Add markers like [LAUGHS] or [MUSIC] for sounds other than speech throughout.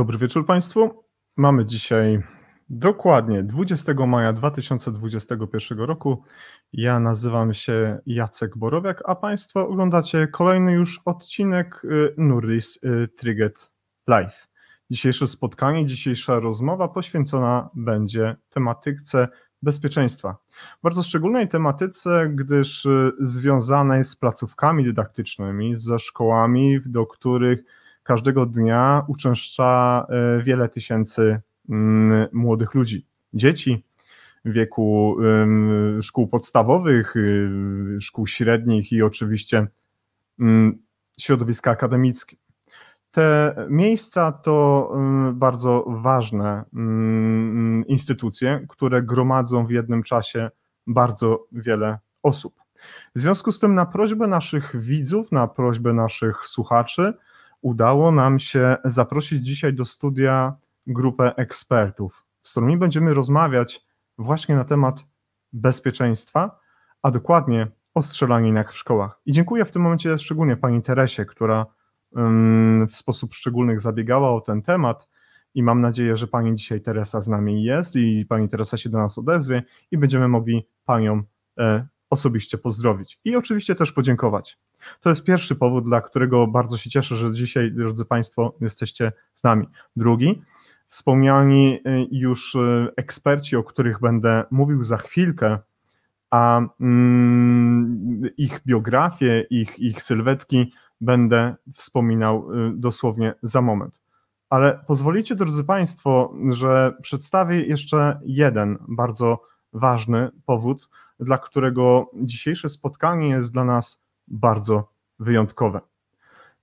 Dobry wieczór Państwu. Mamy dzisiaj dokładnie 20 maja 2021 roku. Ja nazywam się Jacek Borowiak, a Państwo oglądacie kolejny już odcinek y, Nurdis y, Triget Live. Dzisiejsze spotkanie, dzisiejsza rozmowa poświęcona będzie tematyce bezpieczeństwa. Bardzo szczególnej tematyce, gdyż y, związanej z placówkami dydaktycznymi, ze szkołami, do których każdego dnia uczęszcza e, wiele tysięcy mm, młodych ludzi, dzieci w wieku szkół podstawowych, y, szkół średnich i oczywiście mm, środowiska akademickie. Te miejsca to bardzo ważne mm, instytucje, które gromadzą w jednym czasie bardzo wiele osób. W związku z tym, na prośbę naszych widzów, na prośbę naszych słuchaczy, udało nam się zaprosić dzisiaj do studia grupę ekspertów, z którymi będziemy rozmawiać właśnie na temat bezpieczeństwa, a dokładnie o strzelaninach w szkołach. I dziękuję w tym momencie szczególnie pani Teresie, która w sposób szczególny zabiegała o ten temat i mam nadzieję, że pani dzisiaj Teresa z nami jest i pani Teresa się do nas odezwie i będziemy mogli panią e, osobiście pozdrowić i oczywiście też podziękować. To jest pierwszy powód, dla którego bardzo się cieszę, że dzisiaj, drodzy Państwo, jesteście z nami. Drugi, wspomniani y, już y, eksperci, o których będę mówił za chwilkę, a mm, ich biografię, ich, ich sylwetki będę wspominał y, dosłownie za moment. Ale pozwolicie, drodzy Państwo, że przedstawię jeszcze jeden bardzo ważny powód, dla którego dzisiejsze spotkanie jest dla nas bardzo wyjątkowe.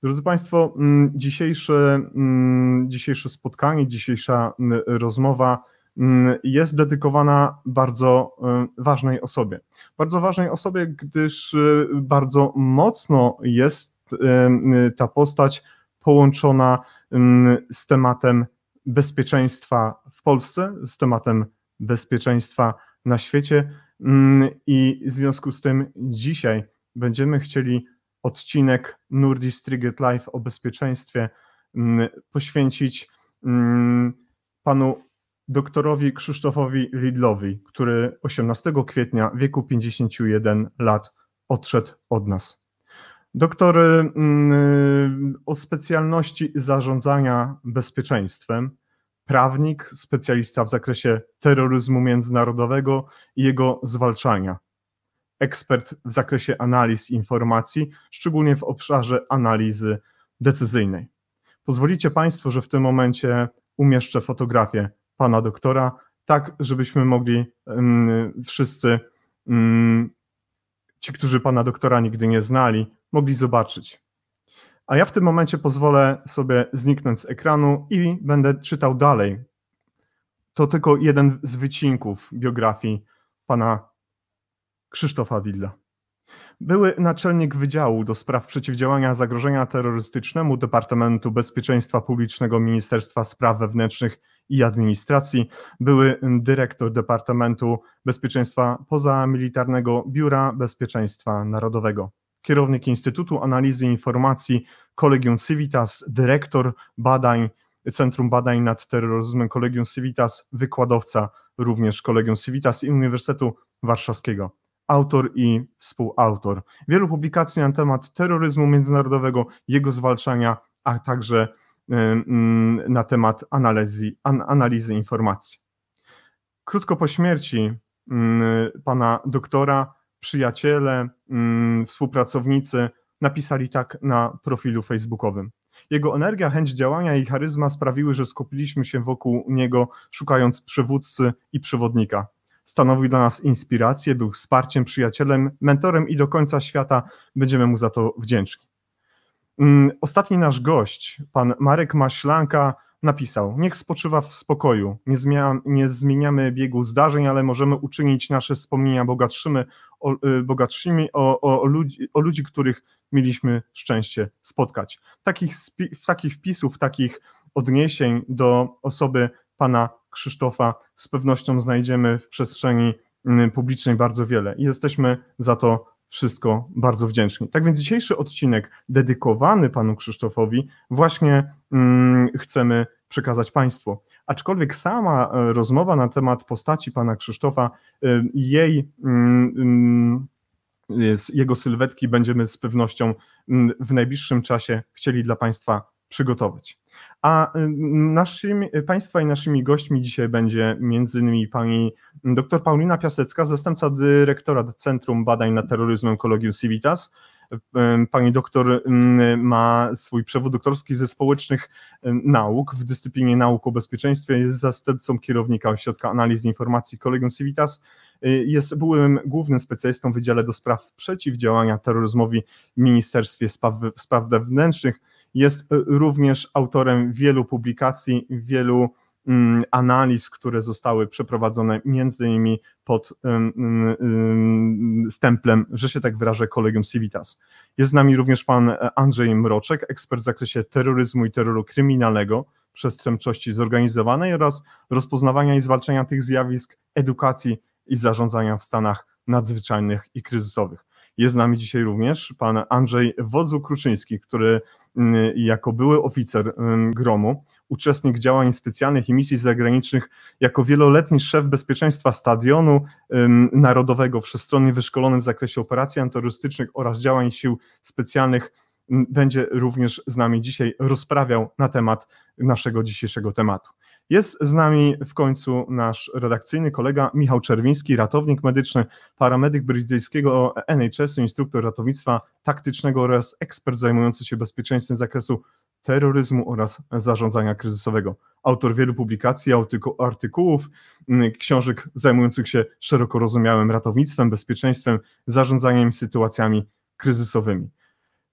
Drodzy Państwo, mm, dzisiejsze, mm, dzisiejsze spotkanie, dzisiejsza mm, rozmowa jest dedykowana bardzo ważnej osobie. Bardzo ważnej osobie, gdyż bardzo mocno jest ta postać połączona z tematem bezpieczeństwa w Polsce, z tematem bezpieczeństwa na świecie i w związku z tym dzisiaj będziemy chcieli odcinek Nurdis Triget Live o bezpieczeństwie mm, poświęcić mm, panu doktorowi Krzysztofowi Lidlowi, który 18 kwietnia w wieku 51 lat odszedł od nas. Doktor mm, o specjalności zarządzania bezpieczeństwem, prawnik, specjalista w zakresie terroryzmu międzynarodowego i jego zwalczania ekspert w zakresie analiz informacji, szczególnie w obszarze analizy decyzyjnej. Pozwolicie Państwo, że w tym momencie umieszczę fotografię pana doktora, tak żebyśmy mogli um, wszyscy, um, ci, którzy pana doktora nigdy nie znali, mogli zobaczyć. A ja w tym momencie pozwolę sobie zniknąć z ekranu i będę czytał dalej. To tylko jeden z wycinków biografii pana Krzysztofa Willa. Były naczelnik Wydziału do Spraw Przeciwdziałania Zagrożenia Terrorystycznemu Departamentu Bezpieczeństwa Publicznego Ministerstwa Spraw Wewnętrznych i Administracji, były dyrektor Departamentu Bezpieczeństwa Pozamilitarnego Biura Bezpieczeństwa Narodowego, kierownik Instytutu Analizy Informacji Collegium Civitas, dyrektor badań Centrum Badań nad Terroryzmem Collegium Civitas, wykładowca również Collegium Civitas i Uniwersytetu Warszawskiego autor i współautor wielu publikacji na temat terroryzmu międzynarodowego, jego zwalczania, a także mm, na temat analizy, analizy informacji. Krótko po śmierci mm, pana doktora, przyjaciele, mm, współpracownicy napisali tak na profilu facebookowym. Jego energia, chęć działania i charyzma sprawiły, że skupiliśmy się wokół niego, szukając przywódcy i przewodnika stanowił dla nas inspirację, był wsparciem, przyjacielem, mentorem i do końca świata będziemy mu za to wdzięczni. Mm, ostatni nasz gość, pan Marek Maślanka, napisał: Niech spoczywa w spokoju. Nie, zmienia, nie zmieniamy biegu zdarzeń, ale możemy uczynić nasze wspomnienia bogatszymi, o, y, bogatszymi o, o, ludzi, o ludzi, których mieliśmy szczęście spotkać. Takich, takich wpisów, takich odniesień do osoby pana Krzysztofa z pewnością znajdziemy w przestrzeni mm, publicznej bardzo wiele i jesteśmy za to wszystko bardzo wdzięczni. Tak więc dzisiejszy odcinek dedykowany panu Krzysztofowi właśnie hmm, chcemy przekazać Państwu. Aczkolwiek sama rozmowa na temat postaci pana Krzysztofa, jej mm, mm, jego sylwetki będziemy z pewnością mm, w najbliższym czasie chcieli dla Państwa przygotować. A naszymi, Państwa i naszymi gośćmi dzisiaj będzie innymi pani dr Paulina Piasecka, zastępca dyrektora Centrum Badań nad Terroryzmem Collegium Civitas. Pani doktor ma swój przewód doktorski ze społecznych nauk w dyscyplinie nauk o bezpieczeństwie, jest zastępcą kierownika Ośrodka Analiz Informacji Collegium Civitas Y, jest byłym głównym specjalistą w Wydziale do Spraw Przeciwdziałania Terroryzmowi w Ministerstwie Spraw, Spraw Wewnętrznych. Jest y, również autorem wielu publikacji, wielu analiz, które zostały przeprowadzone między innymi pod stemplem, że się tak wyrażę, Kolegium Civitas. Jest z nami również pan Andrzej Mroczek, ekspert w zakresie terroryzmu i terroru kryminalnego, przestępczości zorganizowanej oraz rozpoznawania i zwalczania tych zjawisk, edukacji i zarządzania w stanach nadzwyczajnych i kryzysowych. Jest z nami dzisiaj również pan Andrzej Wodzu-Kruczyński, który mm, jako były oficer mm, gromu, uczestnik działań specjalnych i misji zagranicznych, jako wieloletni szef bezpieczeństwa stadionu mm, narodowego, wszechstronnie wyszkolony w zakresie operacji antyterrorystycznych oraz działań sił specjalnych, będzie również z nami dzisiaj rozprawiał na temat naszego dzisiejszego tematu. Jest z nami w końcu nasz redakcyjny kolega Michał Czerwiński, ratownik medyczny, paramedyk brytyjskiego NHS, instruktor ratownictwa taktycznego oraz ekspert zajmujący się bezpieczeństwem z zakresu terroryzmu oraz zarządzania kryzysowego. Autor wielu publikacji, artykułów, książek zajmujących się szeroko rozumiałym ratownictwem, bezpieczeństwem, zarządzaniem sytuacjami kryzysowymi.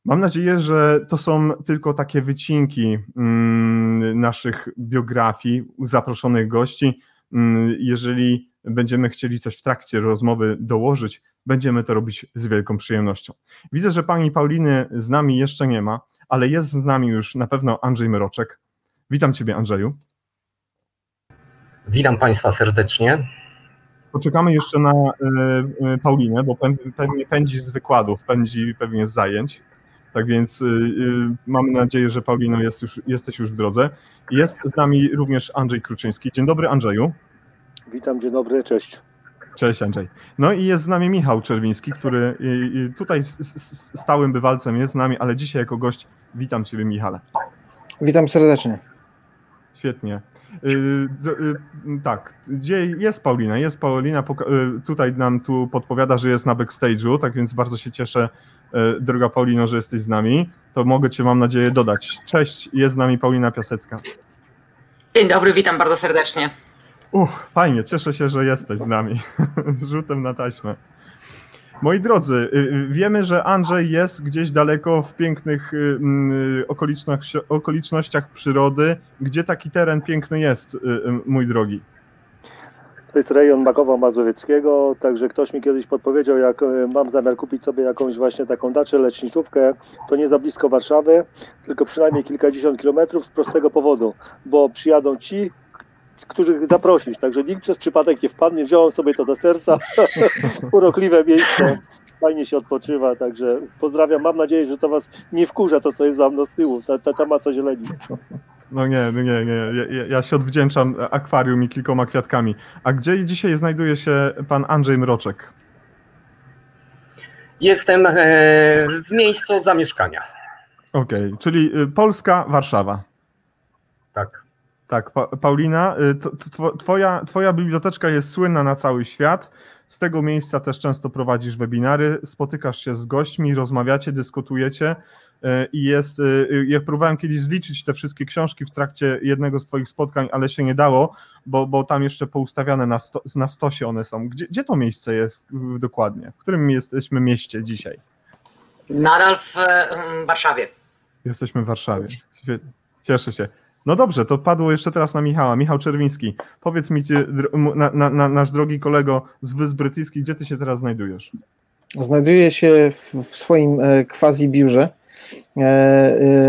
Mam nadzieję, że to są tylko takie wycinki mm, naszych biografii, zaproszonych gości. Mm, jeżeli będziemy chcieli coś w trakcie rozmowy dołożyć, będziemy to robić z wielką przyjemnością. Widzę, że pani Pauliny z nami jeszcze nie ma, ale jest z nami już na pewno Andrzej Myroczek. Witam ciebie, Andrzeju. Witam państwa serdecznie. Poczekamy jeszcze na y, y, Paulinę, bo pewnie pędzi z wykładów, pędzi pewnie z zajęć. Tak więc y, y, mamy nadzieję, że Paulino jest już, jesteś już w drodze. Jest z nami również Andrzej Kruczyński. Dzień dobry Andrzeju. Witam, dzień dobry, cześć. Cześć Andrzej. No i jest z nami Michał Czerwiński, który y, tutaj stałym bywalcem jest z nami, ale dzisiaj jako gość witam Ciebie Michale. Witam serdecznie. Świetnie. Tak, gdzie jest Paulina? Jest Paulina, tutaj nam tu podpowiada, że jest na backstage'u, tak więc bardzo się cieszę, droga Paulino, że jesteś z nami, to mogę Cię, mam nadzieję, dodać. Cześć, jest z nami Paulina Piasecka. Dzień dobry, witam bardzo serdecznie. Uch, fajnie, cieszę się, że jesteś z nami. [LAUGHS] Rzutem na taśmę. Moi drodzy, y, y, wiemy, że Andrzej jest gdzieś daleko w pięknych y, okolicznościach przyrody. Gdzie taki teren piękny jest, mój drogi? To jest rejon Makowa Mazowieckiego, także ktoś mi kiedyś podpowiedział, jak e, mam zamiar kupić sobie jakąś właśnie taką daczę, leczniczówkę, to nie za blisko Warszawy, tylko przynajmniej kilkadziesiąt kilometrów z prostego powodu, bo przyjadą ci, których zaprosisz, także nikt przez przypadek nie wpadnie, wziąłem sobie to do serca, [LAUGHS] urokliwe miejsce, fajnie się odpoczywa, także pozdrawiam, mam nadzieję, że to Was nie wkurza to, co jest za mną z tyłu, ta, ta, ta masa zieleni. No nie, no nie, nie. Ja, ja, się odwdzięczam akwarium i kilkoma kwiatkami. A gdzie dzisiaj znajduje się pan Andrzej Mroczek? Jestem e, w miejscu zamieszkania. Okej, okay, czyli y, Polska, Warszawa. Tak. Tak, pa Paulina, y, twoja, twoja biblioteczka jest słynna na cały świat. Z tego miejsca też często prowadzisz webinary, spotykasz się z gośćmi, rozmawiacie, dyskutujecie. E, i jest, e, ja próbowałem kiedyś zliczyć te wszystkie książki w trakcie jednego z Twoich spotkań, ale się nie dało, bo, bo tam jeszcze poustawiane na, sto, na stosie one są. Gdzie, gdzie to miejsce jest dokładnie? W którym jesteśmy mieście dzisiaj? Nadal w Warszawie. Jesteśmy w Warszawie. Cieszę się. No dobrze, to padło jeszcze teraz na Michała. Michał Czerwiński, powiedz mi, na, na, na, nasz drogi kolego z Wysp Brytyjskich, gdzie ty się teraz znajdujesz? Znajduję się w, w swoim e, quasi biurze E, e,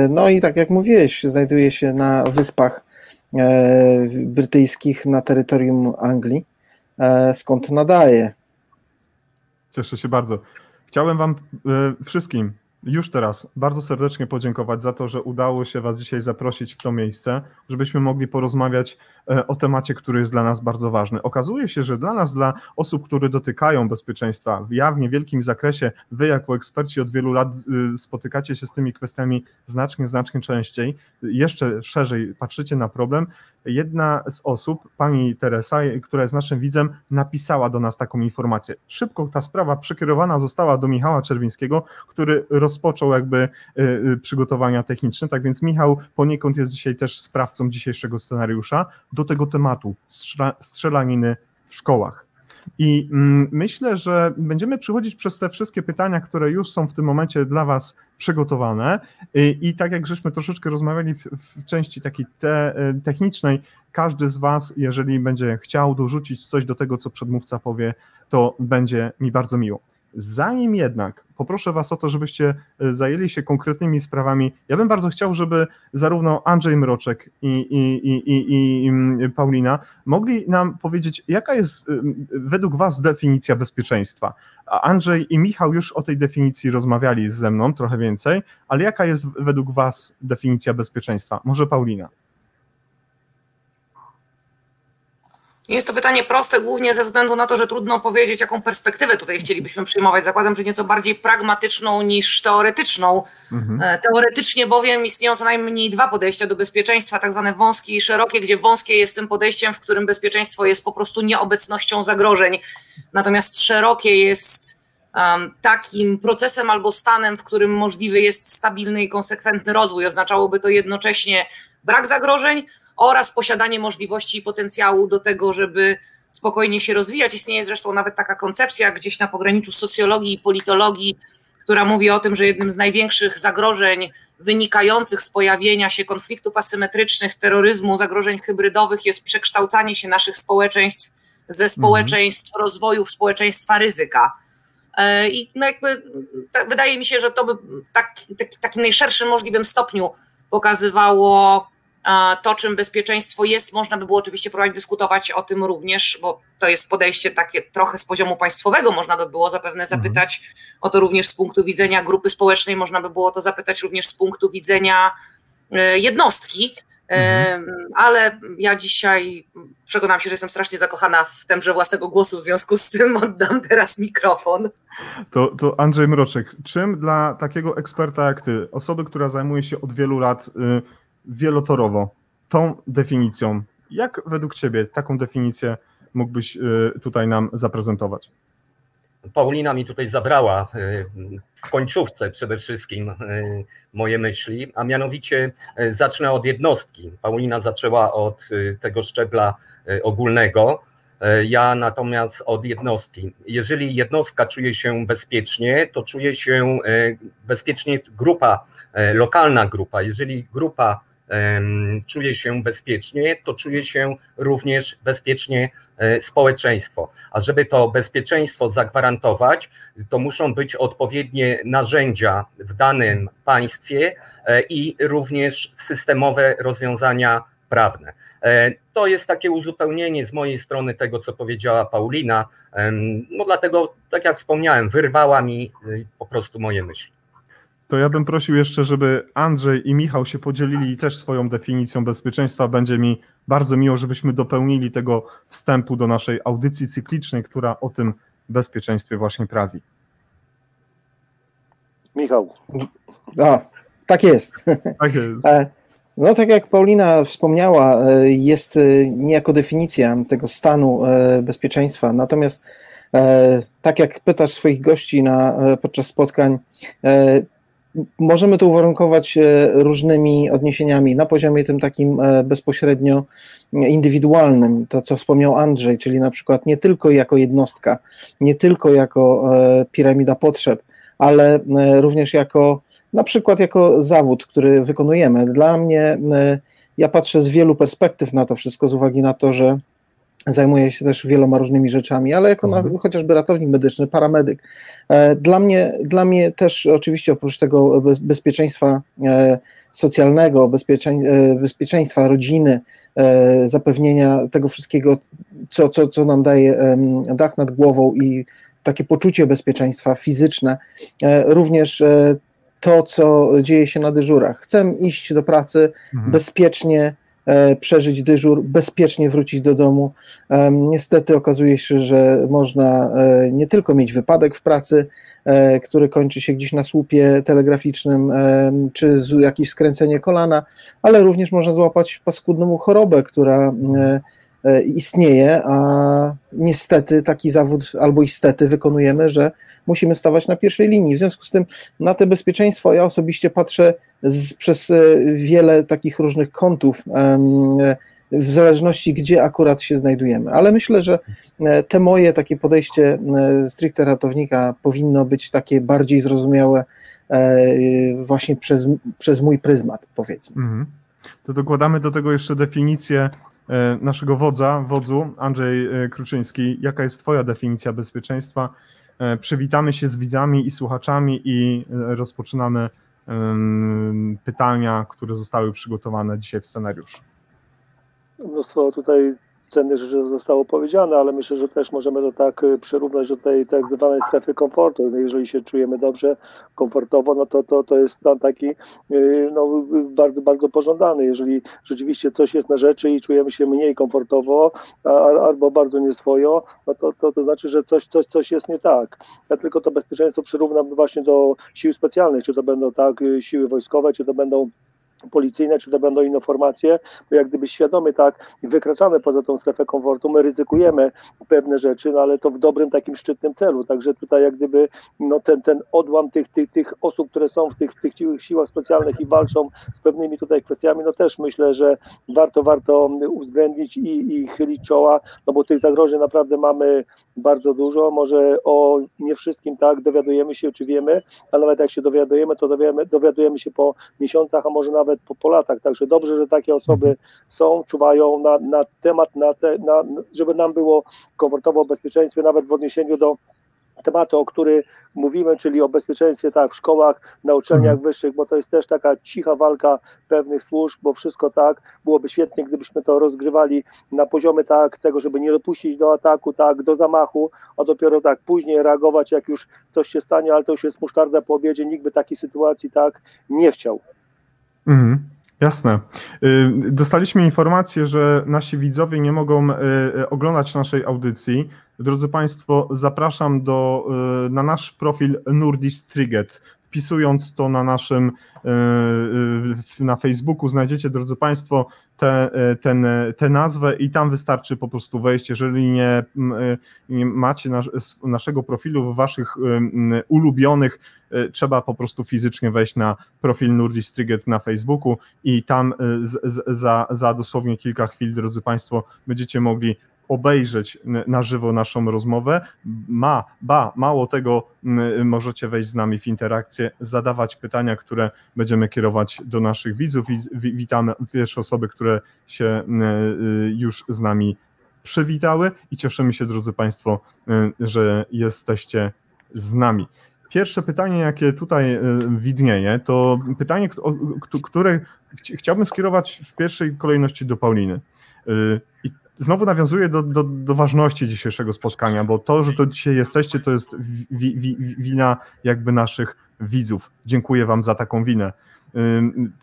no i tak jak mówiłeś, znajduje się na wyspach e, brytyjskich na terytorium Anglii, skąd nadaje. Cieszę się bardzo. Chciałem Wam wszystkim już teraz bardzo serdecznie podziękować za to, że udało się Was dzisiaj zaprosić w to miejsce, żebyśmy mogli porozmawiać e, o temacie, który jest dla nas bardzo ważny. Okazuje się, że dla nas, dla osób, które dotykają bezpieczeństwa, ja w niewielkim zakresie, Wy jako eksperci od wielu lat y, spotykacie się z tymi kwestiami znacznie, znacznie częściej, jeszcze szerzej patrzycie na problem. Jedna z osób, pani Teresa, która jest naszym widzem, napisała do nas taką informację. Szybko ta sprawa przekierowana została do Michała Czerwińskiego, który rozpoczął jakby y, y, przygotowania techniczne. Tak więc Michał poniekąd jest dzisiaj też sprawcą dzisiejszego scenariusza do tego tematu strzelaniny w szkołach. I mm, myślę, że będziemy przychodzić przez te wszystkie pytania, które już są w tym momencie dla Was przygotowane. I, i tak jak żeśmy troszeczkę rozmawiali w, części takiej te, y, technicznej, każdy z Was, jeżeli będzie chciał dorzucić coś do tego, co przedmówca powie, to będzie mi bardzo miło. Zanim jednak poproszę Was o to, żebyście e, zajęli się konkretnymi sprawami, ja bym bardzo chciał, żeby zarówno Andrzej Mroczek i, i, i, i, i Paulina mogli nam powiedzieć, jaka jest e, według Was definicja bezpieczeństwa. Andrzej i Michał już o tej definicji rozmawiali ze mną trochę więcej, ale jaka jest według Was definicja bezpieczeństwa? Może Paulina? Jest to pytanie proste głównie ze względu na to, że trudno powiedzieć, jaką perspektywę tutaj chcielibyśmy przyjmować. Zakładam, że nieco bardziej pragmatyczną niż teoretyczną. Mhm. E, teoretycznie bowiem istnieją co najmniej dwa podejścia do bezpieczeństwa, tak zwane wąskie i szerokie, gdzie wąskie jest tym podejściem, w którym bezpieczeństwo jest po prostu nieobecnością zagrożeń, natomiast szerokie jest takim procesem albo stanem, w którym możliwy jest stabilny i konsekwentny rozwój. Oznaczałoby to jednocześnie brak zagrożeń, oraz posiadanie możliwości i potencjału do tego, żeby spokojnie się rozwijać. Istnieje zresztą nawet taka koncepcja gdzieś na pograniczu socjologii i politologii, która mówi o tym, że jednym z największych zagrożeń wynikających z pojawienia się konfliktów asymetrycznych, terroryzmu, zagrożeń hybrydowych jest przekształcanie się naszych społeczeństw ze społeczeństw mhm. rozwoju w społeczeństwa ryzyka. E, I no jakby tak, wydaje mi się, że to by tak, tak, takim najszerszym możliwym stopniu pokazywało to, czym bezpieczeństwo jest, można by było oczywiście próbować dyskutować o tym również, bo to jest podejście takie trochę z poziomu państwowego, można by było zapewne mhm. zapytać mhm. o to również z punktu widzenia grupy społecznej, można by było to zapytać również z punktu widzenia e, jednostki. Mhm. Ale ja dzisiaj przekonam się, że jestem strasznie zakochana w temże własnego głosu, w związku z tym oddam teraz mikrofon. To, to Andrzej Mroczek, czym dla takiego eksperta jak ty, osoby, która zajmuje się od wielu lat y, wielotorowo tą definicją. Jak według Ciebie taką definicję mógłbyś y, tutaj nam zaprezentować? Paulina mi tutaj zabrała y, w końcówce przede wszystkim y, moje myśli, a mianowicie zacznę od jednostki. Paulina zaczęła od tego szczebla ogólnego, ja natomiast od jednostki. Jeżeli jednostka czuje się bezpiecznie, to czuje się bezpiecznie grupa, lokalna grupa. Jeżeli grupa czuje się bezpiecznie, to czuje się również bezpiecznie e, społeczeństwo. A żeby to bezpieczeństwo zagwarantować, to muszą być odpowiednie narzędzia w danym państwie e, i również systemowe rozwiązania prawne. E, to jest takie uzupełnienie z mojej strony tego, co powiedziała Paulina. No dlatego, tak jak wspomniałem, wyrwała mi po prostu moje myśli to ja bym prosił jeszcze, żeby Andrzej i Michał się podzielili też swoją definicją bezpieczeństwa. Będzie mi bardzo miło, żebyśmy dopełnili tego wstępu do naszej audycji cyklicznej, która o tym bezpieczeństwie właśnie prawi. Michał. A, tak jest. Tak jest. E, no tak jak Paulina wspomniała, e, jest e, niejako definicja tego stanu bezpieczeństwa. Natomiast tak jak pytasz swoich gości na, podczas spotkań, możemy to uwarunkować e, różnymi odniesieniami na poziomie tym takim e, bezpośrednio indywidualnym, to co wspomniał Andrzej, czyli na przykład nie tylko jako jednostka, nie tylko jako e, piramida potrzeb, ale również jako na przykład jako zawód, który wykonujemy. Dla mnie, ja patrzę z wielu perspektyw na to wszystko, z uwagi na to, że zajmuje się też wieloma różnymi rzeczami, ale jako mhm. na, chociażby ratownik medyczny, paramedyk. E, dla mnie, dla mnie też oczywiście oprócz tego bezpieczeństwa e, socjalnego, e, bezpieczeństwa rodziny, zapewnienia tego wszystkiego, co, co, co nam daje dach nad głową i takie poczucie bezpieczeństwa fizyczne, również to, co dzieje się na dyżurach. Chcę iść do pracy mhm. bezpiecznie, przeżyć dyżur, bezpiecznie wrócić do domu. Niestety okazuje się, że można e, nie tylko mieć wypadek w pracy, e, który kończy się gdzieś na słupie telegraficznym, czy jakieś skręcenie kolana, ale również można złapać paskudną chorobę, która istnieje, a niestety taki zawód albo istety wykonujemy, że musimy stawać na pierwszej linii. W związku z tym na te bezpieczeństwo ja osobiście patrzę z, przez e, wiele takich różnych kątów, w zależności gdzie akurat się znajdujemy. Ale myślę, że e, te moje takie podejście e, stricte ratownika powinno być takie bardziej zrozumiałe właśnie przez, przez mój pryzmat, powiedzmy. Mhm. To dokładamy do tego jeszcze definicję naszego wodza, wodzu, Andrzej Kruczyński. Jaka jest Twoja definicja bezpieczeństwa? Przywitamy się z widzami i słuchaczami i rozpoczynamy pytania, które zostały przygotowane dzisiaj w scenariuszu. Mnóstwo tutaj cennych rzeczy zostało powiedziane, ale myślę, że też możemy to tak y, przyrównać do tej tak zwanej strefy komfortu. No jeżeli się czujemy dobrze, komfortowo, no to, to, to jest stan taki y, no, bardzo, bardzo pożądany. Jeżeli rzeczywiście coś jest na rzeczy i czujemy się mniej komfortowo albo bardzo nieswojo, no to, to, to znaczy, że coś, coś, coś jest nie tak. Ja tylko to bezpieczeństwo przyrównam właśnie do sił specjalnych, czy to będą tak y, siły wojskowe, czy to będą policyjne, czy to będą inne formacje, bo jak gdyby świadomy tak wykraczamy poza tą strefę komfortu, my ryzykujemy pewne rzeczy, no ale to w dobrym takim szczytnym celu, także tutaj jak gdyby no ten, ten odłam tych, tych, tych osób, które są w tych, tych siłach specjalnych i walczą z pewnymi tutaj kwestiami, no też myślę, że warto, warto uwzględnić i, i chylić czoła, no bo tych zagrożeń naprawdę mamy bardzo dużo, może o nie wszystkim tak dowiadujemy się, czy wiemy, ale nawet jak się dowiadujemy, to dowiadujemy, dowiadujemy się po miesiącach, a może nawet nawet po, po latach. Także dobrze, że takie osoby mhm. są, czuwają na, na temat, na te, na, żeby nam było komfortowo o bezpieczeństwie, nawet w odniesieniu do tematu, o którym mówimy, czyli o bezpieczeństwie tak w szkołach, na uczelniach mhm. wyższych, bo to jest też taka cicha walka pewnych służb, bo wszystko tak, byłoby świetnie, gdybyśmy to rozgrywali na poziomie tak tego, żeby nie dopuścić do ataku, tak, do zamachu, a dopiero tak później reagować, jak już coś się stanie, ale to już jest musztarda po obiedzie, nikt by takiej sytuacji tak nie chciał. Mhm, jasne. Y, dostaliśmy informację, że nasi widzowie nie mogą y, y, oglądać naszej audycji. Drodzy Państwo, zapraszam do, na nasz profil Nurdis Triget. Wpisując to na naszym na Facebooku znajdziecie, drodzy Państwo, tę te, ten, te nazwę i tam wystarczy po prostu wejść. Jeżeli nie, nie macie nas, naszego profilu w Waszych ulubionych trzeba po prostu fizycznie wejść na profil Nurdis Triget na Facebooku i tam z, z, za, za dosłownie kilka chwil, drodzy Państwo, będziecie mogli obejrzeć na żywo naszą rozmowę. Ma, ba, mało tego, możecie wejść z nami w interakcję, zadawać pytania, które będziemy kierować do naszych widzów. Witamy pierwsze osoby, które się y, już z nami przywitały i cieszymy się, drodzy Państwo, że jesteście z nami. Pierwsze pytanie, jakie tutaj e, widnieje, to pytanie, które chciałbym skierować w pierwszej kolejności do Pauliny. I znowu nawiązuję do, do, do ważności dzisiejszego spotkania, bo to, że to dzisiaj jesteście, to jest wi, wi, wina jakby naszych widzów. Dziękuję Wam za taką winę. E,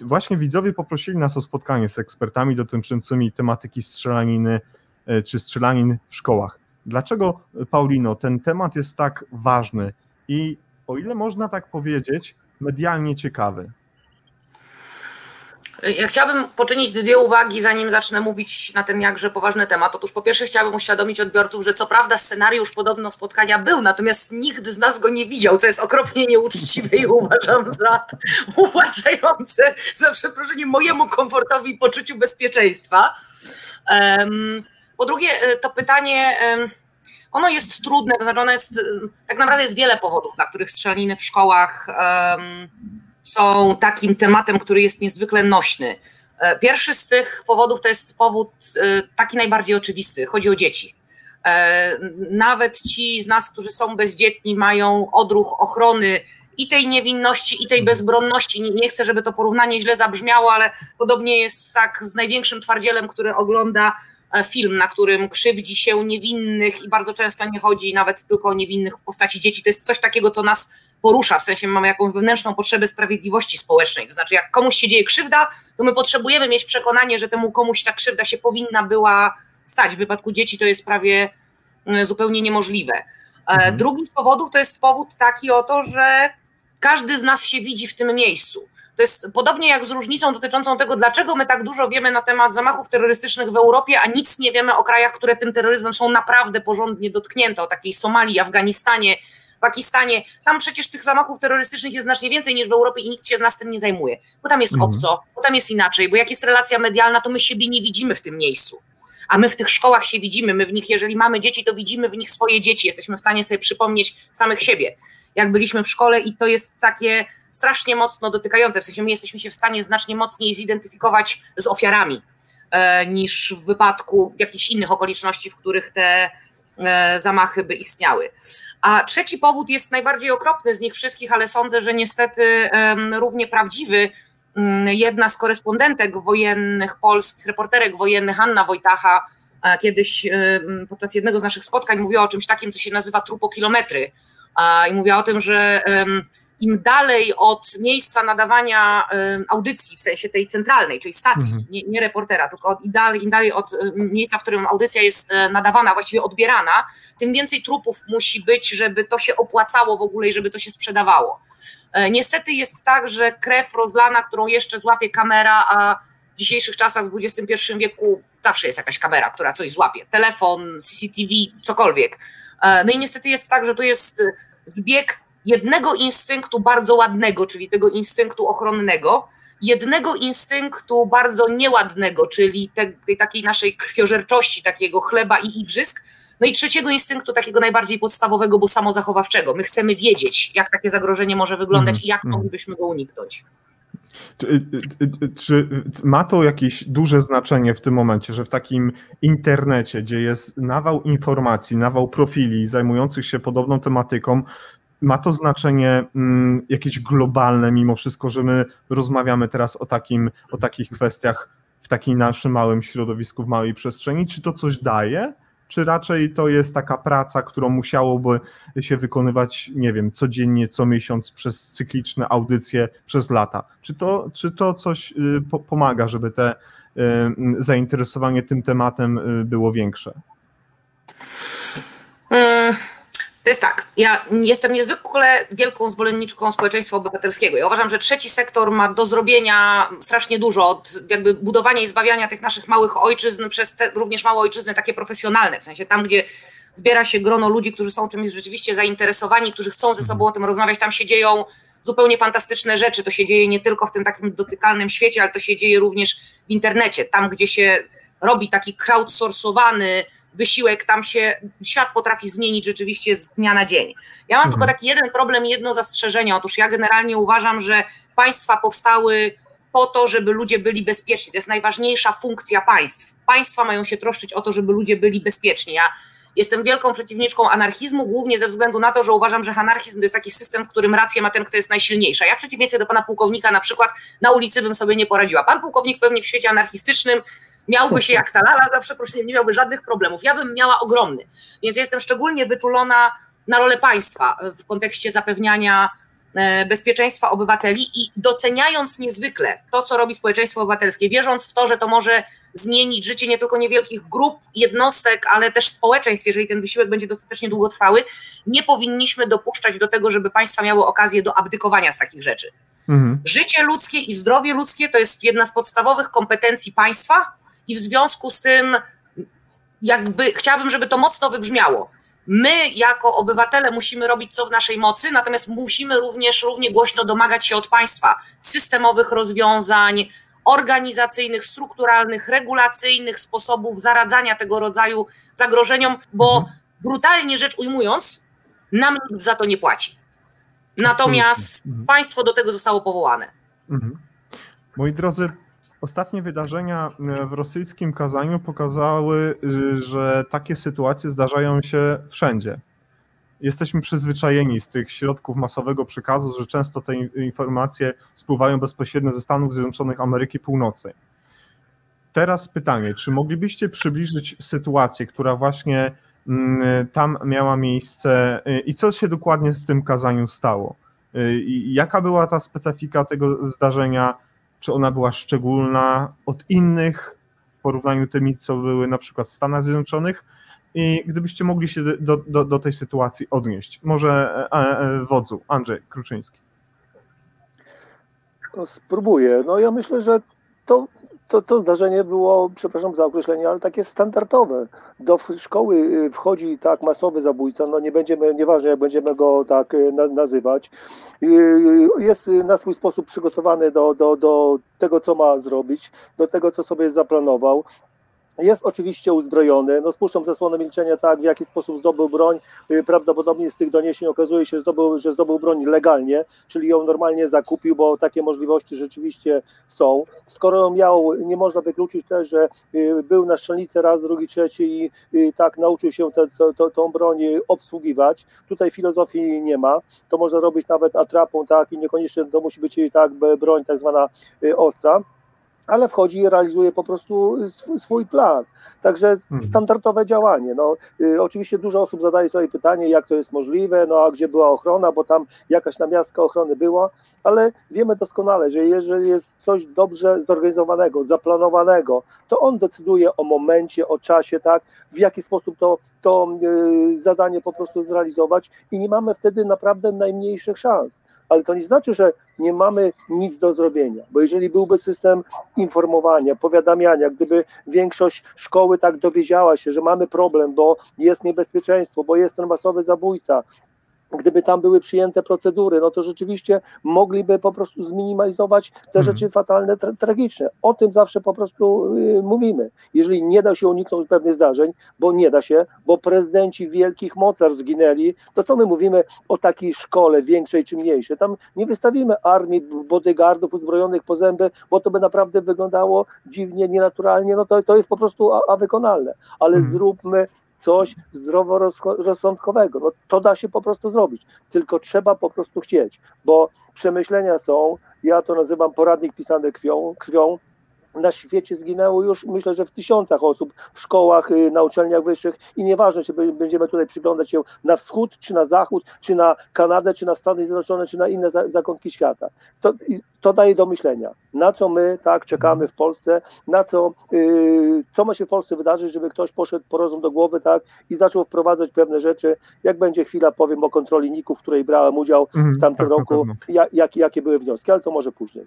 właśnie widzowie poprosili nas o spotkanie z ekspertami dotyczącymi tematyki strzelaniny czy strzelanin w szkołach. Dlaczego, Paulino, ten temat jest tak ważny i o ile można tak powiedzieć, medialnie ciekawy. Chciałabym poczynić dwie uwagi, zanim zacznę mówić na ten jakże poważny temat. Otóż po pierwsze chciałabym uświadomić odbiorców, że co prawda scenariusz podobno spotkania był, natomiast nikt z nas go nie widział, co jest okropnie nieuczciwe i uważam za uwłaczające, za przeproszeniem, mojemu komfortowi i poczuciu bezpieczeństwa. Po drugie, to pytanie ono jest trudne, to znaczy ono jest, tak naprawdę jest wiele powodów, dla których strzelaniny w szkołach są takim tematem, który jest niezwykle nośny. E, pierwszy z tych powodów to jest powód e, taki najbardziej oczywisty, chodzi o dzieci. E, nawet ci z nas, którzy są bezdzietni, mają odruch ochrony i tej niewinności, i tej bezbronności. Nie chcę, żeby to porównanie źle zabrzmiało, ale podobnie jest tak z największym twardzielem, który ogląda film, na którym krzywdzi się niewinnych i bardzo często nie chodzi nawet tylko o niewinnych w postaci dzieci. To jest coś takiego, co nas porusza, w sensie mamy jakąś wewnętrzną potrzebę sprawiedliwości społecznej. To znaczy, jak komuś się dzieje krzywda, to my potrzebujemy mieć przekonanie, że temu komuś ta krzywda się powinna była stać. W wypadku dzieci to jest prawie mm, zupełnie niemożliwe. E, mhm. Drugi z powodów to jest powód taki oto, że każdy z nas się widzi w tym miejscu. To jest podobnie jak z różnicą dotyczącą tego, dlaczego my tak dużo wiemy na temat zamachów terrorystycznych w Europie, a nic nie wiemy o krajach, które tym terroryzmem są naprawdę porządnie dotknięte, o takiej Somalii, Afganistanie, Pakistanie. Tam przecież tych zamachów terrorystycznych jest znacznie więcej niż w Europie i nikt się z nas tym nie zajmuje. Bo tam jest mhm. obco, bo tam jest inaczej, bo jak jest relacja medialna, to my siebie nie widzimy w tym miejscu. A my w tych szkołach się widzimy, my w nich, jeżeli mamy dzieci, to widzimy w nich swoje dzieci, jesteśmy w stanie sobie przypomnieć samych siebie, jak byliśmy w szkole i to jest takie strasznie mocno dotykające, w sensie my jesteśmy się w stanie znacznie mocniej zidentyfikować z ofiarami e, niż w wypadku jakichś innych okoliczności, w których te zamachy by istniały. A trzeci powód jest najbardziej okropny z nich wszystkich, ale sądzę, że niestety równie prawdziwy. Mm, jedna z korespondentek wojennych polskich, reporterek wojennych, Anna Wojtacha, e, kiedyś podczas jednego z naszych spotkań mówiła o czymś takim, co się nazywa trupokilometry. I mówiła o tym, że im dalej od miejsca nadawania audycji, w sensie tej centralnej, czyli stacji, mhm. nie, nie, reportera, tylko im dalej, im dalej od miejsca, w którym audycja jest e, nadawana, właściwie odbierana, tym więcej trupów musi być, żeby to się opłacało w ogóle i żeby to się sprzedawało. E, niestety jest tak, że krew rozlana, którą jeszcze złapie kamera, a w dzisiejszych czasach w XXI wieku zawsze jest jakaś kamera, która coś złapie, telefon, CCTV, cokolwiek. E, no i niestety jest tak, że to jest zbieg jednego instynktu bardzo ładnego, czyli tego instynktu ochronnego, jednego instynktu bardzo nieładnego, czyli te, tej takiej naszej krwiożerczości, takiego chleba i igrzysk, no i trzeciego instynktu, takiego najbardziej podstawowego, bo samozachowawczego. My chcemy wiedzieć, jak takie zagrożenie może wyglądać mm, i jak mm. moglibyśmy go uniknąć. Czy, y, y, y, czy, ma to jakieś duże znaczenie w tym momencie, że w takim internecie, gdzie jest nawał informacji, nawał profili zajmujących się podobną tematyką, ma to znaczenie mm, jakieś globalne, mimo wszystko, że my rozmawiamy teraz o, takim, o takich kwestiach w takim naszym małym środowisku, w małej przestrzeni? Czy to coś daje? Czy raczej to jest taka praca, którą musiałoby się wykonywać, nie wiem, codziennie, co miesiąc przez cykliczne audycje przez lata? Czy to, czy to coś y, pomaga, żeby te y, zainteresowanie tym tematem y, było większe? To jest tak, ja jestem niezwykle wielką zwolenniczką społeczeństwa obywatelskiego. Ja uważam, że trzeci sektor ma do zrobienia strasznie dużo od jakby budowania i zbawiania tych naszych małych ojczyzn przez te również małe ojczyzny takie profesjonalne, w sensie tam, gdzie zbiera się grono ludzi, którzy są czymś rzeczywiście zainteresowani, którzy chcą ze sobą o tym rozmawiać, tam się dzieją zupełnie fantastyczne rzeczy. To się dzieje nie tylko w tym takim dotykalnym świecie, ale to się dzieje również w internecie, tam, gdzie się robi taki crowdsourcowany, wysiłek, tam się świat potrafi zmienić rzeczywiście z dnia na dzień. Ja mam mhm. tylko taki jeden problem, jedno zastrzeżenie. Otóż ja generalnie uważam, że państwa powstały po to, żeby ludzie byli bezpieczni. To jest najważniejsza funkcja państw. Państwa mają się troszczyć o to, żeby ludzie byli bezpieczni. Ja jestem wielką przeciwniczką anarchizmu, głównie ze względu na to, że uważam, że anarchizm to jest taki system, w którym rację ma ten, kto jest najsilniejsza. Ja w przeciwieństwie do pana pułkownika na przykład na ulicy bym sobie nie poradziła. Pan pułkownik pewnie w świecie anarchistycznym miałby się jak ta [LAUGHS] lala, za przeproszeniem, nie miałby żadnych problemów. Ja bym miała ogromny. Więc ja jestem szczególnie wyczulona na rolę państwa w kontekście zapewniania e, bezpieczeństwa obywateli i doceniając niezwykle to, co robi społeczeństwo obywatelskie, wierząc w to, że to może zmienić życie nie tylko niewielkich grup, jednostek, ale też społeczeństw, jeżeli ten wysiłek będzie dostatecznie długotrwały, nie powinniśmy dopuszczać do tego, żeby państwa miały okazję do abdykowania z takich rzeczy. Mhm. Życie ludzkie i zdrowie ludzkie to jest jedna z podstawowych kompetencji państwa, i w związku z tym jakby chciałabym, żeby to mocno wybrzmiało. My, jako obywatele, musimy robić co w naszej mocy, natomiast musimy również równie głośno domagać się od państwa systemowych rozwiązań, organizacyjnych, strukturalnych, regulacyjnych sposobów zaradzania tego rodzaju zagrożeniom, bo mhm. brutalnie rzecz ujmując, nam nikt za to nie płaci. Natomiast mhm. państwo do tego zostało powołane. Mhm. Moi drodzy, Ostatnie wydarzenia e, w rosyjskim Kazaniu pokazały, y, że takie sytuacje zdarzają się wszędzie. Jesteśmy przyzwyczajeni z tych środków masowego przekazu, że często te informacje spływają bezpośrednio ze Stanów Zjednoczonych Ameryki Północnej. Teraz pytanie, czy moglibyście przybliżyć sytuację, która właśnie mm, tam miała miejsce y, i co się dokładnie w tym kazaniu stało? Jaka była ta specyfika tego zdarzenia? Czy ona była szczególna od innych w porównaniu tymi, co były na przykład w Stanach Zjednoczonych? I gdybyście mogli się do, do, do tej sytuacji odnieść. Może wodzu, Andrzej Kruczyński. No, spróbuję. No ja myślę, że to, to, to zdarzenie było, przepraszam za określenie, ale takie standardowe. Do szkoły y, wchodzi tak masowy zabójca, no nie będziemy, nieważne jak będziemy go tak y, nazywać, y, jest na swój sposób przygotowany do, do, do tego, co ma zrobić, do tego, co sobie zaplanował. Jest oczywiście uzbrojony, no spuszczam zasłonę milczenia tak, w jaki sposób zdobył broń. Y, prawdopodobnie z tych doniesień okazuje się, że zdobył, że zdobył broń legalnie, czyli ją normalnie zakupił, bo takie możliwości rzeczywiście są. Skoro ją miał, nie można wykluczyć też, że y, był na strzelnicy raz, drugi, trzeci i y, tak nauczył się tę tą broń obsługiwać. Tutaj filozofii nie ma. To można robić nawet atrapą, tak, i niekoniecznie to musi być tak broń tak zwana ostra ale wchodzi i realizuje po prostu swój plan. Także mhm. standardowe działanie. No, y, oczywiście dużo osób zadaje sobie pytanie, jak to jest możliwe, no a gdzie była ochrona, bo tam jakaś namiastka ochrony była, ale wiemy doskonale, że jeżeli jest coś dobrze zorganizowanego, zaplanowanego, to on decyduje o momencie, o czasie, tak, w jaki sposób to, to y, zadanie po prostu zrealizować i nie mamy wtedy naprawdę najmniejszych szans ale to nie znaczy, że nie mamy nic do zrobienia, bo jeżeli byłby system informowania, powiadamiania, gdyby większość szkoły tak dowiedziała się, że mamy problem, bo jest niebezpieczeństwo, bo jest ten masowy zabójca, gdyby tam były przyjęte procedury, no to rzeczywiście mogliby po prostu zminimalizować te mhm. rzeczy fatalne, tra tragiczne. O tym zawsze po prostu y, mówimy. Jeżeli nie da się uniknąć pewnych zdarzeń, bo nie da się, bo prezydenci wielkich mocarstw zginęli, to co my mówimy o takiej szkole większej czy mniejszej? Tam nie wystawimy armii bodyguardów uzbrojonych po zęby, bo to by naprawdę wyglądało dziwnie, nienaturalnie, no to, to jest po prostu a, a wykonalne. Ale mhm. zróbmy coś zdroworozsądkowego. No, to da się po prostu zrobić, tylko trzeba po prostu chcieć, bo przemyślenia są, ja to nazywam poradnik pisany krwią, krwią na świecie zginęło już myślę, że w tysiącach osób w szkołach, y, na uczelniach wyższych i nieważne, czy będziemy tutaj przyglądać się na wschód, czy na zachód, czy na Kanadę, czy na Stany Zjednoczone, czy na inne zakątki świata. To, to daje do myślenia, na co my tak czekamy w Polsce, na co, yy, co ma się w Polsce wydarzyć, żeby ktoś poszedł po rozum do głowy tak i zaczął wprowadzać pewne rzeczy. Jak będzie chwila, powiem o kontroli NIK-u, w której brałem udział w mhm, tamtym tak, roku, jak, jakie były wnioski, ale to może później.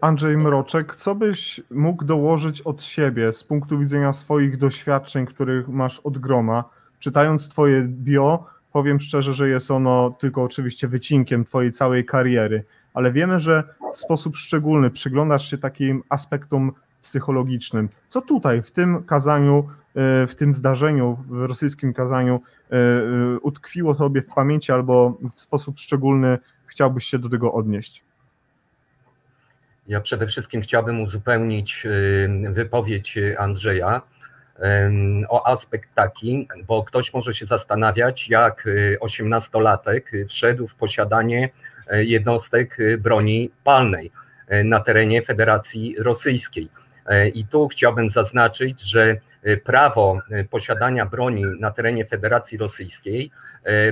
Andrzej Mroczek, co byś mógł dołożyć od siebie z punktu widzenia swoich doświadczeń, których masz od groma? Czytając Twoje bio, powiem szczerze, że jest ono tylko oczywiście wycinkiem Twojej całej kariery, ale wiemy, że w sposób szczególny przyglądasz się takim aspektom psychologicznym. Co tutaj, w tym kazaniu, e, w tym zdarzeniu, w rosyjskim kazaniu, e, e, utkwiło Tobie w pamięci albo w sposób szczególny chciałbyś się do tego odnieść? Ja przede wszystkim chciałbym uzupełnić y, wypowiedź Andrzeja o aspekt taki, bo ktoś może się zastanawiać, jak osiemnastolatek wszedł w posiadanie e, jednostek broni palnej e, na terenie Federacji Rosyjskiej. E, I tu chciałbym zaznaczyć, że prawo posiadania broni na terenie Federacji Rosyjskiej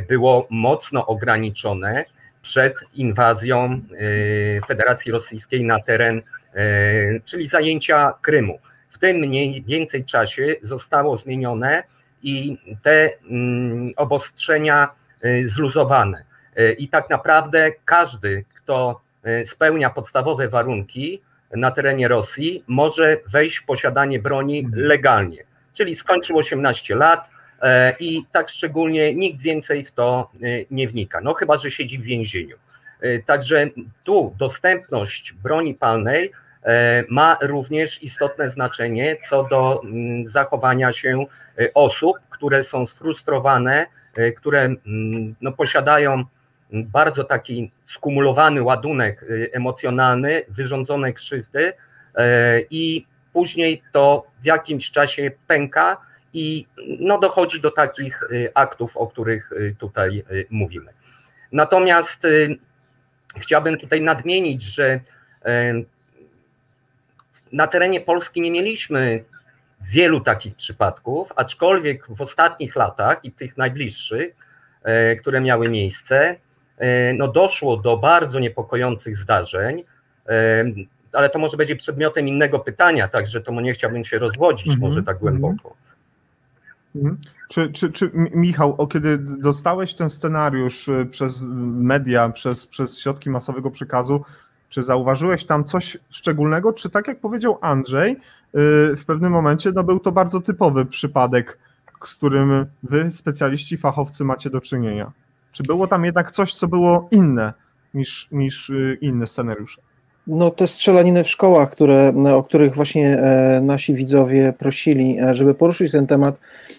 było mocno ograniczone przed inwazją y, Federacji Rosyjskiej na teren, y, czyli zajęcia Krymu. W tym mniej więcej czasie zostało zmienione i te mm, obostrzenia y, zluzowane. I tak naprawdę każdy, kto spełnia podstawowe warunki na terenie Rosji, może wejść w posiadanie broni legalnie. Czyli skończył 18 lat, i tak szczególnie nikt więcej w to e, nie wnika, no chyba, że siedzi w więzieniu. E, także tu dostępność broni palnej ma również istotne znaczenie co do mm, zachowania się osób, które są sfrustrowane, które mm, no, posiadają bardzo taki skumulowany ładunek emocjonalny, wyrządzone krzywdy i później to w jakimś czasie pęka i no, dochodzi do takich y, aktów, o których y, tutaj y, mówimy. Natomiast chciałbym tutaj nadmienić, że na terenie Polski nie mieliśmy wielu takich przypadków, aczkolwiek w ostatnich latach i tych najbliższych, które miały miejsce, no doszło do bardzo niepokojących zdarzeń, ale to może będzie przedmiotem innego pytania, także to nie chciałbym się rozwodzić mm -hmm. może tak głęboko. -hmm. Czy, czy, czy Michał, o kiedy dostałeś ten scenariusz y, przez media, przez, przez środki masowego przekazu, czy zauważyłeś tam coś szczególnego, czy tak jak powiedział Andrzej, y, w pewnym momencie no był to bardzo typowy przypadek, z którym wy, specjaliści, fachowcy macie do czynienia? Czy było tam jednak coś, co było inne niż, niż y, inne scenariusze? No te strzelaniny w szkołach, które, o których właśnie e, nasi widzowie prosili, e, żeby poruszyć ten temat,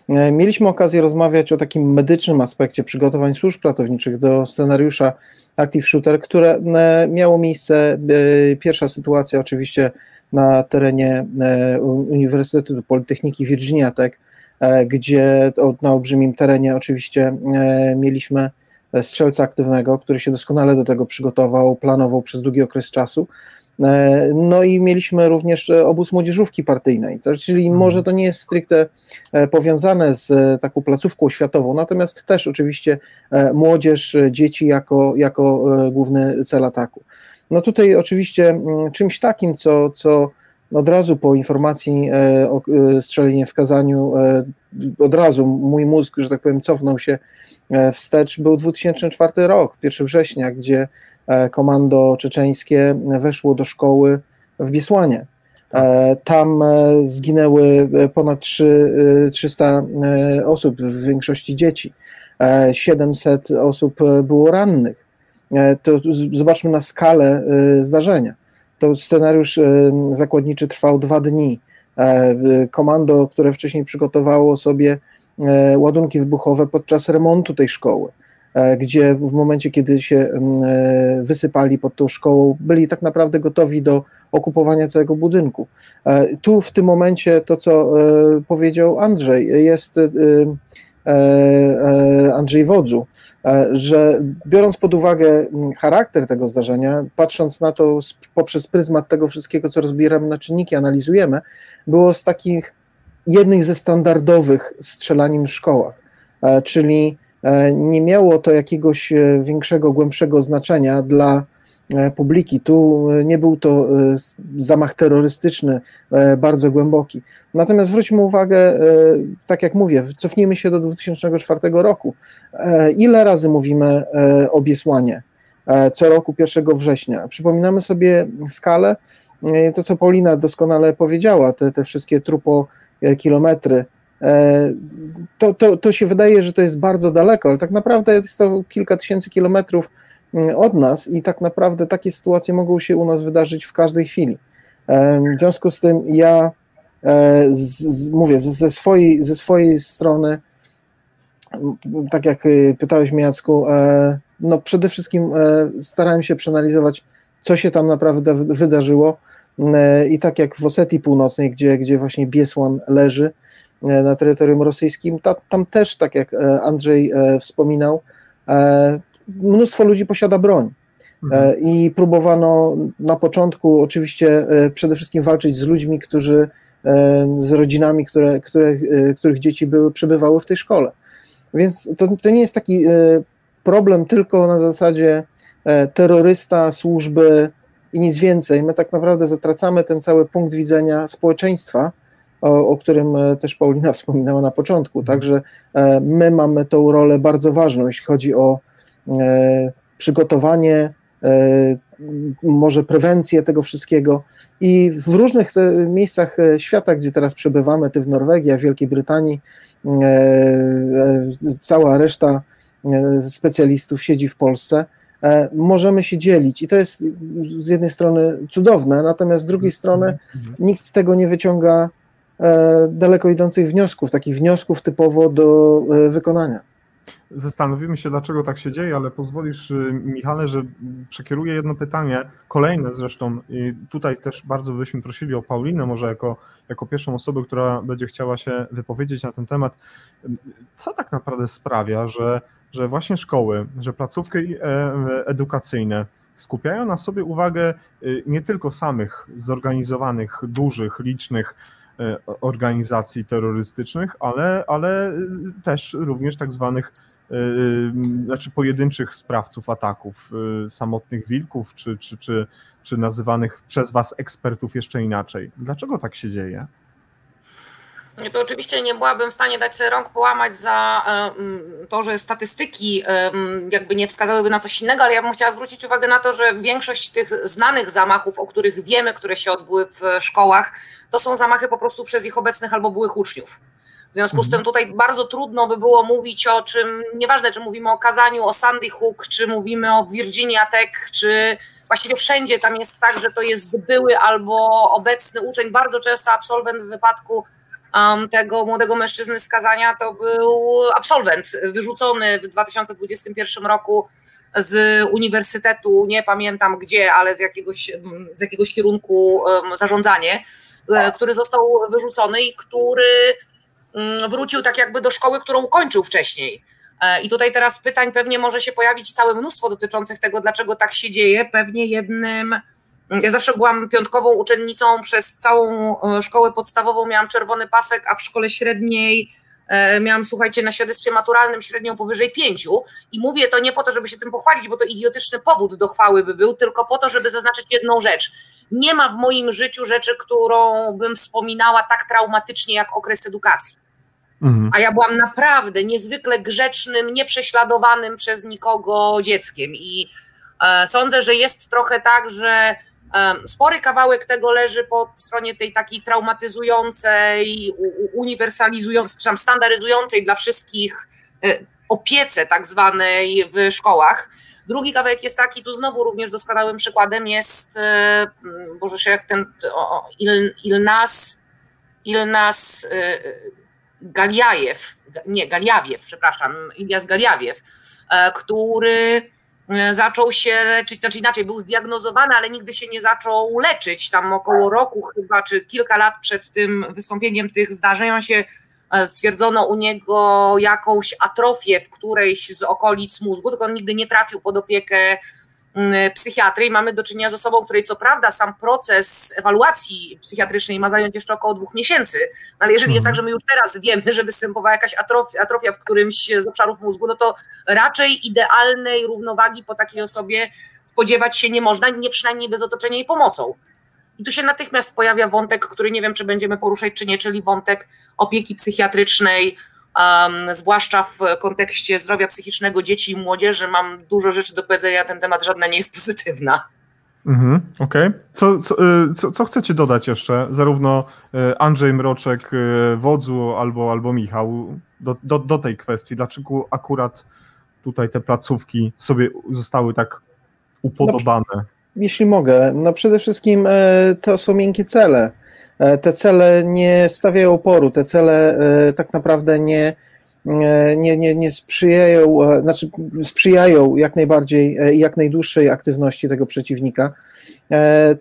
e, mieliśmy okazję rozmawiać o takim medycznym aspekcie przygotowań służb ratowniczych do scenariusza Active Shooter, które miało miejsce, pierwsza sytuacja oczywiście na terenie Uniwersytetu Politechniki Virginia Tech, gdzie na olbrzymim terenie oczywiście mieliśmy strzelca aktywnego, który się doskonale do tego przygotował, planował przez długi okres czasu. E, no i mieliśmy również obóz młodzieżówki partyjnej, czyli mhm. może to nie jest stricte e, powiązane z e, taką placówką oświatową, natomiast też oczywiście młodzież, dzieci jako, jako główny cel ataku. No tutaj oczywiście mm, czymś takim, co, co od razu po informacji o strzelinie w Kazaniu, od razu mój mózg, że tak powiem, cofnął się E, wstecz był 2004 rok, 1 września, gdzie e, komando czeczeńskie weszło do szkoły w Biesłanie. E, tam zginęły ponad 3, 300 osób, w większości dzieci. 700 osób było rannych. To zobaczmy na skalę zdarzenia. To scenariusz zakładniczy trwał dwa dni. Komando, które wcześniej przygotowało sobie E, ładunki wybuchowe podczas remontu tej szkoły, e, gdzie w momencie, kiedy się e, wysypali pod tą szkołą, byli tak naprawdę gotowi do okupowania całego budynku. Tu w tym momencie to, co powiedział Andrzej, jest Andrzej Wodzu, że biorąc pod uwagę charakter tego zdarzenia, patrząc na to poprzez pryzmat tego wszystkiego, co rozbieramy na czynniki, analizujemy, było z takich jednych ze standardowych strzelanin w szkołach, e, czyli e, nie miało to jakiegoś e, większego, głębszego znaczenia dla publiki. Tu nie był to zamach terrorystyczny bardzo głęboki. Natomiast zwróćmy uwagę, tak jak mówię, cofnijmy się do 2004 roku. Ile razy mówimy o Biesłanie? Co roku 1 września. Przypominamy sobie skalę, to co Paulina doskonale powiedziała, te, te wszystkie trupo E, kilometry, e, to, to, to się wydaje, że to jest bardzo daleko, ale tak naprawdę jest to kilka tysięcy kilometrów od nas i tak naprawdę takie sytuacje mogą się u nas wydarzyć w każdej chwili. E, w związku z tym ja z, z, mówię ze swojej, ze swojej strony, tak jak pytałeś mnie Jacku, no przede wszystkim starałem się przeanalizować, co się tam naprawdę wydarzyło, E, I tak jak w Osetii Północnej, gdzie, gdzie właśnie Biesłan leży e, na terytorium rosyjskim, ta, tam też, tak jak e, Andrzej wspominał, mnóstwo ludzi posiada broń. Mhm. I próbowano na początku oczywiście przede wszystkim walczyć z ludźmi, którzy, z rodzinami, które, które, których dzieci były, przebywały w tej szkole. Więc to, to nie jest taki problem tylko na zasadzie terrorysta, służby, i nic więcej. My tak naprawdę zatracamy ten cały punkt widzenia społeczeństwa, o, o, którym e, też Paulina [LAUGHS] wspominała na początku. Mhm. Także e, my mamy tą rolę bardzo ważną, jeśli chodzi o e, przygotowanie, może prewencję tego wszystkiego. I w różnych miejscach świata, gdzie teraz przebywamy, ty w Norwegii, a w Wielkiej Brytanii, cała reszta specjalistów siedzi w Polsce możemy się dzielić i to jest z jednej strony cudowne, natomiast z drugiej strony mhm. nikt z tego nie wyciąga daleko idących wniosków, takich wniosków typowo do e, wykonania. Zastanowimy się, dlaczego tak się dzieje, ale pozwolisz, Michale, że przekieruję jedno pytanie, kolejne zresztą. I tutaj też bardzo byśmy prosili o Paulinę, może jako, jako pierwszą osobę, która będzie chciała się wypowiedzieć na ten temat. Co tak naprawdę sprawia, że że właśnie szkoły, że placówki e, edukacyjne skupiają na sobie uwagę y, nie tylko samych zorganizowanych, dużych, licznych e, organizacji terrorystycznych, ale, ale też również tak zwanych znaczy pojedynczych sprawców ataków, samotnych wilków, czy, czy, czy, czy nazywanych przez Was ekspertów jeszcze inaczej. Dlaczego tak się dzieje? To oczywiście nie byłabym w stanie dać sobie rąk połamać za to, że statystyki jakby nie wskazałyby na coś innego, ale ja bym chciała zwrócić uwagę na to, że większość tych znanych zamachów, o których wiemy, które się odbyły w szkołach, to są zamachy po prostu przez ich obecnych albo byłych uczniów. W związku z mhm. tym tutaj bardzo trudno by było mówić o czym, nieważne czy mówimy o kazaniu, o Sandy Hook, czy mówimy o Virginia Tech, czy właściwie wszędzie tam jest tak, że to jest były albo obecny uczeń, bardzo często absolwent w wypadku um, tego młodego mężczyzny skazania to był absolwent wyrzucony w 2021 roku z uniwersytetu, nie pamiętam gdzie, ale z jakiegoś, z jakiegoś kierunku um, zarządzanie, e, który został wyrzucony i który um, wrócił tak jakby do szkoły, którą kończył wcześniej. E, I tutaj teraz pytań pewnie może się pojawić całe mnóstwo dotyczących tego, dlaczego tak się dzieje. Pewnie jednym ja zawsze byłam piątkową uczennicą przez całą e, szkołę podstawową, miałam czerwony pasek, a w szkole średniej e, miałam, słuchajcie, na świadectwie maturalnym średnią powyżej pięciu i mówię to nie po to, żeby się tym pochwalić, bo to idiotyczny powód do chwały by był, tylko po to, żeby zaznaczyć jedną rzecz. Nie ma w moim życiu rzeczy, którą bym wspominała tak traumatycznie jak okres edukacji. Mhm. A ja byłam naprawdę niezwykle grzecznym, nieprześladowanym przez nikogo dzieckiem i e, sądzę, że jest trochę tak, że Spory kawałek tego leży po stronie tej takiej traumatyzującej, uniwersalizującej, czy tam standaryzującej dla wszystkich e, opiece tak zwanej w szkołach. Drugi kawałek jest taki, tu znowu również doskonałym przykładem jest, e, boże się jak ten Il, Ilnas, Ilnas e, Galiajew, nie, Galiawiew, przepraszam, Ilias Galiawiew, który zaczął się leczyć, znaczy inaczej, był zdiagnozowany, ale nigdy się nie zaczął leczyć. Tam około roku chyba, czy kilka lat przed tym wystąpieniem tych zdarzeń, on się e, stwierdzono u niego jakąś atrofię w którejś z okolic mózgu, tylko on nigdy nie trafił pod opiekę psychiatry i mamy do czynienia z osobą, której co prawda sam proces ewaluacji psychiatrycznej ma zająć jeszcze około dwóch miesięcy, no ale jeżeli jest tak, że my już teraz wiemy, że występowała jakaś atrofia, atrofia w którymś z obszarów mózgu, no to raczej idealnej równowagi po takiej osobie spodziewać się nie można, nie przynajmniej bez otoczenia i pomocą. I tu się natychmiast pojawia wątek, który nie wiem, czy będziemy poruszać, czy nie, czyli wątek opieki psychiatrycznej, um, zwłaszcza w kontekście zdrowia psychicznego dzieci i młodzieży. Mam dużo rzeczy do powiedzenia na ten temat, żadna nie jest pozytywna. Mhm, Okej. Okay. Co, co, y, co, co, chcecie dodać jeszcze? Zarówno y, Andrzej Mroczek, y, Wodzu albo, albo Michał do, do, do tej kwestii. Dlaczego akurat tutaj te placówki sobie zostały tak upodobane? No, jeśli mogę, no przede wszystkim e, to są miękkie cele. E, te cele nie stawiają oporu, te cele e, tak naprawdę nie, e, nie, nie, nie sprzyjają, znaczy sprzyjają jak najbardziej i jak najdłuższej aktywności tego przeciwnika.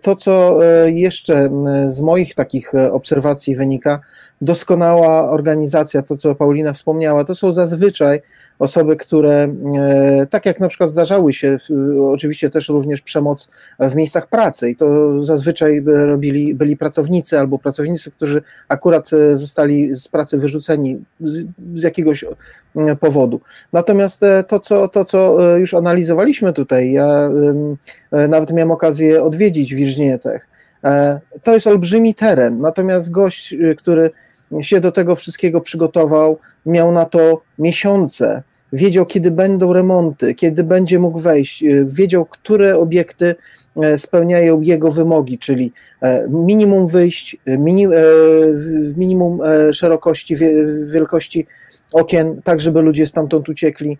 To, co jeszcze z moich takich obserwacji wynika, doskonała organizacja, to co Paulina wspomniała, to są zazwyczaj osoby, które, e, tak jak na przykład zdarzały się, oczywiście też również przemoc w miejscach pracy. I to zazwyczaj robili, byli pracownicy albo pracownicy, którzy akurat e, zostali z pracy wyrzuceni z, z jakiegoś e, powodu. Natomiast to co, to, co już analizowaliśmy tutaj, ja nawet miałem okazję odwiedzić Virginia Tech, to jest olbrzymi teren, natomiast gość, który się do tego wszystkiego przygotował, miał na to miesiące, wiedział, kiedy będą remonty, kiedy będzie mógł wejść, e, wiedział, które obiekty e, spełniają jego wymogi, czyli e, minimum wyjść, minimum szerokości, wielkości okien, tak żeby ludzie stamtąd uciekli.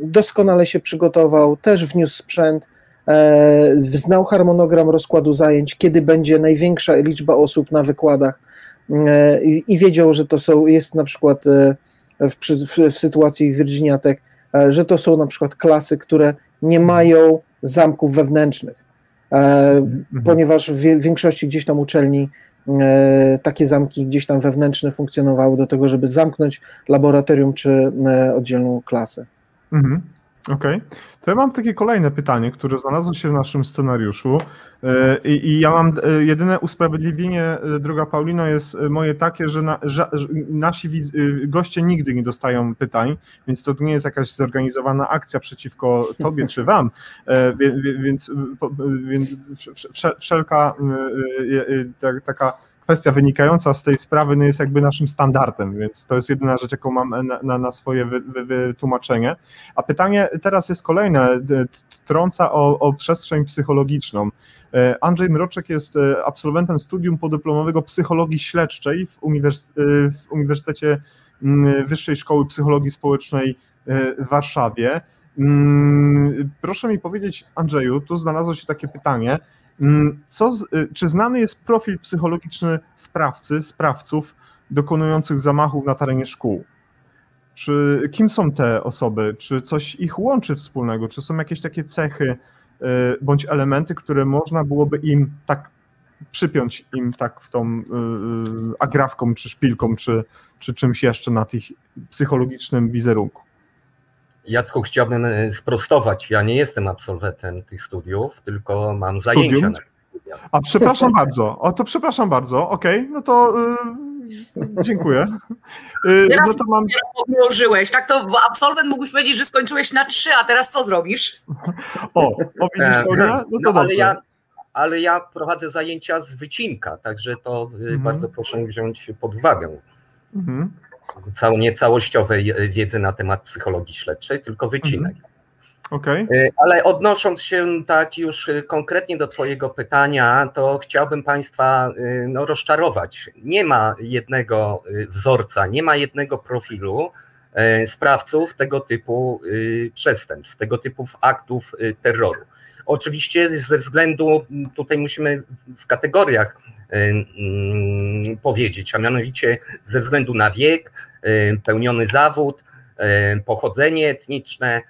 Doskonale się przygotował, też wniósł sprzęt, znał harmonogram rozkładu zajęć, kiedy będzie największa liczba osób na wykładach i wiedział, że to są, jest na przykład w, w, w sytuacji Virginia Tech, e, że to są na przykład klasy, które nie mają zamków wewnętrznych, e, mhm. ponieważ w większości gdzieś tam uczelni e, takie zamki gdzieś tam wewnętrzne funkcjonowały do tego, żeby zamknąć laboratorium czy oddzielną klasę. Mhm. Okej. Okay. To ja mam takie kolejne pytanie, które znalazło się w naszym scenariuszu e, i, i ja mam e, jedyne usprawiedliwienie, e, droga Paulino, jest moje takie, że, na, że, nasi goście nigdy nie dostają pytań, więc to nie jest jakaś zorganizowana akcja przeciwko [LAUGHS] tobie czy wam, więc, więc wszelka taka kwestia wynikająca z tej sprawy no jest jakby naszym standardem, więc to jest jedyna rzecz, jaką mam na, na, na swoje wy, wy, wytłumaczenie. A pytanie teraz jest kolejne, trąca o, o przestrzeń psychologiczną. E, Andrzej Mroczek jest e, absolwentem studium podyplomowego psychologii śledczej w, e, w Uniwersytecie Wyższej Szkoły Psychologii Społecznej w Warszawie. Proszę mi powiedzieć, Andrzeju, tu znalazło się takie pytanie, Mm, co z, y, czy znany jest profil psychologiczny sprawcy, sprawców dokonujących zamachów na terenie szkół? Czy kim są te osoby? Czy coś ich łączy wspólnego? Czy są jakieś takie cechy y, bądź elementy, które można byłoby im tak przypiąć im tak w tą y, agrafką, czy szpilką, czy, czy czymś jeszcze na tych psychologicznym wizerunku? Jacku, chciałbym e, sprostować. Ja nie jestem absolwentem tych studiów, tylko mam zajęcia Studium? A przepraszam bardzo. O to przepraszam bardzo. Okej, okay, no to yy, dziękuję. Yy, teraz no to mam... Ułożyłeś. Tak to absolwent mógłbyś powiedzieć, że skończyłeś na trzy, a teraz co zrobisz? O, o widzisz, e, No to no, ale ja, ale ja prowadzę zajęcia z wycinka, także to y, mhm. bardzo proszę wziąć pod uwagę. Mhm cał, nie całościowej wiedzy na temat psychologii śledczej, tylko wycinek. Mhm. Okay. Ale odnosząc się tak już e, konkretnie do Twojego pytania, to chciałbym Państwa e, no, rozczarować. Nie ma jednego wzorca, nie ma jednego profilu sprawców tego typu przestępstw, tego typu aktów terroru. Oczywiście ze względu, tutaj musimy w kategoriach powiedzieć, a mianowicie ze względu na wiek, pełniony zawód, pochodzenie etniczne,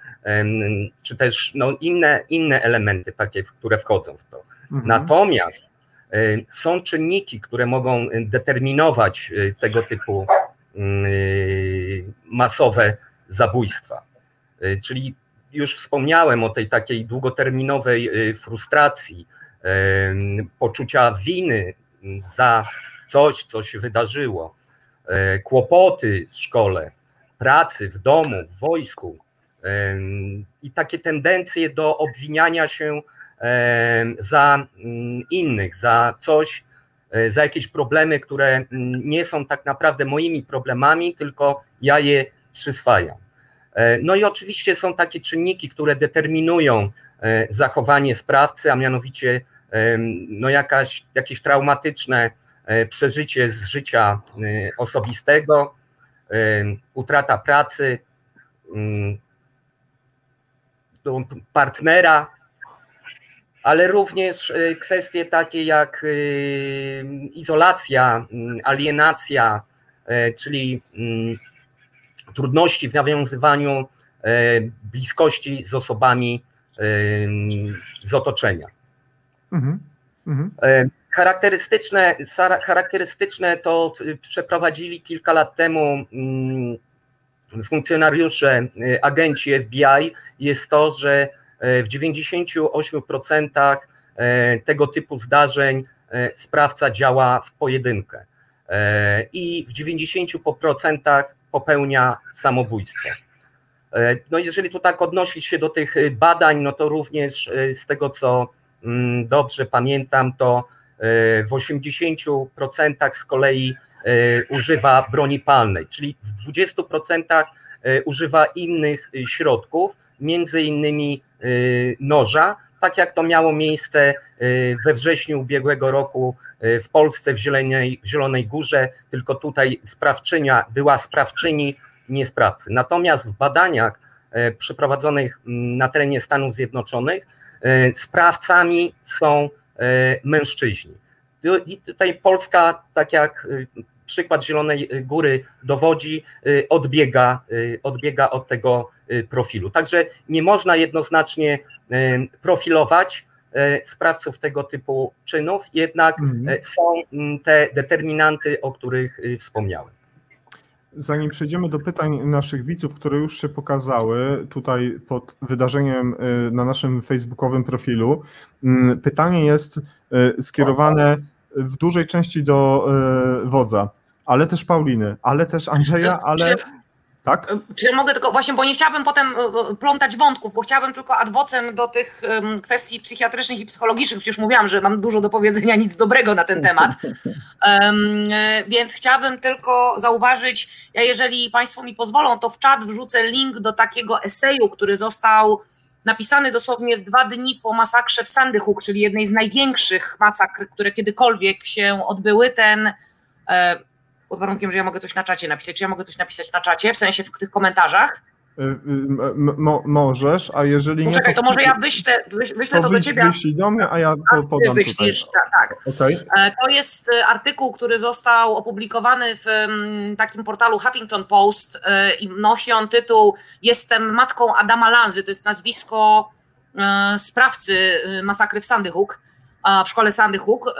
czy też no, inne, inne elementy takie, które wchodzą w to. Mhm. Natomiast są czynniki, które mogą determinować tego typu masowe zabójstwa. Czyli już wspomniałem o tej takiej długoterminowej frustracji, poczucia winy za coś, co się wydarzyło, e, kłopoty w szkole, pracy, w domu, w wojsku i takie tendencje do obwiniania się za mm, innych, za coś, e, za jakieś problemy, które mm, nie są tak naprawdę moimi problemami, tylko ja je przyswajam. E, no i oczywiście są takie czynniki, które determinują zachowanie sprawcy, a mianowicie no jakaś, jakieś traumatyczne e, przeżycie z życia e, osobistego, utrata pracy, mm, partnera, ale również e, kwestie takie jak izolacja, alienacja, czyli trudności w nawiązywaniu bliskości z osobami z otoczenia. Mhm. Mhm. E, charakterystyczne, charakterystyczne to przeprowadzili kilka lat temu mm, funkcjonariusze, y, agenci FBI, jest to, że e, w 98% e, tego typu zdarzeń sprawca działa w pojedynkę i w 90% popełnia samobójstwo. No jeżeli tu tak odnosić się do tych badań, no to również z tego, co dobrze pamiętam, to e, w 80% z kolei e, używa broni palnej, czyli w 20% e, używa innych środków, między innymi noża, tak jak to miało miejsce we wrześniu ubiegłego roku w Polsce w Zielonej, w Zielonej Górze, tylko tutaj sprawczynia była sprawczyni, nie sprawcy. Natomiast w badaniach przeprowadzonych mm, na terenie Stanów Zjednoczonych sprawcami są e, mężczyźni. I tutaj Polska, tak jak e, przykład Zielonej Góry dowodzi, odbiega, odbiega od tego profilu. Także nie można jednoznacznie profilować sprawców tego typu czynów, jednak mhm. są te determinanty, o których wspomniałem. Zanim przejdziemy do pytań naszych widzów, które już się pokazały tutaj pod wydarzeniem y, na naszym facebookowym profilu, mm, pytanie jest y, skierowane w dużej części do y, wodza, ale też Pauliny, ale też Andrzeja, ale tak? Czy ja mogę tylko, właśnie, bo nie chciałabym potem e, e, plątać wątków, bo chciałabym tylko adwocem do tych kwestii psychiatrycznych i psychologicznych, przecież mówiłam, że mam dużo do powiedzenia, nic dobrego na ten temat, [LAUGHS] um, więc chciałabym tylko zauważyć, ja jeżeli Państwo mi pozwolą, to w czat wrzucę link do takiego eseju, który został napisany dosłownie dwa dni po masakrze w Sandy Hook, czyli jednej z największych masakr, które kiedykolwiek się odbyły, ten pod warunkiem, że ja mogę coś na czacie napisać. Czy ja mogę coś napisać na czacie, w sensie w tych komentarzach? Y, y, mo, możesz, a jeżeli nie. Czekaj, to, to może ja wyślę, wyślę to, to do ciebie. Wyślij do mnie, a ja to podam. Wyślisz, tutaj. tak. tak. Okay. E, to jest e, artykuł, który został opublikowany w takim portalu Huffington Post e, i nosi on tytuł Jestem matką Adama Lanzy. To jest nazwisko sprawcy masakry w Sandy Hook, w szkole Sandy Hook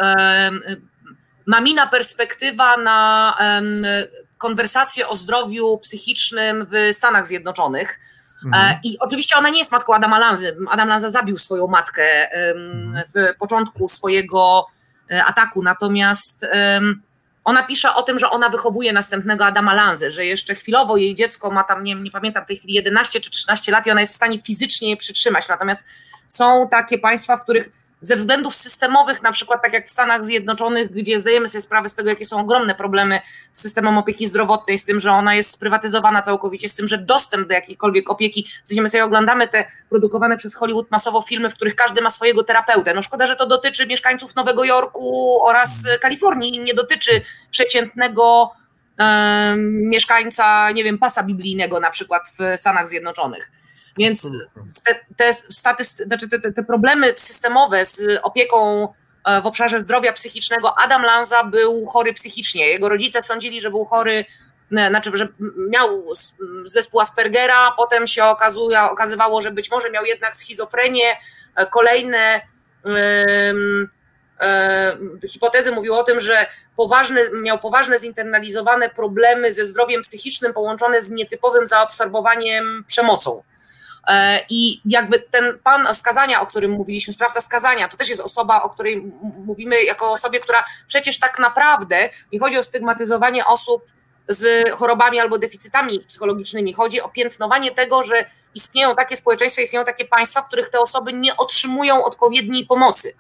mamina perspektywa na konwersację o zdrowiu psychicznym w Stanach Zjednoczonych. Mhm. E, I oczywiście ona nie jest matką Adama Lanzy. Adam Lanza zabił swoją matkę mhm. w początku swojego e, ataku, natomiast ona pisze o tym, że ona wychowuje następnego Adama Lanzy, że jeszcze chwilowo jej dziecko ma tam, nie, nie pamiętam w tej chwili 11 czy 13 lat i ona jest w stanie fizycznie je przytrzymać. Natomiast są takie państwa, w których ze względów systemowych, na przykład tak jak w Stanach Zjednoczonych, gdzie zdajemy sobie sprawę z tego, jakie są ogromne problemy z systemem opieki zdrowotnej, z tym, że ona jest sprywatyzowana całkowicie, z tym, że dostęp do jakiejkolwiek opieki, w sobie oglądamy te produkowane przez Hollywood masowo filmy, w których każdy ma swojego terapeutę. No szkoda, że to dotyczy mieszkańców Nowego Jorku oraz Kalifornii, nie dotyczy przeciętnego mieszkańca, nie wiem, pasa biblijnego na przykład w Stanach Zjednoczonych. Więc te, te, statysty, znaczy te, te problemy systemowe z opieką e, w obszarze zdrowia psychicznego, Adam Lanza był chory psychicznie. Jego rodzice sądzili, że był chory, e, znaczy, że miał zespół Aspergera, potem się okazuje, okazywało, że być może miał jednak schizofrenię. E, kolejne um, hipotezy mówiły o tym, że poważne, miał poważne zinternalizowane problemy ze zdrowiem psychicznym połączone z nietypowym zaobserwowaniem przemocą. E, I jakby ten pan skazania, o którym mówiliśmy, sprawca skazania, to też jest osoba, o której mówimy jako osobie, która przecież tak naprawdę nie chodzi o stygmatyzowanie osób z chorobami albo deficytami psychologicznymi. Chodzi o piętnowanie tego, że istnieją takie społeczeństwa, istnieją takie państwa, w których te osoby nie otrzymują odpowiedniej pomocy.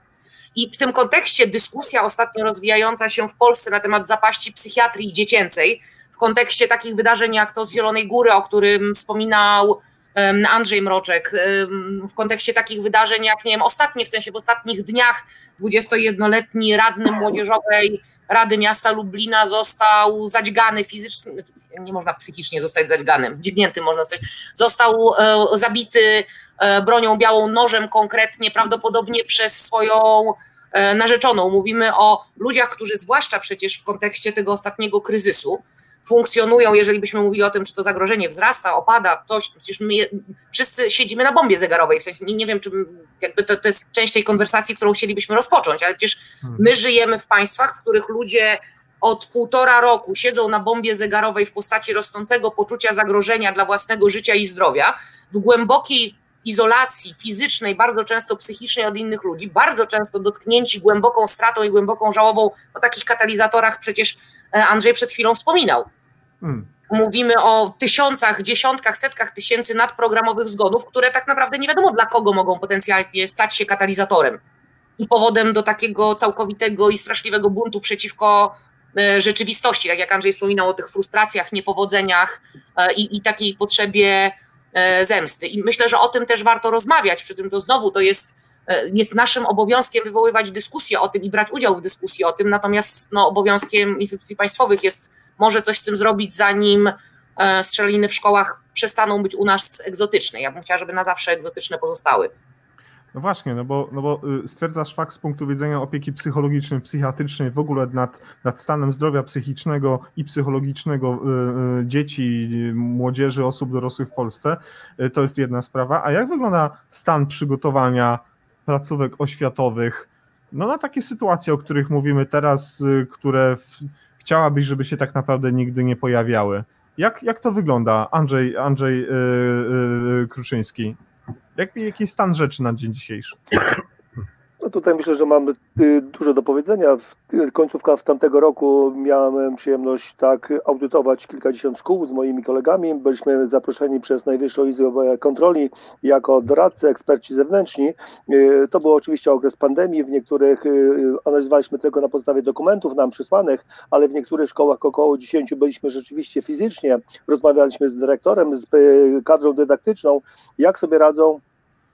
I w tym kontekście dyskusja ostatnio rozwijająca się w Polsce na temat zapaści psychiatrii dziecięcej, w kontekście takich wydarzeń jak to z Zielonej Góry, o którym wspominał Andrzej Mroczek w kontekście takich wydarzeń jak, nie wiem, ostatnie, w sensie w ostatnich dniach 21-letni radny [LAUGHS] młodzieżowej Rady Miasta Lublina został zadźgany fizycznie, nie można psychicznie zostać zadźganym, dźgnięty można zostać, został e, zabity e, bronią białą, nożem konkretnie, prawdopodobnie przez swoją e, narzeczoną. Mówimy o ludziach, którzy zwłaszcza przecież w kontekście tego ostatniego kryzysu, funkcjonują, jeżeli byśmy mówili o tym, czy to zagrożenie wzrasta, opada, coś, przecież my wszyscy siedzimy na bombie zegarowej, w sensie nie, nie wiem, czy jakby to, to jest część tej konwersacji, którą chcielibyśmy rozpocząć, ale przecież hmm. my żyjemy w państwach, w których ludzie od półtora roku siedzą na bombie zegarowej w postaci rosnącego poczucia zagrożenia dla własnego życia i zdrowia, w głębokiej izolacji fizycznej, bardzo często psychicznej od innych ludzi, bardzo często dotknięci głęboką stratą i głęboką żałobą o takich katalizatorach przecież Andrzej przed chwilą wspominał. Hmm. Mówimy o tysiącach, dziesiątkach, setkach tysięcy nadprogramowych zgonów, które tak naprawdę nie wiadomo dla kogo mogą potencjalnie stać się katalizatorem i powodem do takiego całkowitego i straszliwego buntu przeciwko e, rzeczywistości, tak jak Andrzej wspominał o tych frustracjach, niepowodzeniach e, i, i takiej potrzebie E, zemsty. I myślę, że o tym też warto rozmawiać, przy czym to znowu to jest, e, jest naszym obowiązkiem wywoływać dyskusję o tym i brać udział w dyskusji o tym, natomiast no, obowiązkiem instytucji państwowych jest może coś z tym zrobić, zanim e, strzeliny w szkołach przestaną być u nas egzotyczne. Ja bym chciała, żeby na zawsze egzotyczne pozostały. No właśnie, no bo, no bo y, stwierdzasz fakt z punktu widzenia opieki psychologicznej, psychiatrycznej, w ogóle nad, nad stanem zdrowia psychicznego i psychologicznego y, y, dzieci, młodzieży, osób dorosłych w Polsce. To jest jedna sprawa. A jak wygląda stan przygotowania placówek oświatowych no, na takie sytuacje, o których mówimy teraz, które w, chciałabyś, żeby się tak naprawdę nigdy nie pojawiały? Jak, jak to wygląda, Andrzej, Andrzej yy, yy, Kruczyński? Jak, jaki jest stan rzeczy na dzień dzisiejszy? No tutaj myślę, że mamy y, dużo do powiedzenia. W końcówka w tamtego roku miałem przyjemność tak audytować kilkadziesiąt szkół z moimi kolegami. Byliśmy zaproszeni przez Najwyższą Izbę Kontroli jako doradcy, eksperci zewnętrzni. Y, to był oczywiście okres pandemii. W niektórych y, analizowaliśmy tylko na podstawie dokumentów nam przysłanych, ale w niektórych szkołach około 10 byliśmy rzeczywiście fizycznie. Rozmawialiśmy z dyrektorem, z kadrą dydaktyczną, jak sobie radzą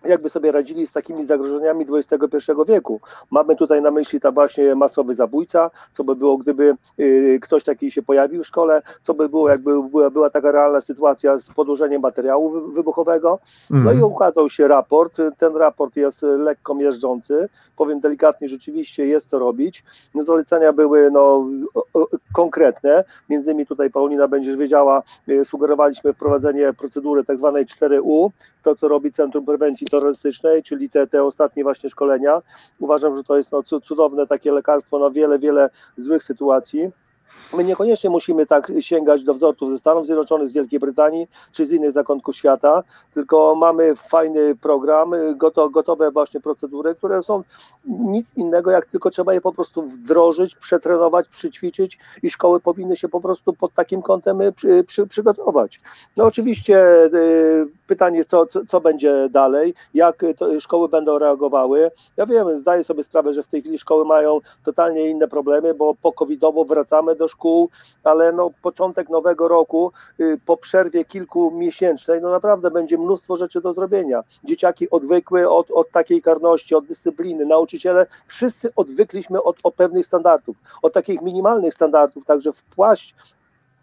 jakby sobie radzili z takimi zagrożeniami XXI wieku. Mamy tutaj na myśli ta właśnie masowy zabójca, co by było, gdyby y, ktoś taki się pojawił w szkole, co by było, jakby była, była taka realna sytuacja z podłożeniem materiału wybuchowego. No mm. i mhm. ukazał się raport. Ten raport jest lekko miażdżący. Powiem delikatnie, rzeczywiście jest co robić. No, zalecenia były no, konkretne. Między innymi tutaj Paulina będziesz wiedziała, y, sugerowaliśmy wprowadzenie procedury tak zwanej 4U, to co robi Centrum Prewencji terrorystycznej, czyli te, te ostatnie właśnie szkolenia. Uważam, że to jest no, cudowne takie lekarstwo na wiele, wiele złych sytuacji. My niekoniecznie musimy tak sięgać do wzorców ze Stanów Zjednoczonych, z Wielkiej Brytanii czy z innych zakątków świata, tylko mamy fajny program, gotowe właśnie procedury, które są nic innego, jak tylko trzeba je po prostu wdrożyć, przetrenować, przyćwiczyć i szkoły powinny się po prostu pod takim kątem y, przy, przy, przygotować. No oczywiście y, pytanie, co, co, co będzie dalej, jak szkoły będą reagowały. Ja wiem, zdaję sobie sprawę, że w tej chwili szkoły mają totalnie inne problemy, bo po covidowo wracamy do szkół, ale no, początek nowego roku y, po przerwie kilkumiesięcznej, no naprawdę będzie mnóstwo rzeczy do zrobienia. Dzieciaki odwykły od, od takiej karności, od dyscypliny, nauczyciele, wszyscy odwykliśmy od, od pewnych standardów, od takich minimalnych standardów, także wpłaść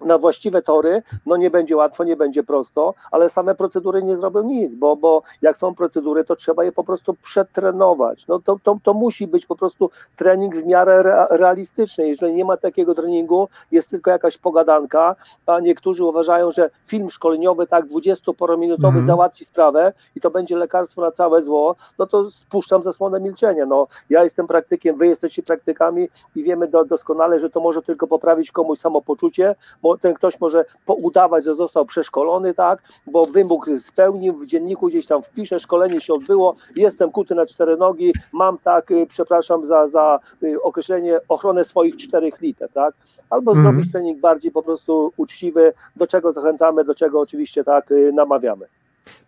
na właściwe tory, no nie będzie łatwo, nie będzie prosto, ale same procedury nie zrobią nic, bo, bo jak są procedury, to trzeba je po prostu przetrenować. No to, to, to musi być po prostu trening w miarę realistyczny. Jeżeli nie ma takiego treningu, jest tylko jakaś pogadanka, a niektórzy uważają, że film szkoleniowy tak 20-porominutowy mm. załatwi sprawę i to będzie lekarstwo na całe zło, no to spuszczam zasłonę milczenia. No, ja jestem praktykiem, wy jesteście praktykami i wiemy do, doskonale, że to może tylko poprawić komuś samopoczucie, bo ten ktoś może udawać, że został przeszkolony, tak, bo wymóg spełnił, w dzienniku gdzieś tam wpisze, szkolenie się odbyło, jestem kuty na cztery nogi, mam tak, y, przepraszam za, za y, określenie, ochronę swoich czterech liter, tak, albo mm. zrobić trening bardziej po prostu uczciwy, do czego zachęcamy, do czego oczywiście tak y, namawiamy.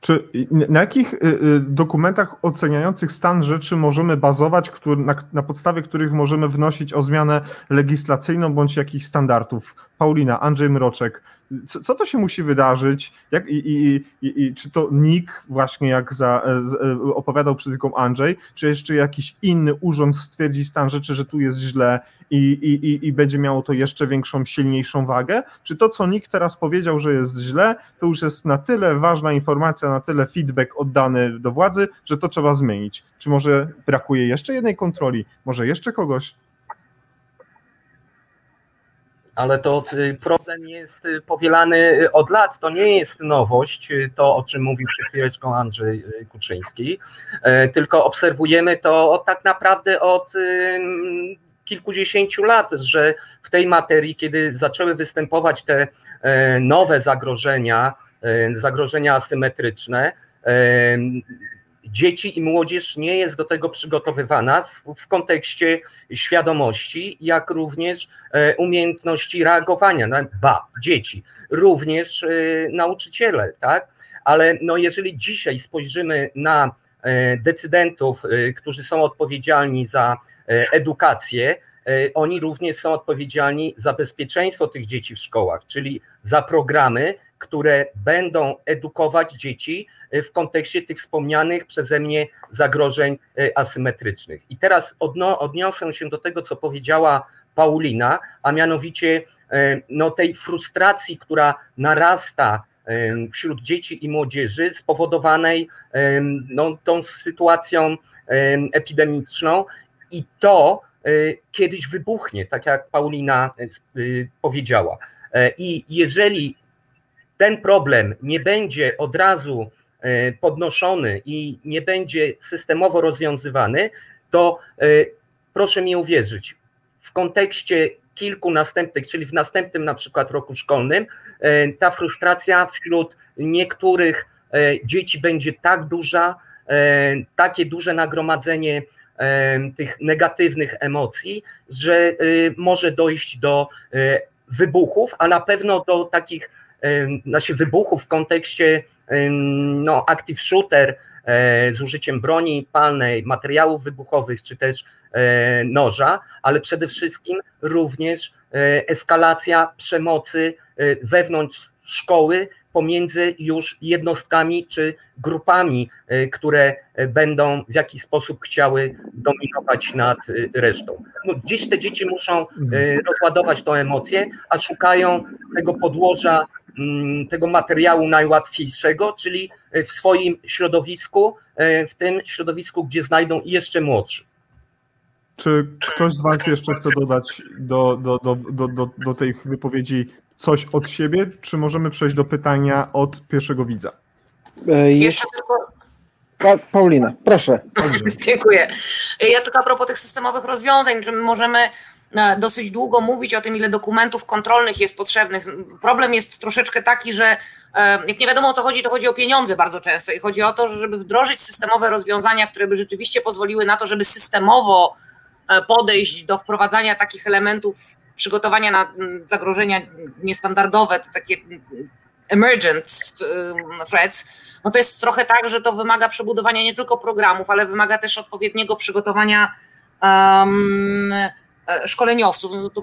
Czy na jakich y, y, dokumentach oceniających stan rzeczy możemy bazować, na, na, podstawie których możemy wnosić o zmianę legislacyjną bądź jakichś standardów? Paulina, Andrzej Mroczek, co, co to się musi wydarzyć? Jak, i, i, i, i, czy to NIK, właśnie jak za, z, e, opowiadał przed chwilą Andrzej, czy jeszcze jakiś inny urząd stwierdzi stan rzeczy, że tu jest źle i, i, będzie miało to jeszcze większą, silniejszą wagę? Czy to, co NIK teraz powiedział, że jest źle, to już jest na tyle ważna informacja, na tyle feedback oddany do władzy, że to trzeba zmienić? Czy może brakuje jeszcze jednej kontroli? Może jeszcze kogoś? Ale to y, problem jest y, powielany y, od lat. To nie jest nowość, to o czym mówił przed chwileczką Andrzej Kuczyński, tylko obserwujemy to tak naprawdę od kilkudziesięciu lat, że w tej materii, kiedy zaczęły występować te nowe zagrożenia, zagrożenia asymetryczne, dzieci i młodzież nie jest do tego przygotowywana w, w kontekście świadomości, jak również e, umiejętności reagowania, na, ba, dzieci, również e, nauczyciele, tak? Ale no jeżeli dzisiaj spojrzymy na e, decydentów, którzy są odpowiedzialni za edukację, oni również są odpowiedzialni za bezpieczeństwo tych dzieci w szkołach, czyli za programy, które będą edukować dzieci e, w kontekście tych wspomnianych przeze mnie zagrożeń e, asymetrycznych. I teraz odno, odniosę się do tego, co powiedziała Paulina, a mianowicie e, no, tej frustracji, która narasta wśród dzieci i młodzieży spowodowanej no, tą sytuacją epidemiczną i to kiedyś wybuchnie, tak jak Paulina powiedziała. I jeżeli ten problem nie będzie od razu e, podnoszony i nie będzie systemowo rozwiązywany, to e, proszę mi uwierzyć, w kontekście kilku następnych, czyli w następnym na przykład roku szkolnym, e, ta frustracja wśród niektórych dzieci będzie tak duża, takie duże nagromadzenie tych negatywnych emocji, że może dojść do wybuchów, a na pewno do takich znaczy wybuchów w kontekście no, active shooter e, z użyciem broni palnej, materiałów wybuchowych czy też e, noża, ale przede wszystkim również e, eskalacja przemocy wewnątrz szkoły pomiędzy już jednostkami czy grupami, które będą w jakiś sposób chciały dominować nad resztą. No, dziś te dzieci muszą rozładować tą emocję, a szukają tego podłoża tego materiału najłatwiejszego, czyli w swoim środowisku, e, w tym środowisku, gdzie znajdą jeszcze młodszy. Czy ktoś z Was jeszcze chce dodać do, do, do, do, do, do tej wypowiedzi coś od siebie, czy możemy przejść do pytania od pierwszego widza? E, jeszcze tylko pa, Paulina, proszę. [LAUGHS] Dziękuję. Ja tylko a propos tych systemowych rozwiązań, że możemy E, dosyć długo mówić o tym, ile dokumentów kontrolnych jest potrzebnych. Problem jest troszeczkę taki, że e, jak nie wiadomo o co chodzi, to chodzi o pieniądze bardzo często i chodzi o to, żeby wdrożyć systemowe rozwiązania, które by rzeczywiście pozwoliły na to, żeby systemowo e, podejść do wprowadzania takich elementów przygotowania na zagrożenia niestandardowe, takie emergent threats, no to jest trochę tak, że to wymaga przebudowania nie tylko programów, ale wymaga też odpowiedniego przygotowania um, E, szkoleniowców, no to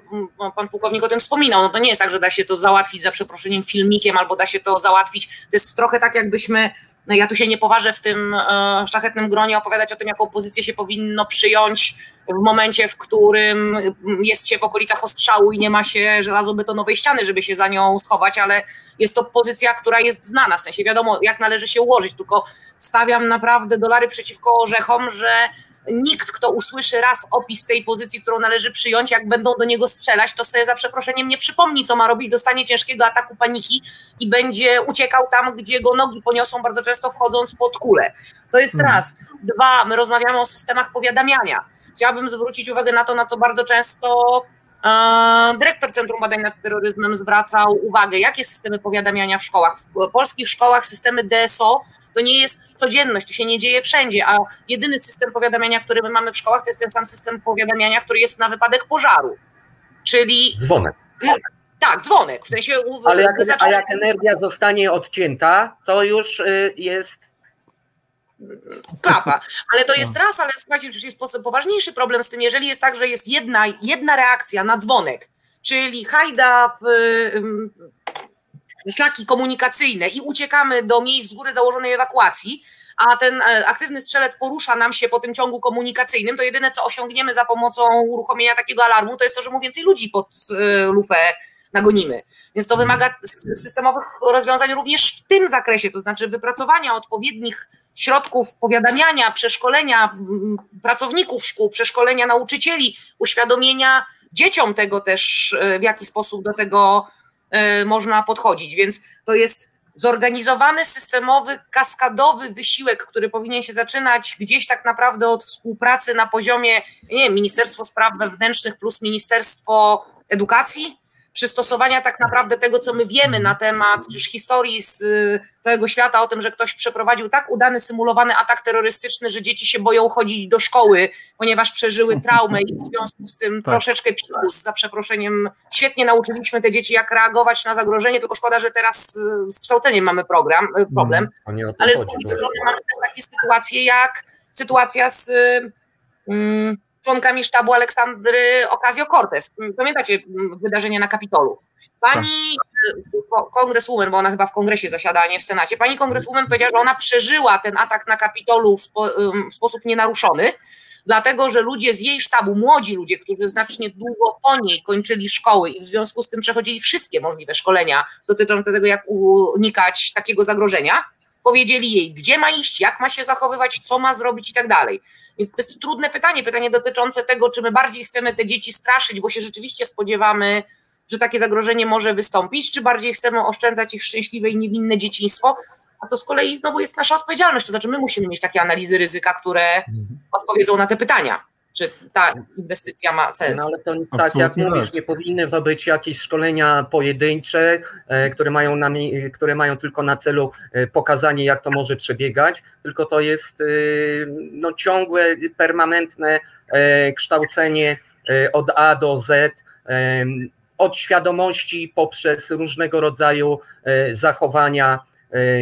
pan pułkownik o tym wspominał, no to nie jest tak, że da się to załatwić za przeproszeniem filmikiem, albo da się to załatwić, to jest trochę tak jakbyśmy, no ja tu się nie poważę w tym e, szlachetnym gronie opowiadać o tym, jaką pozycję się powinno przyjąć w momencie, w którym jest się w okolicach ostrzału i nie ma się żelazobetonowej ściany, żeby się za nią schować, ale jest to pozycja, która jest znana, w sensie wiadomo, jak należy się ułożyć, tylko stawiam naprawdę dolary przeciwko orzechom, że nikt, kto usłyszy raz opis tej pozycji, którą należy przyjąć, jak będą do niego strzelać, to sobie za przeproszeniem nie przypomni, co ma robić, dostanie ciężkiego ataku paniki i będzie uciekał tam, gdzie go nogi poniosą, bardzo często wchodząc pod kulę. To jest hmm. raz. Dwa, my rozmawiamy o systemach powiadamiania. Chciałabym zwrócić uwagę na to, na co bardzo często e, dyrektor Centrum Badań nad Terroryzmem zwracał uwagę, jakie systemy powiadamiania w szkołach. W polskich szkołach systemy DSO to nie jest codzienność, to się nie dzieje wszędzie, a jedyny system powiadamiania, który my mamy w szkołach, to jest ten sam system powiadamiania, który jest na wypadek pożaru. Czyli. Dzwonek. Tak, dzwonek. W sensie. Ale jak, a jak energia zostanie odcięta, to już y, jest. Klapa. Ale to jest raz, ale słuchajcie, już jest poważniejszy problem z tym, jeżeli jest tak, że jest jedna, jedna reakcja na dzwonek, czyli hajda w, szlaki komunikacyjne i uciekamy do miejsc z góry założonej ewakuacji, a ten e, aktywny strzelec porusza nam się po tym ciągu komunikacyjnym, to jedyne co osiągniemy za pomocą uruchomienia takiego alarmu, to jest to, że mu więcej ludzi pod e, lufę nagonimy. Więc to wymaga systemowych rozwiązań również w tym zakresie, to znaczy wypracowania odpowiednich środków powiadamiania, przeszkolenia pracowników szkół, przeszkolenia nauczycieli, uświadomienia dzieciom tego też, e, w jaki sposób do tego można podchodzić. Więc to jest zorganizowany, systemowy, kaskadowy wysiłek, który powinien się zaczynać gdzieś tak naprawdę od współpracy na poziomie, nie wiem, Ministerstwo Spraw Wewnętrznych plus Ministerstwo Edukacji, przystosowania tak naprawdę tego, co my wiemy na temat przecież historii z y, całego świata o tym, że ktoś przeprowadził tak udany, symulowany atak terrorystyczny, że dzieci się boją chodzić do szkoły, ponieważ przeżyły traumę i w związku z tym tak. troszeczkę psikus, za przeproszeniem. Świetnie nauczyliśmy te dzieci, jak reagować na zagrożenie, tylko szkoda, że teraz y, z kształceniem mamy program, y, problem, mm, ale z drugiej strony mamy też takie sytuacje jak sytuacja z... Mm, członkami sztabu Aleksandry Ocasio-Cortez. Pamiętacie wydarzenie na Kapitolu? Pani tak. kongreswoman, bo ona chyba w kongresie zasiada, a nie w Senacie, pani kongreswoman powiedziała, że ona przeżyła ten atak na Kapitolu w, spo, w sposób nienaruszony, dlatego że ludzie z jej sztabu, młodzi ludzie, którzy znacznie długo po niej kończyli szkoły i w związku z tym przechodzili wszystkie możliwe szkolenia dotyczące tego, jak unikać takiego zagrożenia, powiedzieli jej, gdzie ma iść, jak ma się zachowywać, co ma zrobić i tak dalej. Więc to jest trudne pytanie, pytanie dotyczące tego, czy my bardziej chcemy te dzieci straszyć, bo się rzeczywiście spodziewamy, że takie zagrożenie może wystąpić, czy bardziej chcemy oszczędzać ich szczęśliwe i niewinne dzieciństwo, a to z kolei znowu jest nasza odpowiedzialność, to znaczy my musimy mieć takie analizy ryzyka, które mhm. odpowiedzą na te pytania. Czy ta inwestycja ma sens. No ale to tak jak mówisz, tak. nie powinny to być jakieś szkolenia pojedyncze, e, które mają, na, które mają tylko na celu e, pokazanie, jak to może przebiegać, tylko to jest e, no, ciągłe, permanentne kształcenie od A do Z, od świadomości poprzez różnego rodzaju zachowania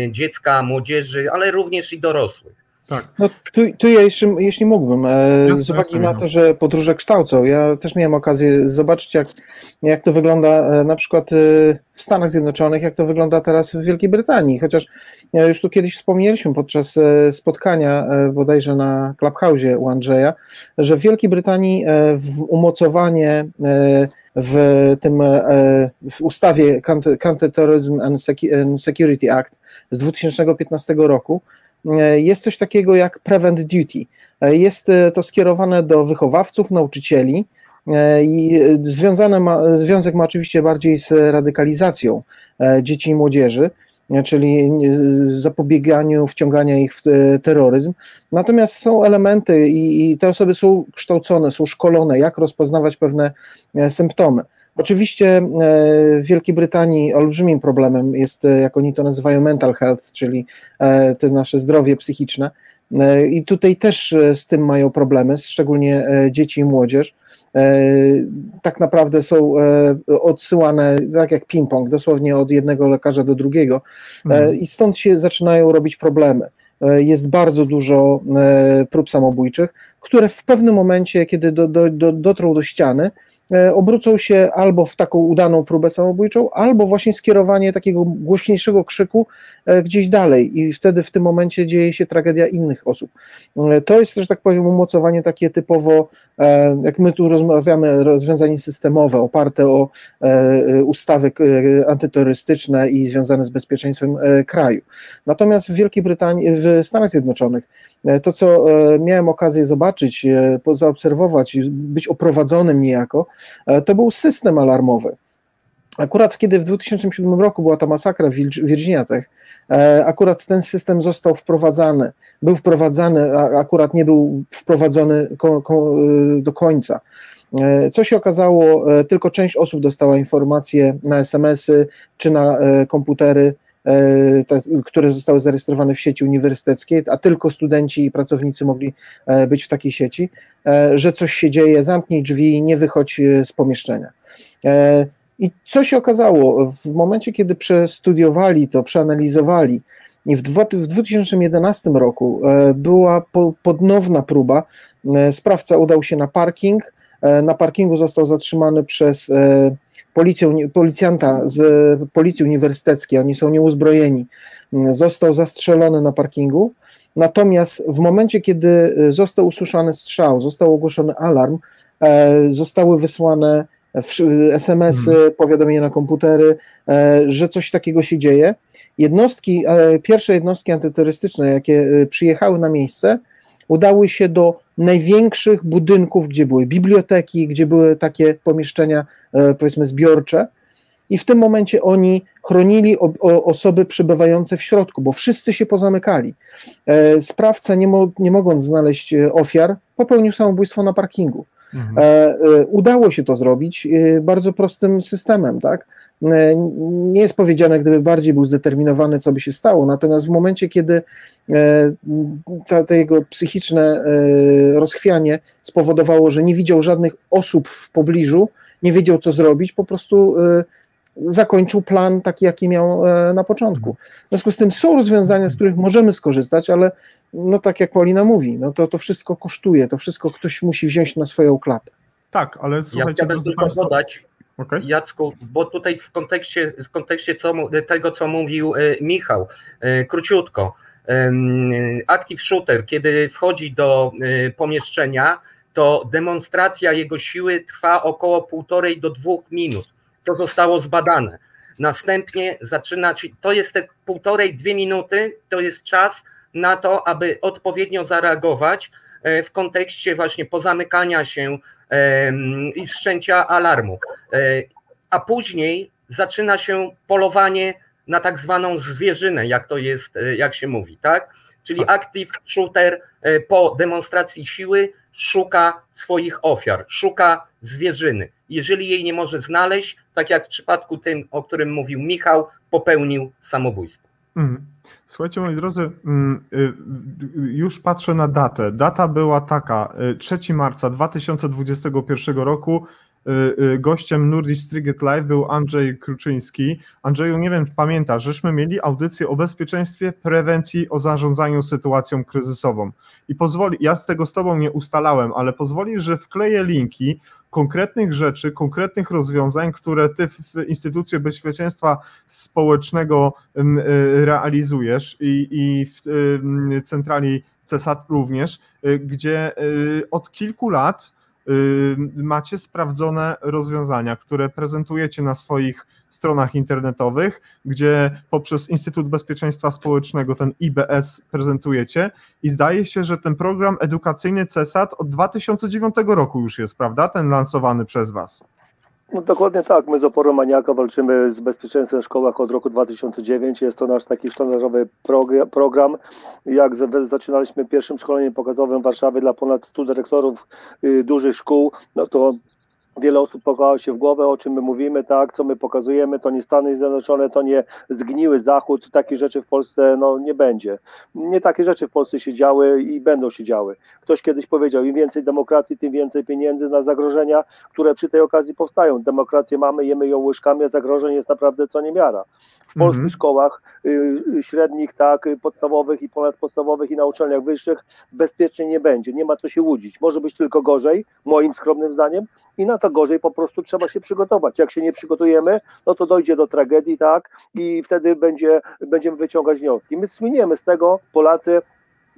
dziecka, młodzieży, ale również i dorosłych. Tak. No, tu, tu ja jeszcze, jeśli mógłbym, e, z uwagi na to, że podróże kształcą, ja też miałem okazję zobaczyć, jak, jak to wygląda e, na przykład e, w Stanach Zjednoczonych, jak to wygląda teraz w Wielkiej Brytanii, chociaż już tu kiedyś wspomnieliśmy podczas spotkania bodajże na Clubhouse u Andrzeja, że w Wielkiej Brytanii w umocowanie w tym w ustawie Counterterrorism and Security Act z 2015 roku jest coś takiego jak prevent duty. E, jest e, to skierowane do wychowawców, nauczycieli i związane ma, związek ma oczywiście bardziej z radykalizacją dzieci i młodzieży, czyli zapobieganiu wciągania ich w terroryzm. Natomiast są elementy i, i te osoby są kształcone, są szkolone, jak rozpoznawać pewne symptomy. Oczywiście e, w Wielkiej Brytanii olbrzymim problemem jest, e, jak oni to nazywają, mental health, czyli e, to nasze zdrowie psychiczne. I tutaj też z tym mają problemy, szczególnie dzieci i młodzież. Tak naprawdę są odsyłane, tak jak ping-pong, dosłownie od jednego lekarza do drugiego, mhm. i stąd się zaczynają robić problemy. Jest bardzo dużo prób samobójczych, które w pewnym momencie, kiedy do, do, do, dotrą do ściany, E, obrócą się albo w taką udaną próbę samobójczą, albo właśnie skierowanie takiego głośniejszego krzyku e, gdzieś dalej i wtedy w tym momencie dzieje się tragedia innych osób. E, to jest, że tak powiem, umocowanie takie typowo, jak my tu rozmawiamy, rozwiązanie systemowe, oparte o ustawy antyterrorystyczne i związane z bezpieczeństwem kraju. Natomiast w Wielkiej Brytanii, w Stanach Zjednoczonych, to co miałem okazję zobaczyć, zaobserwować, być oprowadzonym niejako, E, to był system alarmowy. Akurat kiedy w 2007 roku była ta masakra w Virginia Tech, e, akurat ten system został wprowadzany. Był wprowadzany, a akurat nie był wprowadzony e, do końca. Co się okazało, tylko część osób dostała informacje na SMS-y czy na komputery, które zostały zarejestrowane w sieci uniwersyteckiej, a tylko studenci i pracownicy mogli być w takiej sieci. E, że coś się dzieje, zamknij drzwi, nie wychodź e, z pomieszczenia. E, I co się okazało? W momencie, kiedy przestudiowali to, przeanalizowali, i w 2011 roku była ponowna próba. Sprawca udał się na parking. Na parkingu został zatrzymany przez policję, policjanta z policji uniwersyteckiej. Oni są nieuzbrojeni. Został zastrzelony na parkingu. Natomiast w momencie, kiedy e, został usłyszany strzał, został ogłoszony alarm, e, zostały wysłane SMS-y, hmm. powiadomienia na komputery, e, że coś takiego się dzieje. Jednostki, pierwsze jednostki antyterrorystyczne, jakie przyjechały na miejsce, udały się do największych budynków, gdzie były biblioteki, gdzie były takie pomieszczenia, powiedzmy, zbiorcze i w tym momencie oni chronili o, o osoby przebywające w środku, bo wszyscy się pozamykali. E, sprawca, nie, mo, nie mogąc znaleźć e, ofiar, popełnił samobójstwo na parkingu. Mhm. E, udało się to zrobić bardzo prostym systemem, tak? Nie jest powiedziane, gdyby bardziej był zdeterminowany, co by się stało, natomiast w momencie, kiedy ta, to jego psychiczne rozchwianie spowodowało, że nie widział żadnych osób w pobliżu, nie wiedział, co zrobić, po prostu zakończył plan taki, jaki miał e, na początku. W związku z tym są rozwiązania, z których możemy skorzystać, ale no tak jak Paulina mówi, no to, to wszystko kosztuje, to wszystko ktoś musi wziąć na swoją klatę. Tak, ale słuchajcie, ja chciałbym tylko Państwa... dodać, okay. Jacku, bo tutaj w kontekście, w kontekście co, tego, co mówił e, Michał, e, króciutko, Active Shooter, kiedy wchodzi do pomieszczenia, to demonstracja jego siły trwa około półtorej do dwóch minut to zostało zbadane. Następnie zaczyna, to jest te półtorej, dwie minuty, to jest czas na to, aby odpowiednio zareagować e, w kontekście właśnie pozamykania się i wszczęcia alarmu. E, a później zaczyna się polowanie na tak zwaną zwierzynę, jak to jest, e, jak się mówi, tak? Czyli active shooter po demonstracji siły szuka swoich ofiar, szuka zwierzyny. Jeżeli jej nie może znaleźć, tak jak w przypadku tym, o którym mówił Michał, popełnił samobójstwo. Mhm. Słuchajcie, moi drodzy, mm, y, już patrzę na datę. Data była taka, 3 y, marca 2021 roku. Y, gościem Nurdi Striget Live był Andrzej Kruczyński. Andrzeju, nie wiem, pamiętasz, żeśmy mieli audycję o bezpieczeństwie, prewencji, o zarządzaniu sytuacją kryzysową. I pozwoli, ja z tego z tobą nie ustalałem, ale pozwoli, że wkleję linki konkretnych rzeczy, konkretnych rozwiązań, które ty w Instytucie Bezpieczeństwa Społecznego y, realizujesz i, i w centrali CESAT również, y, gdzie y, od kilku lat macie sprawdzone rozwiązania, które prezentujecie na swoich stronach internetowych, gdzie poprzez Instytut Bezpieczeństwa Społecznego ten IBS prezentujecie i zdaje się, że ten program edukacyjny CESAT od 2009 roku już jest, prawda? Ten lansowany przez Was. No dokładnie tak. My z oporu maniaka walczymy z bezpieczeństwem w szkołach od roku 2009. Jest to nasz taki sztandarowy program. Jak zaczynaliśmy pierwszym szkoleniem pokazowym w Warszawie dla ponad 100 dyrektorów y, dużych szkół, no to Wiele osób pokało się w głowę, o czym my mówimy, tak, co my pokazujemy, to nie Stany Zjednoczone, to nie zgniły Zachód, takie rzeczy w Polsce no, nie będzie. Nie takie rzeczy w Polsce się działy i będą się działy. Ktoś kiedyś powiedział, im więcej demokracji, tym więcej pieniędzy na zagrożenia, które przy tej okazji powstają. Demokrację mamy, jemy ją łyżkami, a zagrożeń jest naprawdę co niemiara. W polskich mhm. szkołach y, y, średnich, tak, podstawowych i ponadpodstawowych i na uczelniach wyższych bezpiecznie nie będzie. Nie ma co się łudzić. Może być tylko gorzej, moim skromnym zdaniem, i na to gorzej po prostu trzeba się przygotować. Jak się nie przygotujemy, no to dojdzie do tragedii, tak, i wtedy będzie, będziemy wyciągać wnioski. My słyniemy z tego, Polacy,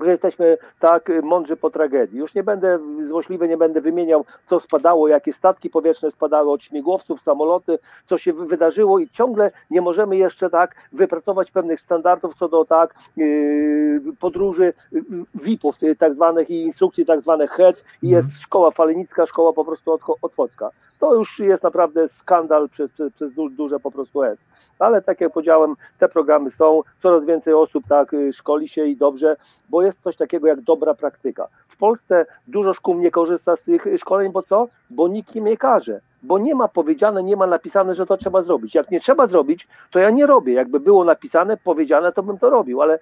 że jesteśmy tak mądrzy po tragedii. Już nie będę złośliwy, nie będę wymieniał, co spadało, jakie statki powietrzne spadały od śmigłowców, samoloty, co się wydarzyło i ciągle nie możemy jeszcze tak wypracować pewnych standardów co do tak yy, podróży yy, VIP-ów tak zwanych i instrukcji tak zwanych HED i jest mhm. szkoła falenicka, szkoła po prostu otwocka. To już jest naprawdę skandal przez, przez duże po prostu S. Ale tak jak powiedziałem, te programy są, coraz więcej osób tak szkoli się i dobrze, bo jest coś takiego jak dobra praktyka. W Polsce dużo szkół nie korzysta z tych szkoleń, bo co? Bo nikt im nie każe. Bo nie ma powiedziane, nie ma napisane, że to trzeba zrobić. Jak nie trzeba zrobić, to ja nie robię. Jakby było napisane, powiedziane, to bym to robił, ale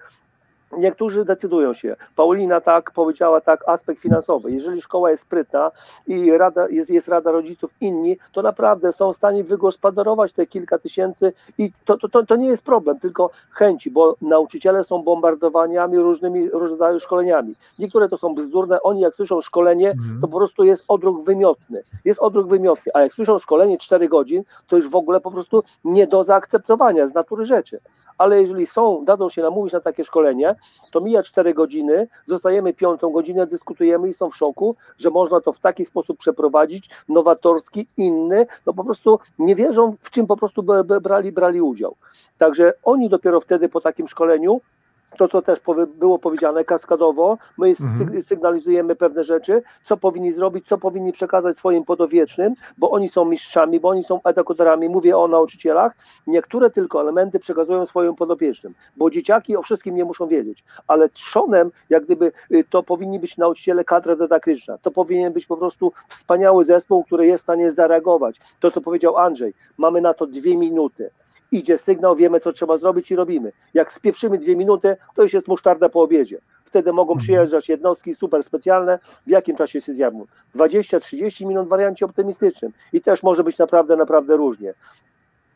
Niektórzy decydują się. Paulina tak powiedziała, tak, aspekt finansowy. Jeżeli szkoła jest sprytna i rada, jest, jest rada rodziców inni, to naprawdę są w stanie wygospodarować te kilka tysięcy i to, to, to, to nie jest problem, tylko chęci, bo nauczyciele są bombardowaniami różnymi rodzajami szkoleniami. Niektóre to są bzdurne, oni jak słyszą szkolenie, mhm. to po prostu jest odruch wymiotny. Jest odruch wymiotny, a jak słyszą szkolenie 4 godzin, to już w ogóle po prostu nie do zaakceptowania z natury rzeczy ale jeżeli są, dadzą się namówić na takie szkolenie, to mija 4 godziny, zostajemy piątą godzinę, dyskutujemy i są w szoku, że można to w taki sposób przeprowadzić, nowatorski, inny, no po prostu nie wierzą, w czym po prostu brali, brali udział. Także oni dopiero wtedy po takim szkoleniu to, co też było powiedziane kaskadowo, my mhm. sygnalizujemy pewne rzeczy, co powinni zrobić, co powinni przekazać swoim podowiecznym, bo oni są mistrzami, bo oni są edukatorami, mówię o nauczycielach, niektóre tylko elementy przekazują swoim podopiecznym, bo dzieciaki o wszystkim nie muszą wiedzieć, ale trzonem, jak gdyby y, to powinni być nauczyciele kadra dydaktyczna, to powinien być po prostu wspaniały zespół, który jest w stanie zareagować. To, co powiedział Andrzej, mamy na to dwie minuty idzie sygnał, wiemy co trzeba zrobić i robimy. Jak spieprzymy dwie minuty, to już jest musztarda po obiedzie. Wtedy mogą mhm. przyjeżdżać jednostki super specjalne. W jakim czasie się zjawią? 20-30 minut w wariancie optymistycznym. I też może być naprawdę, naprawdę różnie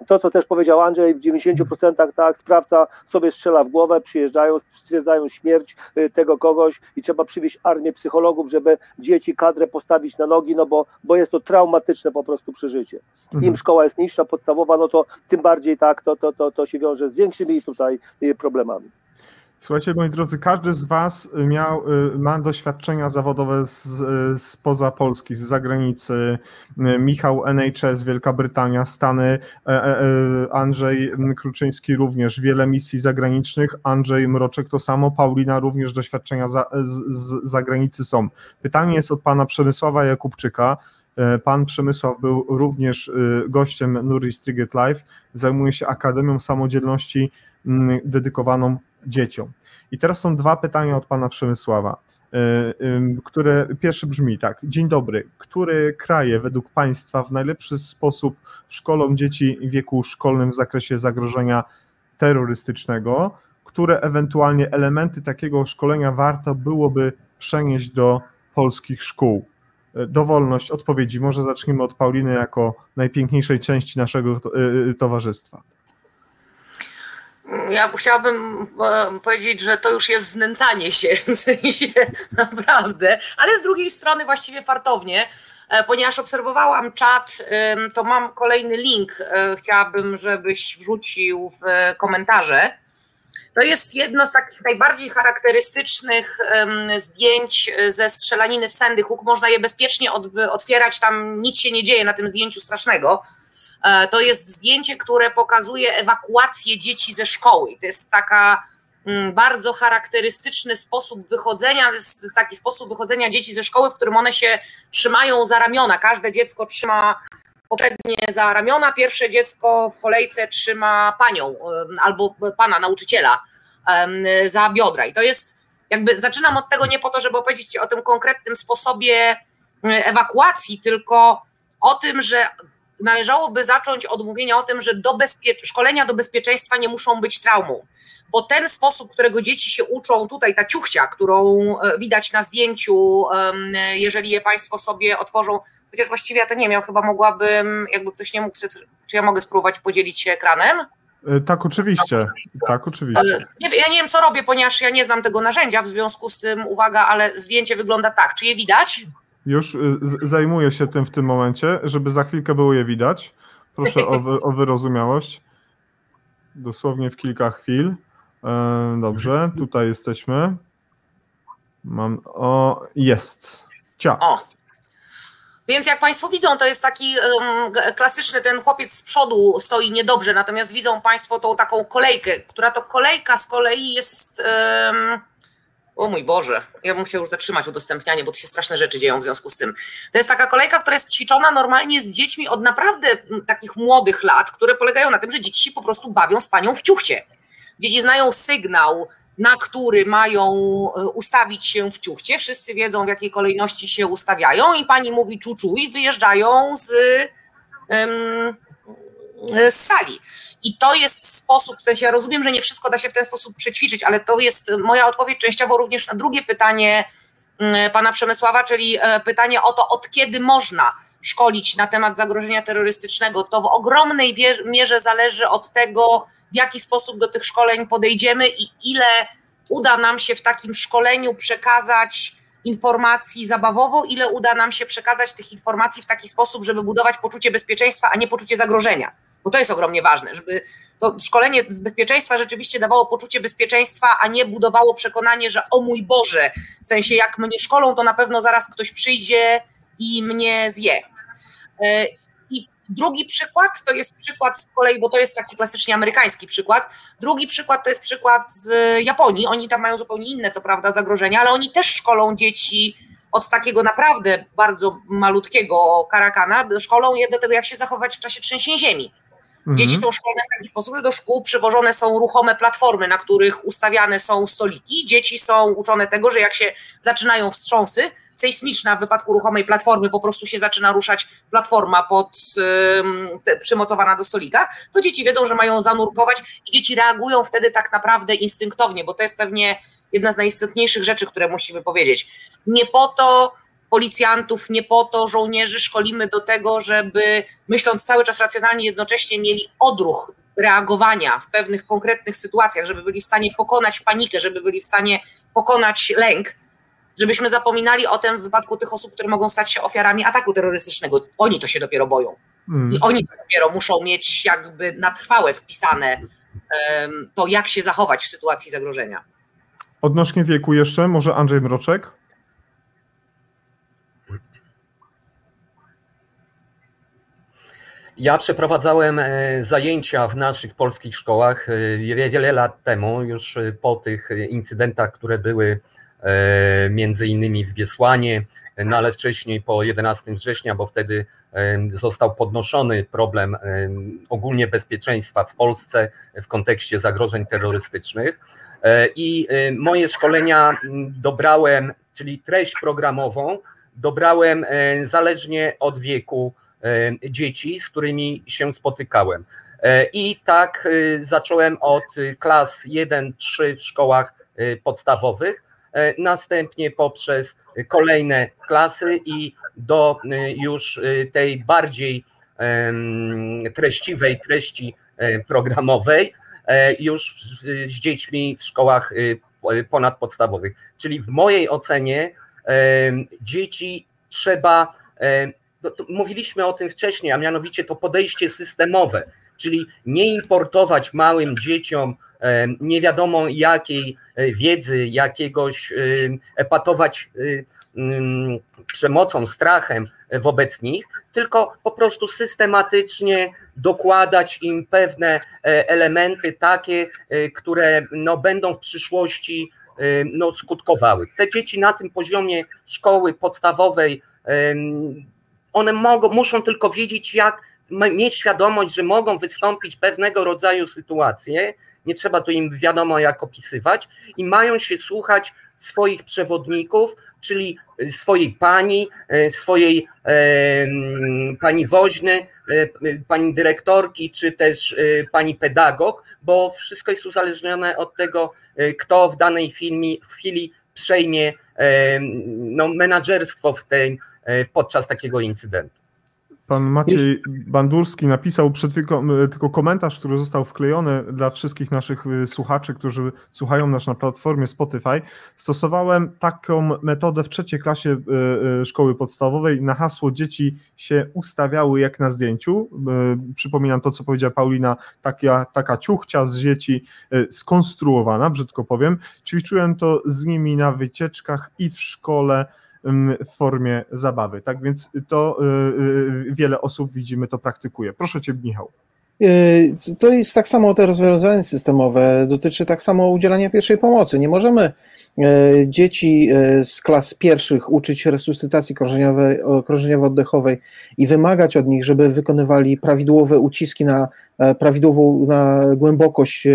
to, co też powiedział Andrzej, w 90% tak, sprawca sobie strzela w głowę, przyjeżdżają, stwierdzają śmierć y, tego kogoś i trzeba przywieźć armię psychologów, żeby dzieci, kadrę postawić na nogi, no bo, bo jest to traumatyczne po prostu przeżycie. Mhm. Im szkoła jest niższa, podstawowa, no to tym bardziej tak, to, to, to, to się wiąże z większymi tutaj y, problemami. Słuchajcie, moi drodzy, każdy z Was miał, y, ma doświadczenia zawodowe z, spoza Polski, z zagranicy. Y, Michał NHS, Wielka Brytania, Stany, e, e, e, Andrzej Kruczyński również, wiele misji zagranicznych, Andrzej Mroczek to samo, Paulina również doświadczenia za, z, z zagranicy są. Pytanie jest od Pana Przemysława Jakubczyka. Pan Przemysław był również y, gościem Nuri Striget Live, zajmuje się Akademią Samodzielności dedykowaną dzieciom. I teraz są dwa pytania od pana Przemysława. które pierwsze brzmi tak. Dzień dobry. Które kraje według Państwa w najlepszy sposób szkolą dzieci w wieku szkolnym w zakresie zagrożenia terrorystycznego? Które ewentualnie elementy takiego szkolenia warto byłoby przenieść do polskich szkół? Dowolność odpowiedzi. Może zacznijmy od Pauliny jako najpiękniejszej części naszego towarzystwa. Ja chciałabym e, powiedzieć, że to już jest znęcanie się, [LAUGHS] w sensie naprawdę, ale z drugiej strony właściwie fartownie, e, ponieważ obserwowałam czat, to mam kolejny link, e, chciałabym, żebyś wrzucił w komentarze. To jest jedno z takich najbardziej charakterystycznych zdjęć ze strzelaniny w Sandy Hook. Można je bezpiecznie otwierać, tam nic się nie dzieje na tym zdjęciu strasznego to jest zdjęcie, które pokazuje ewakuację dzieci ze szkoły. To jest taka mm, bardzo charakterystyczny sposób wychodzenia, taki sposób wychodzenia dzieci ze szkoły, w którym one się trzymają za ramiona. Każde dziecko trzyma poprzednie za ramiona, pierwsze dziecko w kolejce trzyma panią albo pana nauczyciela za biodra. I to jest jakby, zaczynam od tego nie po to, żeby opowiedzieć o tym konkretnym sposobie ewakuacji, tylko o tym, że należałoby zacząć od mówienia o tym, że do szkolenia do bezpieczeństwa nie muszą być traumą, bo ten sposób, którego dzieci się uczą, tutaj ta ciuchcia, którą e, widać na zdjęciu, jeżeli je Państwo sobie otworzą, chociaż właściwie ja to nie wiem, chyba mogłabym, jakby ktoś nie mógł, czy ja mogę spróbować podzielić się ekranem? E, tak, oczywiście. Tak, oczywiście. Nie, ja nie wiem, co robię, ponieważ ja nie znam tego narzędzia, w związku z tym, uwaga, ale zdjęcie wygląda tak. Czy je widać? Już y, zajmuję się tym w tym momencie, żeby za chwilkę było je widać. Proszę o, wy, o wyrozumiałość. Dosłownie w kilka chwil. E, dobrze, tutaj jesteśmy. Mam. O, jest. Cia. O. Więc jak Państwo widzą, to jest taki um, klasyczny, ten chłopiec z przodu stoi niedobrze, natomiast widzą Państwo tą taką kolejkę, która to kolejka z kolei jest. Um, o mój Boże, ja bym się już zatrzymać udostępnianie, bo tu się straszne rzeczy dzieją w związku z tym. To jest taka kolejka, która jest ćwiczona normalnie z dziećmi od naprawdę takich młodych lat, które polegają na tym, że dzieci się po prostu bawią z panią w ciuchcie. Dzieci znają sygnał, na który mają e, ustawić się w ciuchcie. Wszyscy wiedzą, w jakiej kolejności się ustawiają, i pani mówi czuczu i wyjeżdżają z, um, z sali. I to jest sposób, w sensie ja rozumiem, że nie wszystko da się w ten sposób przećwiczyć, ale to jest moja odpowiedź częściowo również na drugie pytanie mm, pana Przemysława, czyli e, pytanie o to, od kiedy można szkolić na temat zagrożenia terrorystycznego. To w ogromnej mierze zależy od tego, w jaki sposób do tych szkoleń podejdziemy i ile uda nam się w takim szkoleniu przekazać informacji zabawowo, ile uda nam się przekazać tych informacji w taki sposób, żeby budować poczucie bezpieczeństwa, a nie poczucie zagrożenia bo to jest ogromnie ważne, żeby to szkolenie z bezpieczeństwa rzeczywiście dawało poczucie bezpieczeństwa, a nie budowało przekonanie, że o mój Boże, w sensie jak mnie szkolą, to na pewno zaraz ktoś przyjdzie i mnie zje. E, I drugi przykład to jest przykład z kolei, bo to jest taki klasycznie amerykański przykład. Drugi przykład to jest przykład z Japonii. Oni tam mają zupełnie inne, co prawda, zagrożenia, ale oni też szkolą dzieci od takiego naprawdę bardzo malutkiego karakana, szkolą je do tego, jak się zachować w czasie trzęsień ziemi. Dzieci mhm. są szkolone w taki sposób, że do szkół przywożone są ruchome platformy, na których ustawiane są stoliki. Dzieci są uczone tego, że jak się zaczynają wstrząsy sejsmiczne, w wypadku ruchomej platformy po prostu się zaczyna ruszać platforma pod, przymocowana do stolika, to dzieci wiedzą, że mają zanurkować i dzieci reagują wtedy tak naprawdę instynktownie, bo to jest pewnie jedna z najistotniejszych rzeczy, które musimy powiedzieć. Nie po to policjantów, nie po to żołnierzy szkolimy do tego, żeby myśląc cały czas racjonalnie, jednocześnie mieli odruch reagowania w pewnych konkretnych sytuacjach, żeby byli w stanie pokonać panikę, żeby byli w stanie pokonać lęk, żebyśmy zapominali o tym w wypadku tych osób, które mogą stać się ofiarami ataku terrorystycznego. Oni to się dopiero boją. Hmm. I oni dopiero muszą mieć jakby na trwałe wpisane um, to, jak się zachować w sytuacji zagrożenia. Odnośnie wieku jeszcze, może Andrzej Mroczek? Ja przeprowadzałem e, zajęcia w naszych polskich szkołach e, wiele lat temu, już e, po tych incydentach, które były między innymi w Biesłanie, no ale wcześniej po 11 września, bo wtedy został podnoszony problem ogólnie bezpieczeństwa w Polsce w kontekście zagrożeń terrorystycznych. I moje szkolenia dobrałem czyli treść programową, dobrałem zależnie od wieku dzieci, z którymi się spotykałem. I tak zacząłem od klas 1-3 w szkołach podstawowych, następnie poprzez kolejne klasy i do już tej bardziej treściwej treści programowej już z dziećmi w szkołach ponadpodstawowych. Czyli w mojej ocenie dzieci trzeba, no mówiliśmy o tym wcześniej, a mianowicie to podejście systemowe, czyli nie importować małym dzieciom nie wiadomo jakiej wiedzy, jakiegoś epatować przemocą, strachem wobec nich, tylko po prostu systematycznie dokładać im pewne elementy takie, które no, będą w przyszłości no, skutkowały. Te dzieci na tym poziomie szkoły podstawowej, one mogą, muszą tylko wiedzieć, jak mieć świadomość, że mogą wystąpić pewnego rodzaju sytuacje, nie trzeba tu im wiadomo jak opisywać. I mają się słuchać swoich przewodników, czyli swojej pani, swojej pani woźny, pani dyrektorki, czy też pani pedagog, bo wszystko jest uzależnione od tego, kto w danej filmie, w chwili przejmie no, menadżerstwo w tej, podczas takiego incydentu. Pan Maciej Bandurski napisał przed chwilą tylko komentarz, który został wklejony dla wszystkich naszych słuchaczy, którzy słuchają nas na platformie Spotify. Stosowałem taką metodę w trzeciej klasie szkoły podstawowej. Na hasło dzieci się ustawiały jak na zdjęciu. Przypominam to, co powiedziała Paulina, taka, taka ciuchcia z dzieci skonstruowana, brzydko powiem. Ćwiczyłem to z nimi na wycieczkach i w szkole w formie zabawy. Tak więc to y, y, wiele osób widzimy to praktykuje. Proszę Cię, Michał. Y, to jest tak samo te rozwiązanie systemowe, dotyczy tak samo udzielania pierwszej pomocy. Nie możemy dzieci z klas pierwszych uczyć resuscytacji krążeniowo-oddechowej i wymagać od nich, żeby wykonywali prawidłowe uciski na prawidłową na głębokość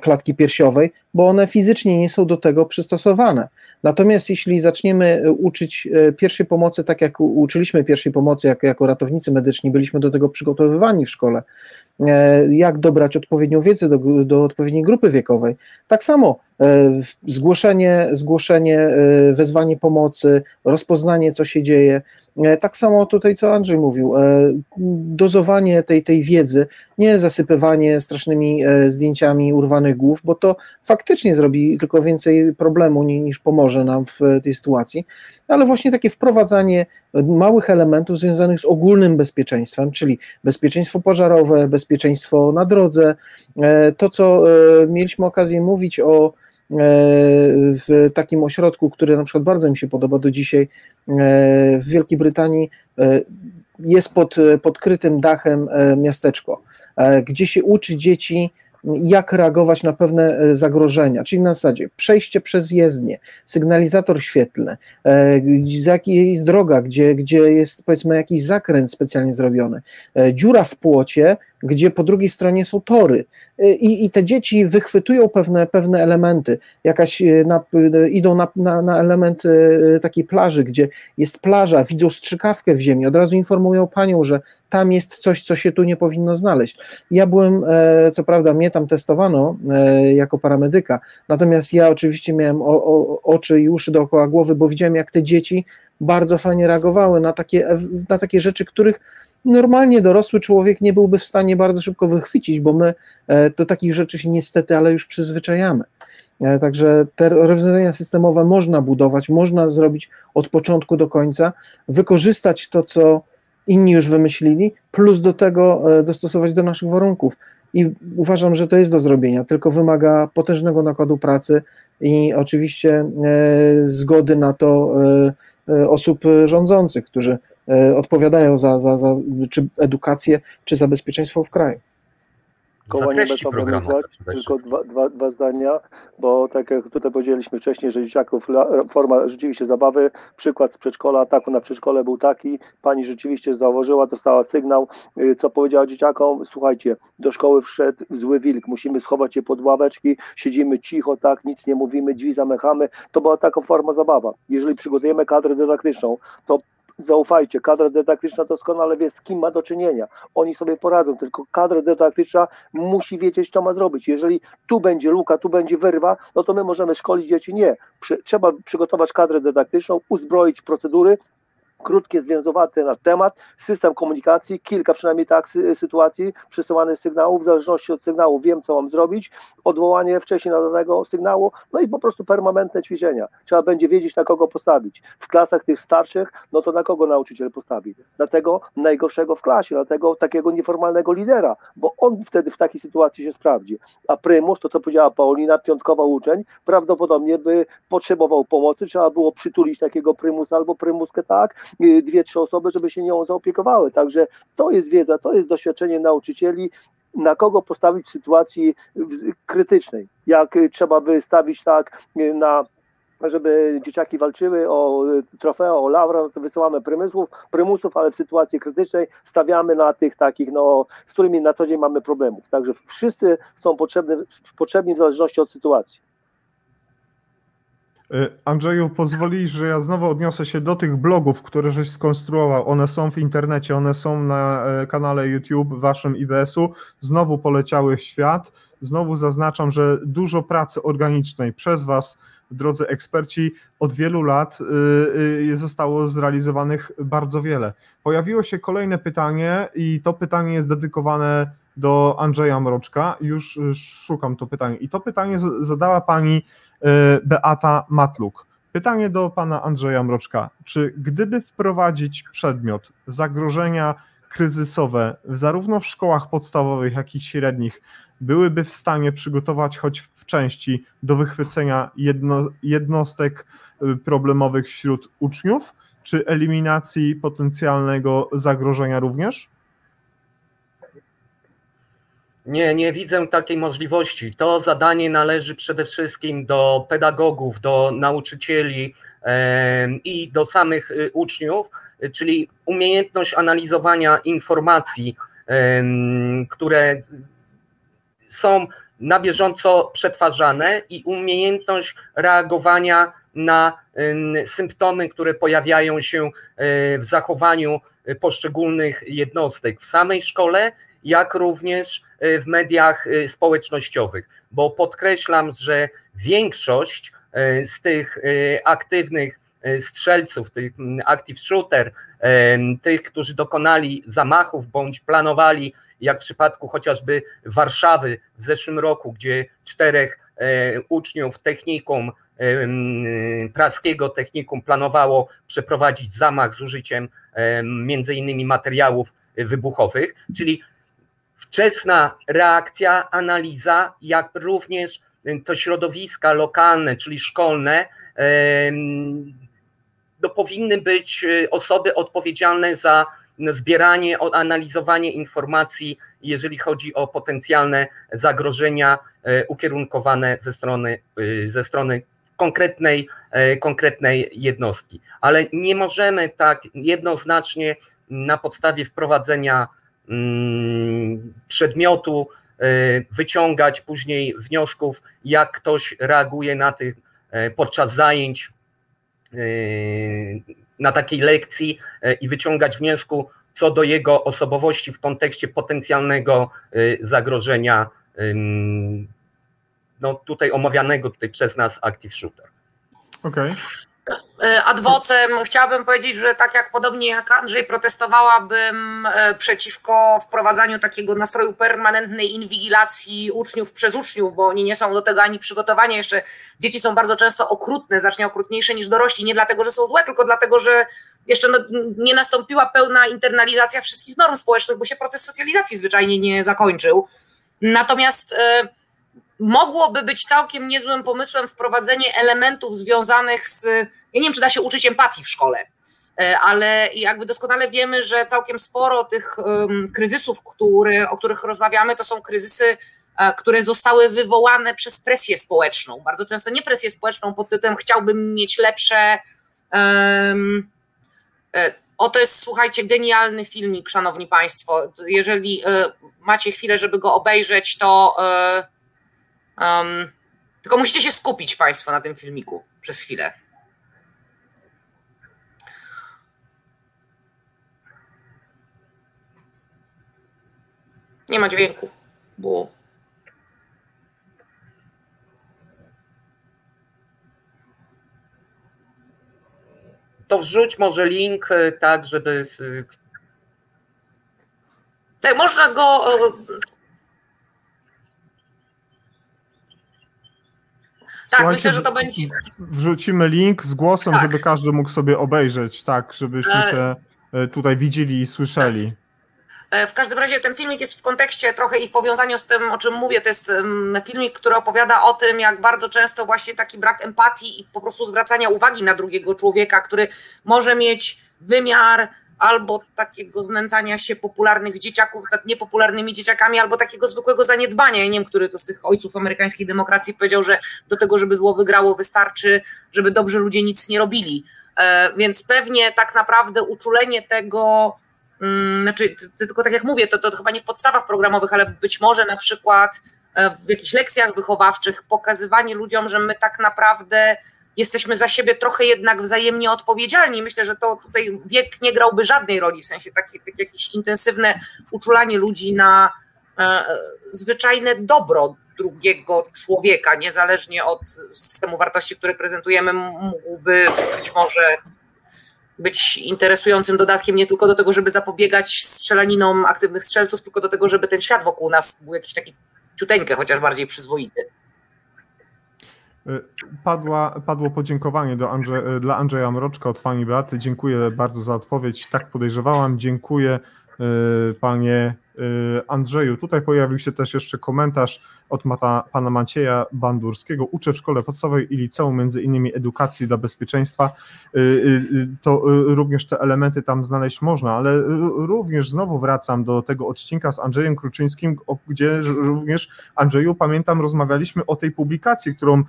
klatki piersiowej, bo one fizycznie nie są do tego przystosowane. Natomiast jeśli zaczniemy e, uczyć e, pierwszej pomocy, tak jak uczyliśmy pierwszej pomocy jak, jako ratownicy medyczni, byliśmy do tego przygotowywani w szkole, e, jak dobrać odpowiednią wiedzę do, do odpowiedniej grupy wiekowej. Tak samo zgłoszenie, zgłoszenie, wezwanie pomocy, rozpoznanie, co się dzieje, E, tak samo tutaj, co Andrzej mówił, e, dozowanie tej, tej wiedzy, nie zasypywanie strasznymi e, zdjęciami urwanych głów, bo to faktycznie zrobi tylko więcej problemu niż pomoże nam w tej sytuacji, ale właśnie takie wprowadzanie małych elementów związanych z ogólnym bezpieczeństwem, czyli bezpieczeństwo pożarowe, bezpieczeństwo na drodze, to co mieliśmy okazję mówić o w takim ośrodku, który na przykład bardzo mi się podoba do dzisiaj e, w Wielkiej Brytanii, e, jest pod, pod krytym dachem e, miasteczko, gdzie się uczy dzieci jak reagować na pewne e, zagrożenia, czyli na zasadzie przejście przez jezdnię, sygnalizator świetlny, e, jest droga, gdzie, gdzie jest powiedzmy jakiś zakręt specjalnie zrobiony, e, dziura w płocie, gdzie po drugiej stronie są tory. I, i te dzieci wychwytują pewne, pewne elementy, jakaś na, idą na, na, na element takiej plaży, gdzie jest plaża, widzą strzykawkę w ziemi, od razu informują panią, że tam jest coś, co się tu nie powinno znaleźć. Ja byłem, e, co prawda, mnie tam testowano e, jako paramedyka, natomiast ja oczywiście miałem o, o, oczy i uszy dookoła głowy, bo widziałem, jak te dzieci bardzo fajnie reagowały na takie, na takie rzeczy, których normalnie dorosły człowiek nie byłby w stanie bardzo szybko wychwycić, bo my e, do takich rzeczy się niestety, ale już przyzwyczajamy. Także te rozwiązania systemowe można budować, można zrobić od początku do końca, wykorzystać to, co inni już wymyślili, plus do tego e, dostosować do naszych warunków. I uważam, że to jest do zrobienia, tylko wymaga potężnego nakładu pracy i oczywiście e, zgody na to e, osób rządzących, którzy odpowiadają za, za, za czy edukację, czy za bezpieczeństwo w kraju. Koła nie będą organizować, tylko dwa, dwa, dwa zdania, bo tak jak tutaj powiedzieliśmy wcześniej, że dzieciaków forma rzeczywiście zabawy, przykład z przedszkola, ataku na przedszkole był taki, pani rzeczywiście zauważyła, dostała sygnał, y, co powiedziała dzieciakom, słuchajcie, do szkoły wszedł zły wilk, musimy schować je pod ławeczki, siedzimy cicho, tak, nic nie mówimy, drzwi zamykamy, to była taka forma zabawa. Jeżeli przygotujemy kadrę dydaktyczną, to zaufajcie, kadra dydaktyczna doskonale wie, z kim ma do czynienia. Oni sobie poradzą, tylko kadra dydaktyczna musi wiedzieć, co ma zrobić. Jeżeli tu będzie luka, tu będzie wyrwa, no to my możemy szkolić dzieci. Nie. Trzeba przygotować kadrę dydaktyczną, uzbroić procedury, krótkie, zwięzowate na temat, system komunikacji, kilka przynajmniej tak sytuacji, przesyłane sygnałów, w zależności od sygnału wiem, co mam zrobić, odwołanie wcześniej nadanego sygnału, no i po prostu permanentne ćwiczenia. Trzeba będzie wiedzieć, na kogo postawić. W klasach tych starszych, no to na kogo nauczyciel postawi? Na tego najgorszego w klasie, na tego takiego nieformalnego lidera, bo on wtedy w takiej sytuacji się sprawdzi. A prymus, to co powiedziała Paulina, piątkowa uczeń, prawdopodobnie by potrzebował pomocy, trzeba było przytulić takiego prymusa albo prymuskę tak, dwie, trzy osoby, żeby się nią zaopiekowały. Także to jest wiedza, to jest doświadczenie nauczycieli, na kogo postawić w sytuacji krytycznej. Jak y, trzeba wystawić tak y, na żeby dzieciaki walczyły o trofeo, o to wysyłamy prymusów, prymusów, ale w sytuacji krytycznej stawiamy na tych takich, no, z którymi na co dzień mamy problemów. Także wszyscy są potrzebni, potrzebni w zależności od sytuacji. Y, Andrzeju, pozwoli, że ja znowu odniosę się do tych blogów, które żeś skonstruował. One są w internecie, one są na e, kanale YouTube waszym IBS-u. Znowu poleciały w świat. Znowu zaznaczam, że dużo pracy organicznej przez was, drodzy eksperci, od wielu lat y, y, zostało zrealizowanych bardzo wiele. Pojawiło się kolejne pytanie i to pytanie jest dedykowane do Andrzeja Mroczka. Już szukam to pytanie. I to pytanie zadała pani Beata Matluk. Pytanie do pana Andrzeja Mroczka. Czy gdyby wprowadzić przedmiot zagrożenia kryzysowe zarówno w szkołach podstawowych, jak i średnich, byłyby w stanie przygotować choć w części do wychwycenia jedno, jednostek y, problemowych wśród uczniów, czy eliminacji potencjalnego zagrożenia również? Nie, nie widzę takiej możliwości. To zadanie należy przede wszystkim do pedagogów, do nauczycieli i do samych y, uczniów, czyli umiejętność analizowania informacji, które są na bieżąco przetwarzane i umiejętność reagowania na symptomy, które pojawiają się e, w zachowaniu poszczególnych jednostek w samej szkole jak również e, w mediach e, społecznościowych, bo podkreślam, że większość e, z tych aktywnych strzelców, tych active shooter, tych, którzy dokonali zamachów bądź planowali, jak w przypadku chociażby Warszawy w zeszłym roku, gdzie czterech uczniów technikum, praskiego technikum planowało przeprowadzić zamach z użyciem między innymi materiałów wybuchowych, czyli wczesna reakcja, analiza, jak również to środowiska lokalne, czyli szkolne, no, powinny być e, osoby odpowiedzialne za zbieranie, analizowanie informacji, jeżeli chodzi o potencjalne zagrożenia e, ukierunkowane ze strony, e, ze strony konkretnej, konkretnej jednostki. Ale nie możemy tak jednoznacznie na podstawie wprowadzenia przedmiotu, e, wyciągać później wniosków, jak ktoś reaguje na tych e, podczas zajęć, e, na takiej lekcji i wyciągać wniosku co do jego osobowości w kontekście potencjalnego zagrożenia no tutaj omawianego tutaj przez nas Active Shooter. Okej. Okay. E, adwocem chciałabym powiedzieć, że tak jak podobnie jak Andrzej, protestowałabym e, przeciwko wprowadzaniu takiego nastroju permanentnej inwigilacji uczniów przez uczniów, bo oni nie są do tego ani przygotowani. Jeszcze dzieci są bardzo często okrutne, znacznie okrutniejsze niż dorośli. Nie dlatego, że są złe, tylko dlatego, że jeszcze no, nie nastąpiła pełna internalizacja wszystkich norm społecznych, bo się proces socjalizacji zwyczajnie nie zakończył. Natomiast e, mogłoby być całkiem niezłym pomysłem wprowadzenie elementów związanych z, ja nie wiem, czy da się uczyć empatii w szkole, ale jakby doskonale wiemy, że całkiem sporo tych kryzysów, który, o których rozmawiamy, to są kryzysy, które zostały wywołane przez presję społeczną. Bardzo często nie presję społeczną pod tytułem chciałbym mieć lepsze. Um, o, to jest, słuchajcie, genialny filmik, szanowni państwo. Jeżeli macie chwilę, żeby go obejrzeć, to um, tylko musicie się skupić państwo na tym filmiku przez chwilę. Nie ma dźwięku, bo. To wrzuć może link e, tak, żeby. Tak, można go. Tak, Słuchajcie, myślę, że to będzie. Wrzucimy link z głosem, tak. żeby każdy mógł sobie obejrzeć, tak, żebyśmy się e, tutaj widzieli i słyszeli. Tak. E, w każdym razie ten filmik jest w kontekście trochę i w powiązaniu z tym, o czym mówię. To jest filmik, który opowiada o tym, jak bardzo często właśnie taki brak empatii i po prostu zwracania uwagi na drugiego człowieka, który może mieć wymiar albo takiego znęcania się popularnych dzieciaków nad niepopularnymi dzieciakami, albo takiego zwykłego zaniedbania. Ja nie wiem, który to z tych ojców amerykańskiej demokracji powiedział, że do tego, żeby zło wygrało, wystarczy, żeby dobrzy ludzie nic nie robili. E, więc pewnie tak naprawdę uczulenie tego, Mm, znaczy, tylko tak jak mówię, to, to chyba nie w podstawach programowych, ale być może na przykład e, w jakichś lekcjach wychowawczych pokazywanie ludziom, że my tak naprawdę jesteśmy za siebie trochę jednak wzajemnie odpowiedzialni. Myślę, że to tutaj wiek nie grałby żadnej roli, w sensie takie, takie jakieś intensywne uczulanie ludzi na e, zwyczajne dobro drugiego człowieka, niezależnie od systemu wartości, który prezentujemy, mógłby być może być interesującym dodatkiem nie tylko do tego, żeby zapobiegać strzelaninom aktywnych strzelców, tylko do tego, żeby ten świat wokół nas był jakiś taki ciuteńkę, chociaż bardziej przyzwoity. Y, padła, padło podziękowanie do Andrze, y, dla Andrzeja Mroczka od pani Beaty. Dziękuję bardzo za odpowiedź. Tak podejrzewałam. Dziękuję y, panie Andrzeju. Tutaj pojawił się też jeszcze komentarz od Mata, pana Macieja Bandurskiego. Uczę w szkole podstawowej i liceum, między innymi edukacji dla bezpieczeństwa. Y, y, y, to również te elementy tam znaleźć można, ale również znowu wracam do tego odcinka z Andrzejem Kruczyńskim, gdzie również Andrzeju, pamiętam, rozmawialiśmy o tej publikacji, którą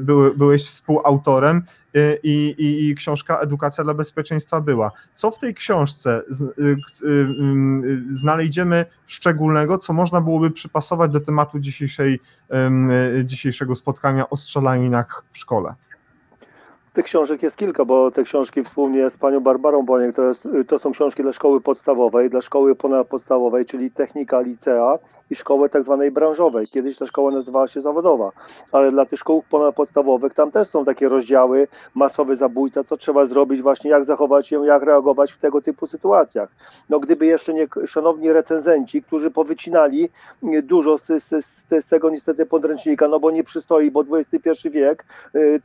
były, byłeś współautorem i, i, i, książka Edukacja dla bezpieczeństwa była. Co w tej książce znajdziemy szczególnego, co można byłoby przypasować do tematu dzisiejszej, dzisiejszego spotkania o strzelaninach w szkole? Tych książek jest kilka, bo te książki wspólnie z panią Barbarą Boniek to, jest, to są książki dla szkoły podstawowej, dla szkoły ponadpodstawowej, czyli technika licea i szkoły tak zwanej branżowej. Kiedyś ta szkoła nazywała się zawodowa, ale dla tych szkół ponadpodstawowych tam też są takie rozdziały, masowy zabójca, co trzeba zrobić właśnie, jak zachować się, jak reagować w tego typu sytuacjach. No gdyby jeszcze nie szanowni recenzenci, którzy powycinali dużo z, z, z, z tego niestety podręcznika, no bo nie przystoi, bo XXI wiek,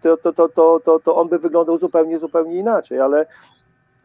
to, to, to, to, to, to on by wyglądał zupełnie, zupełnie inaczej, ale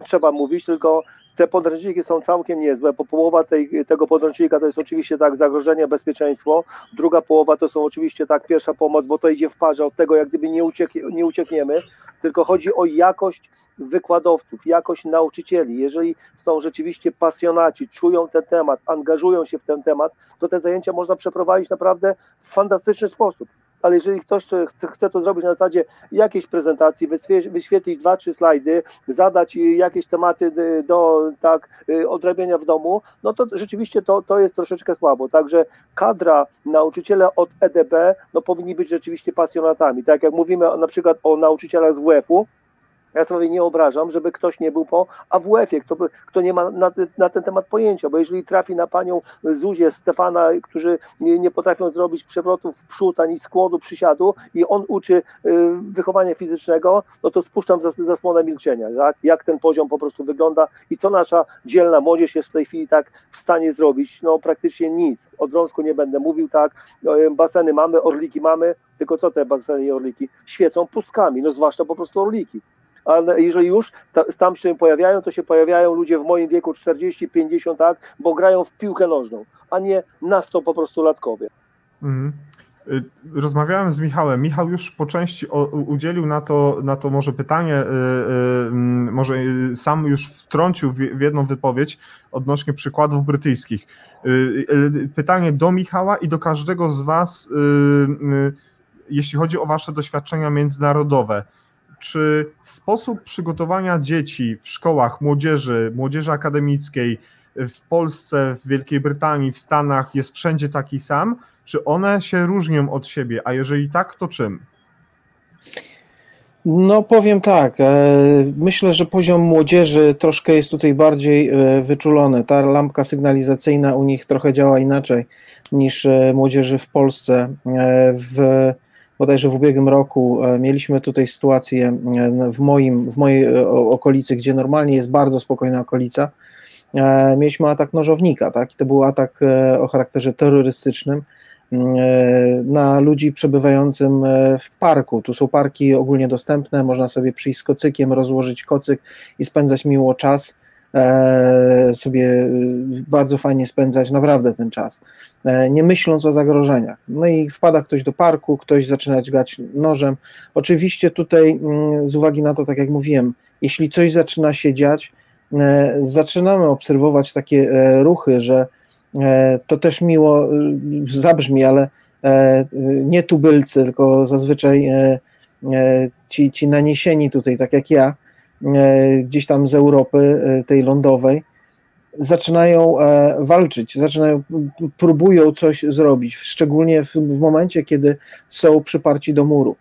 trzeba mówić, tylko te podręczniki są całkiem niezłe, bo połowa tej, tego podręcznika to jest oczywiście tak zagrożenie, bezpieczeństwo, druga połowa to są oczywiście tak pierwsza pomoc, bo to idzie w parze od tego, jak gdyby nie, uciek, nie uciekniemy, tylko chodzi o jakość wykładowców, jakość nauczycieli. Jeżeli są rzeczywiście pasjonaci, czują ten temat, angażują się w ten temat, to te zajęcia można przeprowadzić naprawdę w fantastyczny sposób ale jeżeli ktoś chce to zrobić na zasadzie jakiejś prezentacji, wyświetlić dwa, trzy slajdy, zadać jakieś tematy do tak, y, odrabiania w domu, no to rzeczywiście to, to jest troszeczkę słabo. Także kadra, nauczyciele od EDB no powinni być rzeczywiście pasjonatami. Tak jak mówimy na przykład o nauczycielach z WF-u, ja sobie nie obrażam, żeby ktoś nie był po AWF-ie, kto, kto nie ma na, na, ten temat pojęcia, bo jeżeli trafi na panią Zuzię, Stefana, którzy nie, nie potrafią zrobić przewrotów w przód ani składu, przysiadu i on uczy y, wychowania fizycznego, no to spuszczam zas, zasłonę milczenia, tak? jak ten poziom po prostu wygląda i co nasza dzielna młodzież jest w tej chwili tak w stanie zrobić, no praktycznie nic. O drążku nie będę mówił, tak, y, baseny mamy, orliki mamy, tylko co te baseny i orliki? Świecą pustkami, no zwłaszcza po prostu orliki ale jeżeli już tam się pojawiają, to się pojawiają ludzie w moim wieku 40, 50 lat, bo grają w piłkę nożną, a nie na po prostu latkowie. Mhm. Y, rozmawiałem z Michałem. Michał już po części udzielił na to, na to może pytanie, y, y, mm, może sam już wtrącił w jedną wypowiedź odnośnie przykładów brytyjskich. Pytanie do Michała i do każdego z Was, jeśli chodzi o Wasze doświadczenia międzynarodowe. Czy sposób przygotowania dzieci w szkołach, młodzieży, młodzieży akademickiej w Polsce, w Wielkiej Brytanii, w Stanach jest wszędzie taki sam? Czy one się różnią od siebie? A jeżeli tak, to czym? No powiem tak, e, myślę, że poziom młodzieży troszkę jest tutaj bardziej e, wyczulony. Ta lampka sygnalizacyjna u nich trochę działa inaczej niż e, młodzieży w Polsce. W, bodajże w ubiegłym roku mieliśmy tutaj sytuację w, moim, w mojej okolicy, gdzie normalnie jest bardzo spokojna okolica. Mieliśmy atak nożownika, tak? I to był atak o charakterze terrorystycznym na ludzi przebywającym e, w parku. Tu są parki ogólnie dostępne, można sobie przyjść z kocykiem, rozłożyć kocyk i spędzać miło czas, e, sobie e, bardzo fajnie spędzać naprawdę ten czas, nie myśląc o zagrożeniach. No i wpada ktoś do parku, ktoś zaczyna dźgać nożem. Oczywiście tutaj mm, z uwagi na to, tak jak mówiłem, jeśli coś zaczyna się dziać, zaczynamy obserwować takie ruchy, że E, to też miło e, zabrzmi, ale e, nie tubylcy, tylko zazwyczaj ci, ci naniesieni tutaj, tak jak ja, gdzieś tam z Europy, tej lądowej, zaczynają walczyć, zaczynają, próbują coś zrobić, szczególnie w, w momencie, kiedy są przyparci do muru.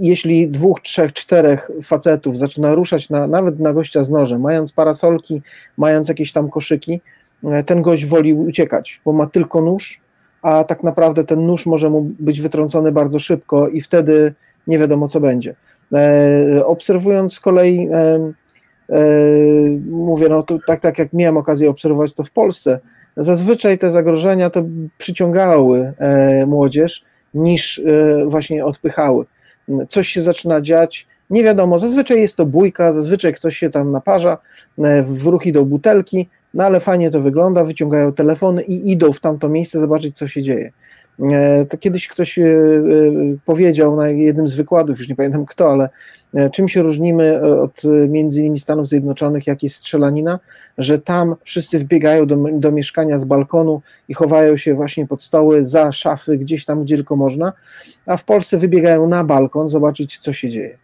Jeśli dwóch, trzech, czterech facetów zaczyna ruszać na, nawet na gościa z nożem, mając parasolki, mając jakieś tam koszyki, E, ten gość woli uciekać, bo ma tylko nóż, a tak naprawdę ten nóż może mu być wytrącony bardzo szybko i wtedy nie wiadomo co będzie. E, obserwując z kolei, e, mówię, no to tak, tak jak miałem okazję obserwować to w Polsce, zazwyczaj te zagrożenia to przyciągały młodzież niż właśnie odpychały. Coś się zaczyna dziać, nie wiadomo, zazwyczaj jest to bójka, zazwyczaj ktoś się tam naparza, w ruch do butelki, no ale fajnie to wygląda, wyciągają telefony i idą w tamto miejsce zobaczyć, co się dzieje. E, to kiedyś ktoś e, e, powiedział na jednym z wykładów, już nie pamiętam kto, ale czym się różnimy od między innymi Stanów Zjednoczonych, jak jest strzelanina, że tam wszyscy wbiegają do, do mieszkania z balkonu i chowają się właśnie pod stoły, za szafy, gdzieś tam, gdzie tylko można, a w Polsce wybiegają na balkon zobaczyć, co się dzieje.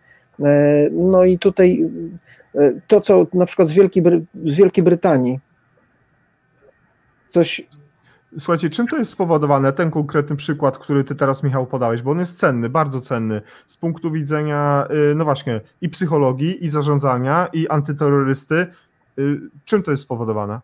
No i tutaj to, co na przykład z Wielkiej, z Wielkiej Brytanii, coś. Słuchajcie, czym to jest spowodowane, ten konkretny przykład, który ty teraz, Michał, podałeś, bo on jest cenny, bardzo cenny z punktu widzenia, y, no właśnie, i psychologii, i zarządzania, i antyterrorysty. Y, czym to jest spowodowane?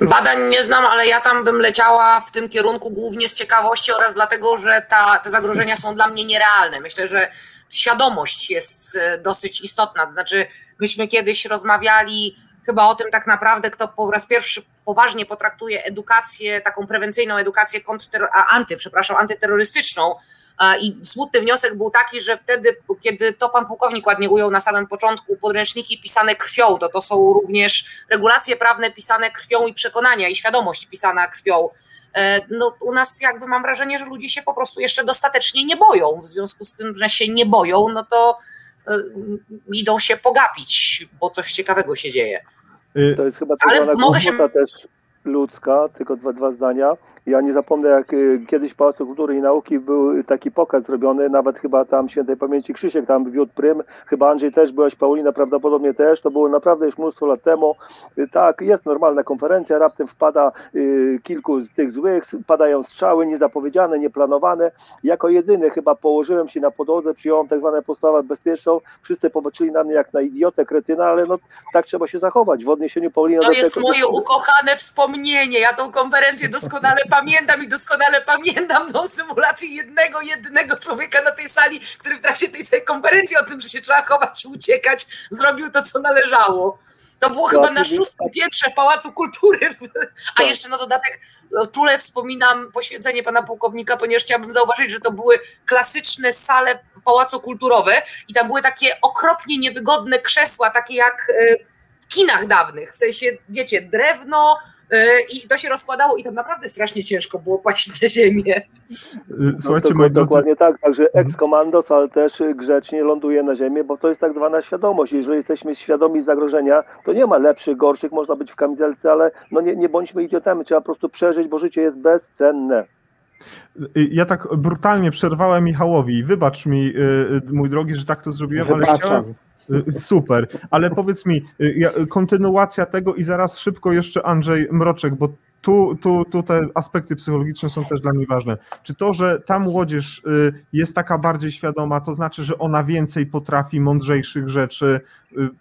Badań nie znam, ale ja tam bym leciała w tym kierunku głównie z ciekawości oraz dlatego, że ta, te zagrożenia są dla mnie nierealne. Myślę, że świadomość jest y, dosyć istotna. To znaczy, Myśmy kiedyś rozmawiali chyba o tym tak naprawdę, kto po raz pierwszy poważnie potraktuje edukację, taką prewencyjną edukację anty, przepraszam, antyterrorystyczną. I smutny wniosek był taki, że wtedy, kiedy to pan pułkownik ładnie ujął na samym początku, podręczniki pisane krwią, to to są również regulacje prawne pisane krwią i przekonania i świadomość pisana krwią. E, no, u nas jakby mam wrażenie, że ludzie się po prostu jeszcze dostatecznie nie boją. W związku z tym, że się nie boją, no to E, idą się pogapić, bo coś ciekawego się dzieje. To jest chyba tak zwana się... też ludzka, tylko dwa, dwa zdania. Ja nie zapomnę, jak y, kiedyś w Pałacu Kultury i Nauki był taki pokaz zrobiony, nawet chyba tam świętej pamięci Krzysiek tam wiódł prym, chyba Andrzej też byłeś, Paulina prawdopodobnie też, to było naprawdę już mnóstwo lat temu. Y, tak, jest normalna konferencja, raptem wpada y, kilku z tych złych, padają strzały niezapowiedziane, nieplanowane. Jako jedyny chyba położyłem się na podłodze, przyjąłem tak zwane postawę bezpieczną, wszyscy popatrzyli na mnie jak na idiotę, kretyna, ale no tak trzeba się zachować. W odniesieniu Paulina to do jest moje ukochane wspomnienie, ja tą konferencję doskonale pamiętam pamiętam i doskonale pamiętam tą symulację jednego, jednego człowieka na tej sali, który w trakcie tej całej konferencji o tym, że się trzeba chować i uciekać, zrobił to, co należało. To było chyba na szóstym piętrze Pałacu Kultury, [LAUGHS] a tak. jeszcze na dodatek no, czule wspominam poświęcenie pana pułkownika, ponieważ chciałabym zauważyć, że to były klasyczne sale Pałacu Kulturowe i tam były takie okropnie niewygodne krzesła, takie jak e, w kinach dawnych, w sensie, wiecie, drewno, i to się rozkładało i tam naprawdę strasznie ciężko było paść na ziemię. Słuchajcie, no, moi drodzy... Dokładnie tak, także ex-komandos, ale też grzecznie ląduje na ziemię, bo to jest tak zwana świadomość. Jeżeli jesteśmy świadomi zagrożenia, to nie ma lepszych, gorszych, można być w kamizelce, ale no nie, nie bądźmy idiotami, trzeba po prostu przeżyć, bo życie jest bezcenne. Ja tak brutalnie przerwałem Michałowi. Wybacz mi, mój drogi, że tak to zrobiłem, Wybaczam. ale chciałem, Super, ale powiedz mi, kontynuacja tego i zaraz szybko jeszcze Andrzej Mroczek, bo tu, tu, tu te aspekty psychologiczne są też dla mnie ważne. Czy to, że ta młodzież jest taka bardziej świadoma, to znaczy, że ona więcej potrafi mądrzejszych rzeczy,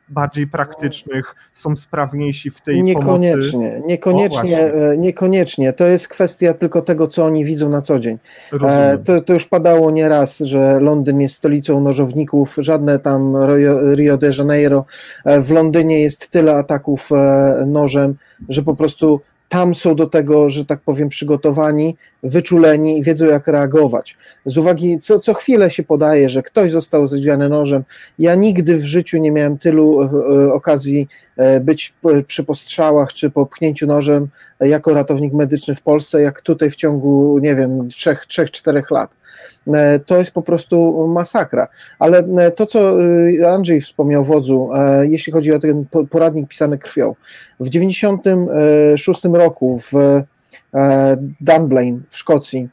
bardziej praktycznych, są sprawniejsi w tej niekoniecznie, pomocy? Niekoniecznie, niekoniecznie. To jest kwestia tylko tego, co oni widzą na co dzień. Rozumiem. To, to już padało nieraz, że Londyn jest stolicą nożowników, żadne tam Rio de Janeiro. W Londynie jest tyle ataków nożem, że po prostu tam są do tego, że tak powiem, przygotowani, wyczuleni i wiedzą, jak reagować. Z uwagi, co, co chwilę się podaje, że ktoś został zdziany nożem. Ja nigdy w życiu nie miałem tylu e, okazji e, być przy postrzałach czy po pchnięciu nożem jako ratownik medyczny w Polsce, jak tutaj w ciągu, nie wiem, 3-4 lat to jest po prostu masakra. Ale to, co Andrzej wspomniał wodzu, jeśli chodzi o ten poradnik pisany krwią. W 96 roku w Dunblane w Szkocji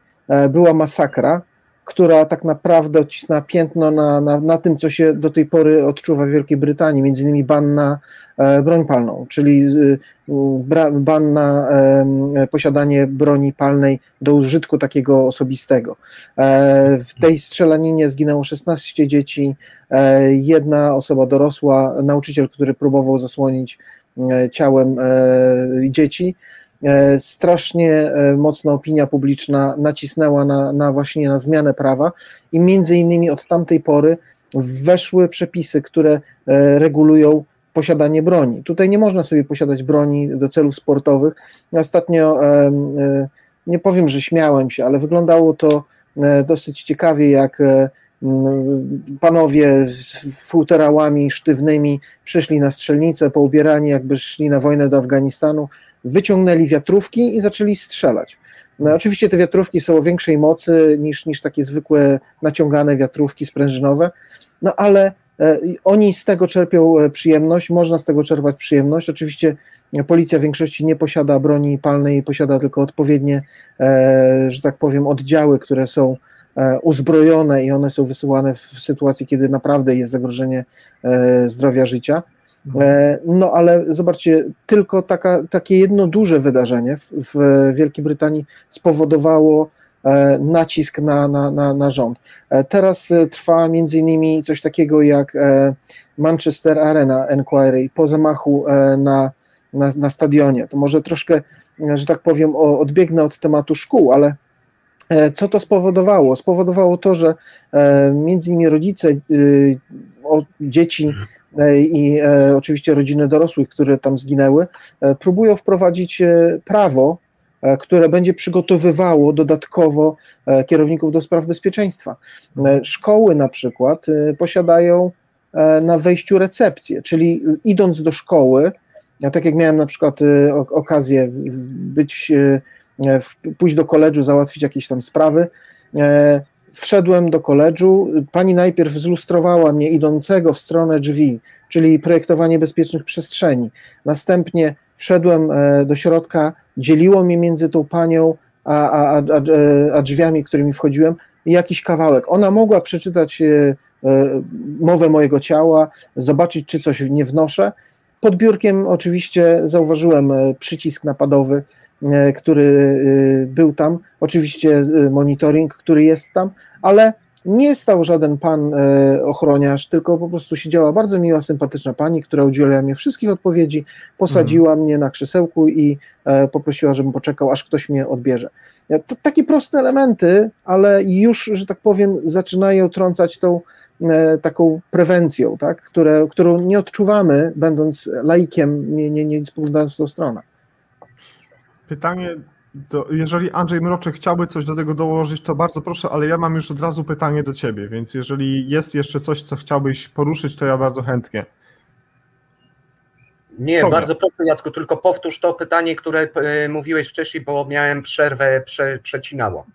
była masakra, która tak naprawdę odcisnęła piętno na, na, na tym, co się do tej pory odczuwa w Wielkiej Brytanii, między innymi ban na e, broń palną, czyli e, ban na e, posiadanie broni palnej do użytku takiego osobistego. E, w tej strzelaninie zginęło 16 dzieci, e, jedna osoba dorosła, nauczyciel, który próbował zasłonić e, ciałem dzieci. Strasznie mocna opinia publiczna nacisnęła na, na właśnie na zmianę prawa i między innymi od tamtej pory weszły przepisy, które regulują posiadanie broni. Tutaj nie można sobie posiadać broni do celów sportowych. Ostatnio nie powiem, że śmiałem się, ale wyglądało to dosyć ciekawie, jak panowie z futerałami sztywnymi przyszli na strzelnicę, poubierani jakby szli na wojnę do Afganistanu, wyciągnęli wiatrówki i zaczęli strzelać. No, oczywiście te wiatrówki są o większej mocy niż, niż takie zwykłe naciągane wiatrówki sprężynowe, no ale e, oni z tego czerpią przyjemność, można z tego czerpać przyjemność. Oczywiście policja w większości nie posiada broni palnej, posiada tylko odpowiednie, e, że tak powiem, oddziały, które są e, uzbrojone i one są wysyłane w sytuacji, kiedy naprawdę jest zagrożenie e, zdrowia życia. E, no ale zobaczcie, tylko taka, takie jedno duże wydarzenie w, w Wielkiej Brytanii spowodowało e, nacisk na, na, na, na rząd. E, teraz trwa między innymi coś takiego jak Manchester Arena Enquiry po zamachu na, na, na stadionie. To może troszkę, że tak powiem, odbiegnę od tematu szkół, ale co to spowodowało? Spowodowało to, że między innymi rodzice dzieci i e, oczywiście rodziny dorosłych, które tam zginęły, e, próbują wprowadzić e, prawo, które będzie przygotowywało dodatkowo kierowników do spraw bezpieczeństwa. Szkoły na przykład posiadają na wejściu recepcję, czyli idąc do szkoły, ja tak jak miałem na przykład okazję być, pójść do koledżu, załatwić jakieś tam sprawy, wszedłem do koledżu, pani najpierw zlustrowała mnie idącego w stronę drzwi, czyli projektowanie bezpiecznych przestrzeni. Następnie wszedłem e, do środka, dzieliło mnie między tą panią a, a, a, a drzwiami, którymi wchodziłem, jakiś kawałek. Ona mogła przeczytać e, e, mowę mojego ciała, zobaczyć, czy coś nie wnoszę. Pod biurkiem oczywiście zauważyłem przycisk napadowy, który był tam, oczywiście monitoring, który jest tam, ale nie stał żaden pan ochroniarz, tylko po prostu siedziała bardzo miła, sympatyczna pani, która udzieliła mi wszystkich odpowiedzi, posadziła mhm. mnie na krzesełku i poprosiła, żebym poczekał, aż ktoś mnie odbierze. To takie proste elementy, ale już, że tak powiem, zaczynają trącać tą taką prewencją, tak, które, którą nie odczuwamy, będąc laikiem, nie, nie, nie spoglądając w tą stronę. Pytanie, do, jeżeli Andrzej Mroczek chciałby coś do tego dołożyć, to bardzo proszę, ale ja mam już od razu pytanie do Ciebie, więc jeżeli jest jeszcze coś, co chciałbyś poruszyć, to ja bardzo chętnie. Nie, Dobra. bardzo proszę Jacku, tylko powtórz to pytanie, które mówiłeś wcześniej, bo miałem przerwę, prze, przecinało.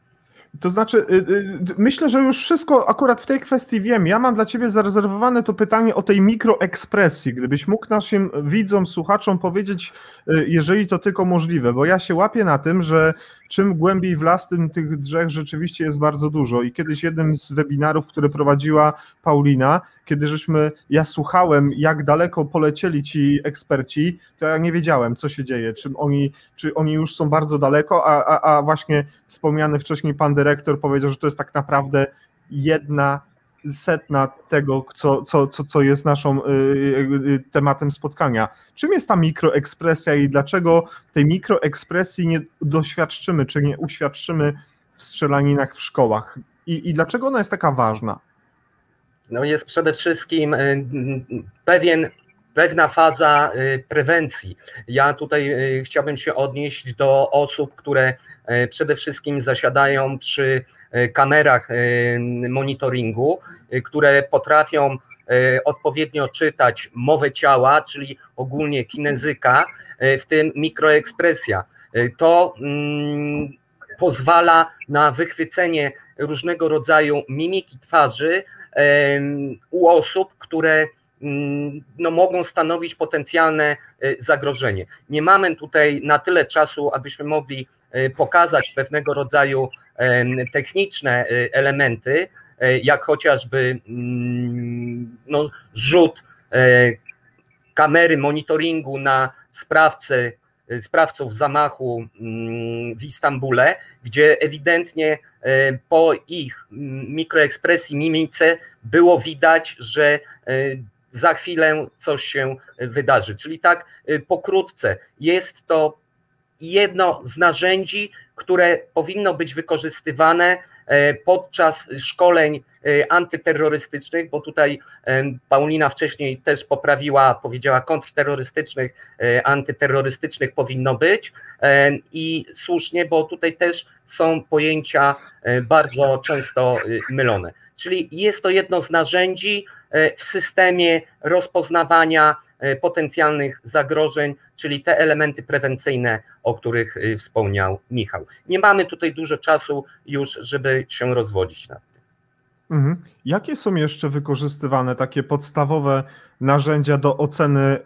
To znaczy, y, y, myślę, że już wszystko akurat w tej kwestii wiem. Ja mam dla Ciebie zarezerwowane to pytanie o tej mikroekspresji. Gdybyś mógł naszym widzom, słuchaczom powiedzieć, y, jeżeli to tylko możliwe, bo ja się łapię na tym, że czym głębiej w las, tym tych drzew rzeczywiście jest bardzo dużo. I kiedyś jednym z webinarów, które prowadziła Paulina, kiedy żeśmy, ja słuchałem, jak daleko polecieli ci eksperci, to ja nie wiedziałem, co się dzieje, czy oni, czy oni już są bardzo daleko, a, a, a właśnie wspomniany wcześniej pan dyrektor powiedział, że to jest tak naprawdę jedna setna tego, co, co, co, co jest naszą y, y, tematem spotkania. Czym jest ta mikroekspresja i dlaczego tej mikroekspresji nie doświadczymy, czy nie uświadczymy w strzelaninach w szkołach? I, i dlaczego ona jest taka ważna? No jest przede wszystkim y, pewien, pewna faza prewencji. Ja tutaj chciałbym się odnieść do osób, które przede wszystkim zasiadają przy kamerach e, monitoringu, e, które potrafią odpowiednio czytać mowę ciała, czyli ogólnie kinezyka, w tym mikroekspresja. To mm, pozwala na wychwycenie różnego rodzaju mimiki twarzy u osób, które no, mogą stanowić potencjalne zagrożenie. Nie mamy tutaj na tyle czasu, abyśmy mogli pokazać pewnego rodzaju techniczne y, elementy, jak chociażby mm, no, rzut kamery monitoringu na sprawcę, y, sprawców zamachu mm, w Istambule, gdzie ewidentnie po ich mm, mikroekspresji, mimice było widać, że za chwilę coś się wydarzy. Czyli tak pokrótce, jest to jedno z narzędzi, które powinno być wykorzystywane e, podczas szkoleń e, antyterrorystycznych, bo tutaj e, Paulina wcześniej też poprawiła, powiedziała kontrterrorystycznych, antyterrorystycznych powinno być i słusznie, bo tutaj też są pojęcia bardzo często mylone. Czyli jest to jedno z narzędzi w systemie rozpoznawania E, potencjalnych zagrożeń, czyli te elementy prewencyjne, o których y, wspomniał Michał. Nie mamy tutaj dużo czasu już, żeby się rozwodzić nad tym. Mhm. Jakie są jeszcze wykorzystywane takie podstawowe narzędzia do oceny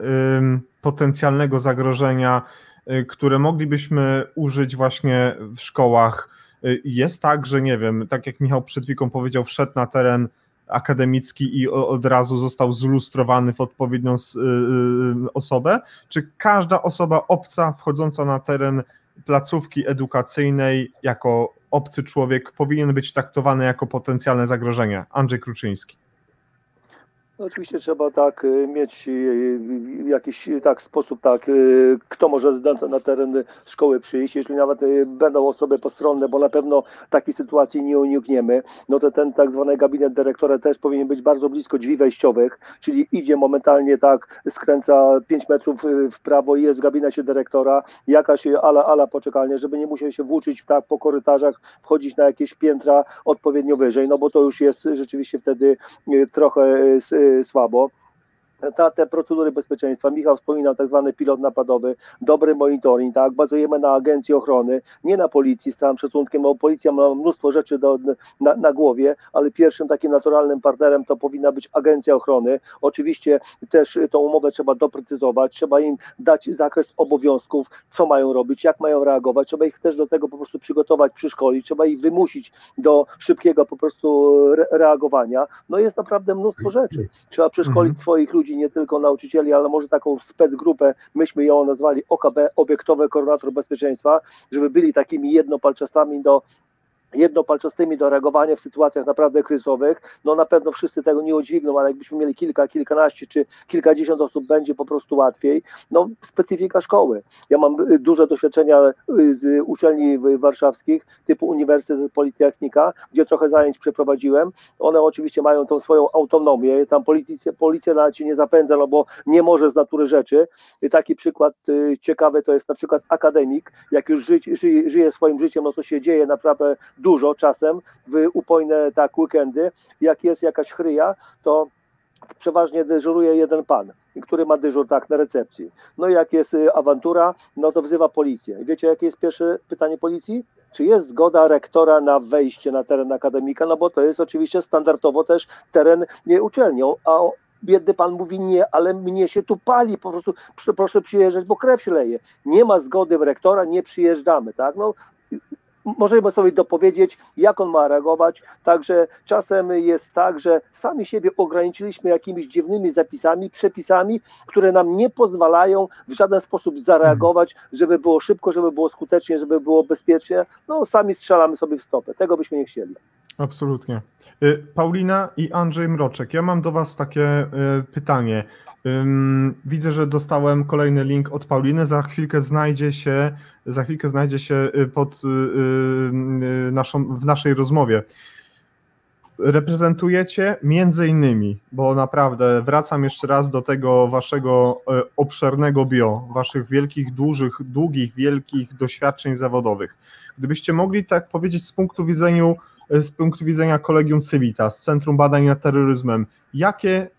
potencjalnego zagrożenia, y, które moglibyśmy użyć właśnie w szkołach? Y, jest tak, że nie wiem, tak jak Michał przed chwilą powiedział, wszedł na teren akademicki i od razu został zlustrowany w odpowiednią y, y, osobę? Czy każda osoba obca wchodząca na teren placówki edukacyjnej jako obcy człowiek powinien być traktowany jako potencjalne zagrożenie? Andrzej Kruczyński. No oczywiście trzeba tak y, mieć y, jakiś tak sposób, tak, y, kto może na teren szkoły przyjść, jeśli nawet będą osoby postronne, bo na pewno takiej sytuacji nie unikniemy, no to ten tak zwany gabinet dyrektora też powinien być bardzo blisko drzwi wejściowych, czyli idzie momentalnie tak, skręca 5 metrów w prawo i jest w gabinecie dyrektora, jakaś ala, ala poczekalnia, żeby nie musiał się włóczyć tak po korytarzach, wchodzić na jakieś piętra odpowiednio wyżej, no bo to już jest rzeczywiście wtedy trochę słabo ta, te procedury bezpieczeństwa. Michał wspominał tak zwany pilot napadowy, dobry monitoring, tak, bazujemy na agencji ochrony, nie na policji z całym szacunkiem, bo policja ma mnóstwo rzeczy do, na, na głowie, ale pierwszym takim naturalnym partnerem to powinna być agencja ochrony. Oczywiście też tą umowę trzeba doprecyzować, trzeba im dać zakres obowiązków, co mają robić, jak mają reagować, trzeba ich też do tego po prostu przygotować, przyszkolić, trzeba ich wymusić do szybkiego po prostu reagowania. No jest naprawdę mnóstwo rzeczy. Trzeba przeszkolić mhm. swoich ludzi, nie tylko nauczycieli, ale może taką specgrupę, myśmy ją nazwali OKB, obiektowy koordynator bezpieczeństwa, żeby byli takimi jednopalczastami do jednopalczostymi do reagowania w sytuacjach naprawdę kryzysowych. No na pewno wszyscy tego nie udźwigną, ale jakbyśmy mieli kilka, kilkanaście czy kilkadziesiąt osób, będzie po prostu łatwiej. No specyfika szkoły. Ja mam y, duże doświadczenia y, z uczelni warszawskich, typu Uniwersytet Politechnika, gdzie trochę zajęć przeprowadziłem. One oczywiście mają tą swoją autonomię, tam policja, policja na cię nie zapędza, no bo nie może z natury rzeczy. Taki przykład y, ciekawy to jest na przykład akademik, jak już ży, ży, żyje swoim życiem, no to się dzieje naprawdę dużo czasem w upojne tak weekendy. Jak jest jakaś chryja, to przeważnie dyżuruje jeden pan, który ma dyżur tak na recepcji. No i jak jest awantura, no to wzywa policję. Wiecie, jakie jest pierwsze pytanie policji? Czy jest zgoda rektora na wejście na teren akademika? No bo to jest oczywiście standardowo też teren nie uczelni, a biedny pan mówi nie, ale mnie się tu pali, po prostu proszę przyjeżdżać, bo krew się leje. Nie ma zgody rektora, nie przyjeżdżamy, tak? No, możemy sobie dopowiedzieć, jak on ma reagować. Także czasem jest tak, że sami siebie ograniczyliśmy jakimiś dziwnymi zapisami, przepisami, które nam nie pozwalają w żaden sposób zareagować, żeby było szybko, żeby było skutecznie, żeby było bezpiecznie. No, sami strzelamy sobie w stopę. Tego byśmy nie chcieli. Absolutnie. Y, Paulina i Andrzej Mroczek, ja mam do Was takie y, pytanie. Widzę, że dostałem kolejny link od Pauliny. Za chwilkę znajdzie się, za chwilkę znajdzie się y, pod naszą, w naszej rozmowie. Reprezentujecie między innymi, bo naprawdę wracam jeszcze raz do tego waszego obszernego bio, waszych wielkich, dużych, długich, wielkich doświadczeń zawodowych. Gdybyście mogli tak powiedzieć z punktu widzenia z punktu widzenia Kolegium Civitas, Centrum Badań nad Terroryzmem, jakie,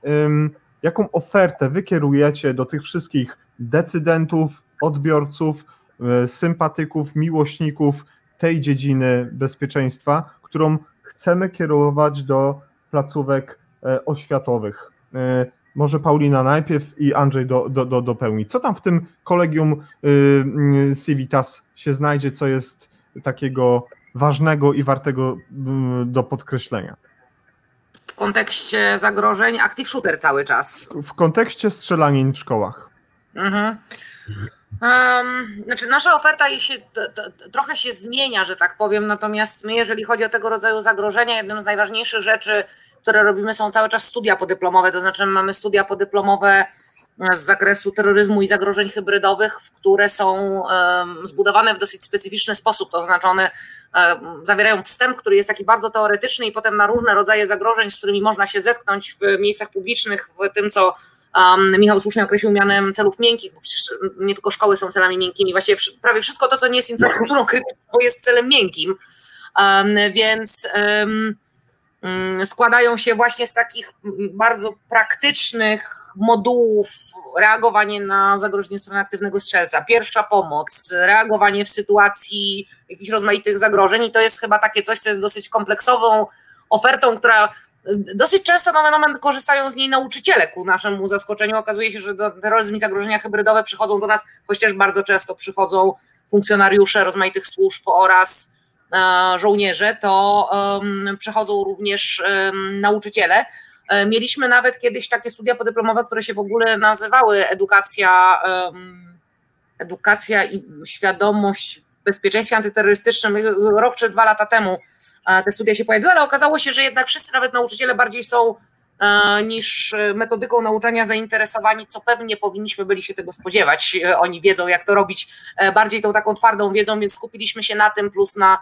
jaką ofertę wykierujecie do tych wszystkich decydentów, odbiorców, e, sympatyków, miłośników tej dziedziny bezpieczeństwa, którą chcemy kierować do placówek e, oświatowych. E, może Paulina najpierw i Andrzej do, do, do, dopełni. Co tam w tym kolegium Civitas się znajdzie, co jest takiego ważnego i wartego mm, do podkreślenia. W kontekście zagrożeń active shooter cały czas. W kontekście strzelanin w szkołach. Mhm. Um, znaczy nasza oferta się, to, to, trochę się zmienia, że tak powiem, natomiast my, jeżeli chodzi o tego rodzaju zagrożenia, jedną z najważniejszych rzeczy, które robimy, są cały czas studia podyplomowe, to znaczy mamy studia podyplomowe z zakresu terroryzmu i zagrożeń hybrydowych, które są zbudowane w dosyć specyficzny sposób, to znaczy one zawierają wstęp, który jest taki bardzo teoretyczny i potem na różne rodzaje zagrożeń, z którymi można się zetknąć w miejscach publicznych, w tym, co Michał słusznie określił mianem celów miękkich, bo przecież nie tylko szkoły są celami miękkimi, właściwie prawie wszystko to, co nie jest infrastrukturą krytyczną, jest celem miękkim, więc składają się właśnie z takich bardzo praktycznych modułów reagowanie na zagrożenie strony aktywnego strzelca, pierwsza pomoc, reagowanie w sytuacji jakichś rozmaitych zagrożeń i to jest chyba takie coś, co jest dosyć kompleksową ofertą, która dosyć często nomen omen korzystają z niej nauczyciele ku naszemu zaskoczeniu. Okazuje się, że terroryzm i zagrożenia hybrydowe przychodzą do nas, chociaż bardzo często przychodzą funkcjonariusze rozmaitych służb oraz żołnierze, to przychodzą również nauczyciele. E, mieliśmy nawet kiedyś takie studia podyplomowe, które się w ogóle nazywały edukacja, edukacja i świadomość w bezpieczeństwie antyterrorystycznym. Rok czy dwa lata temu e, te studia się pojawiły, ale okazało się, że jednak wszyscy, nawet nauczyciele, bardziej są e, niż metodyką nauczania zainteresowani, co pewnie powinniśmy byli się tego spodziewać. Oni wiedzą, jak to robić, bardziej tą taką twardą wiedzą, więc skupiliśmy się na tym, plus na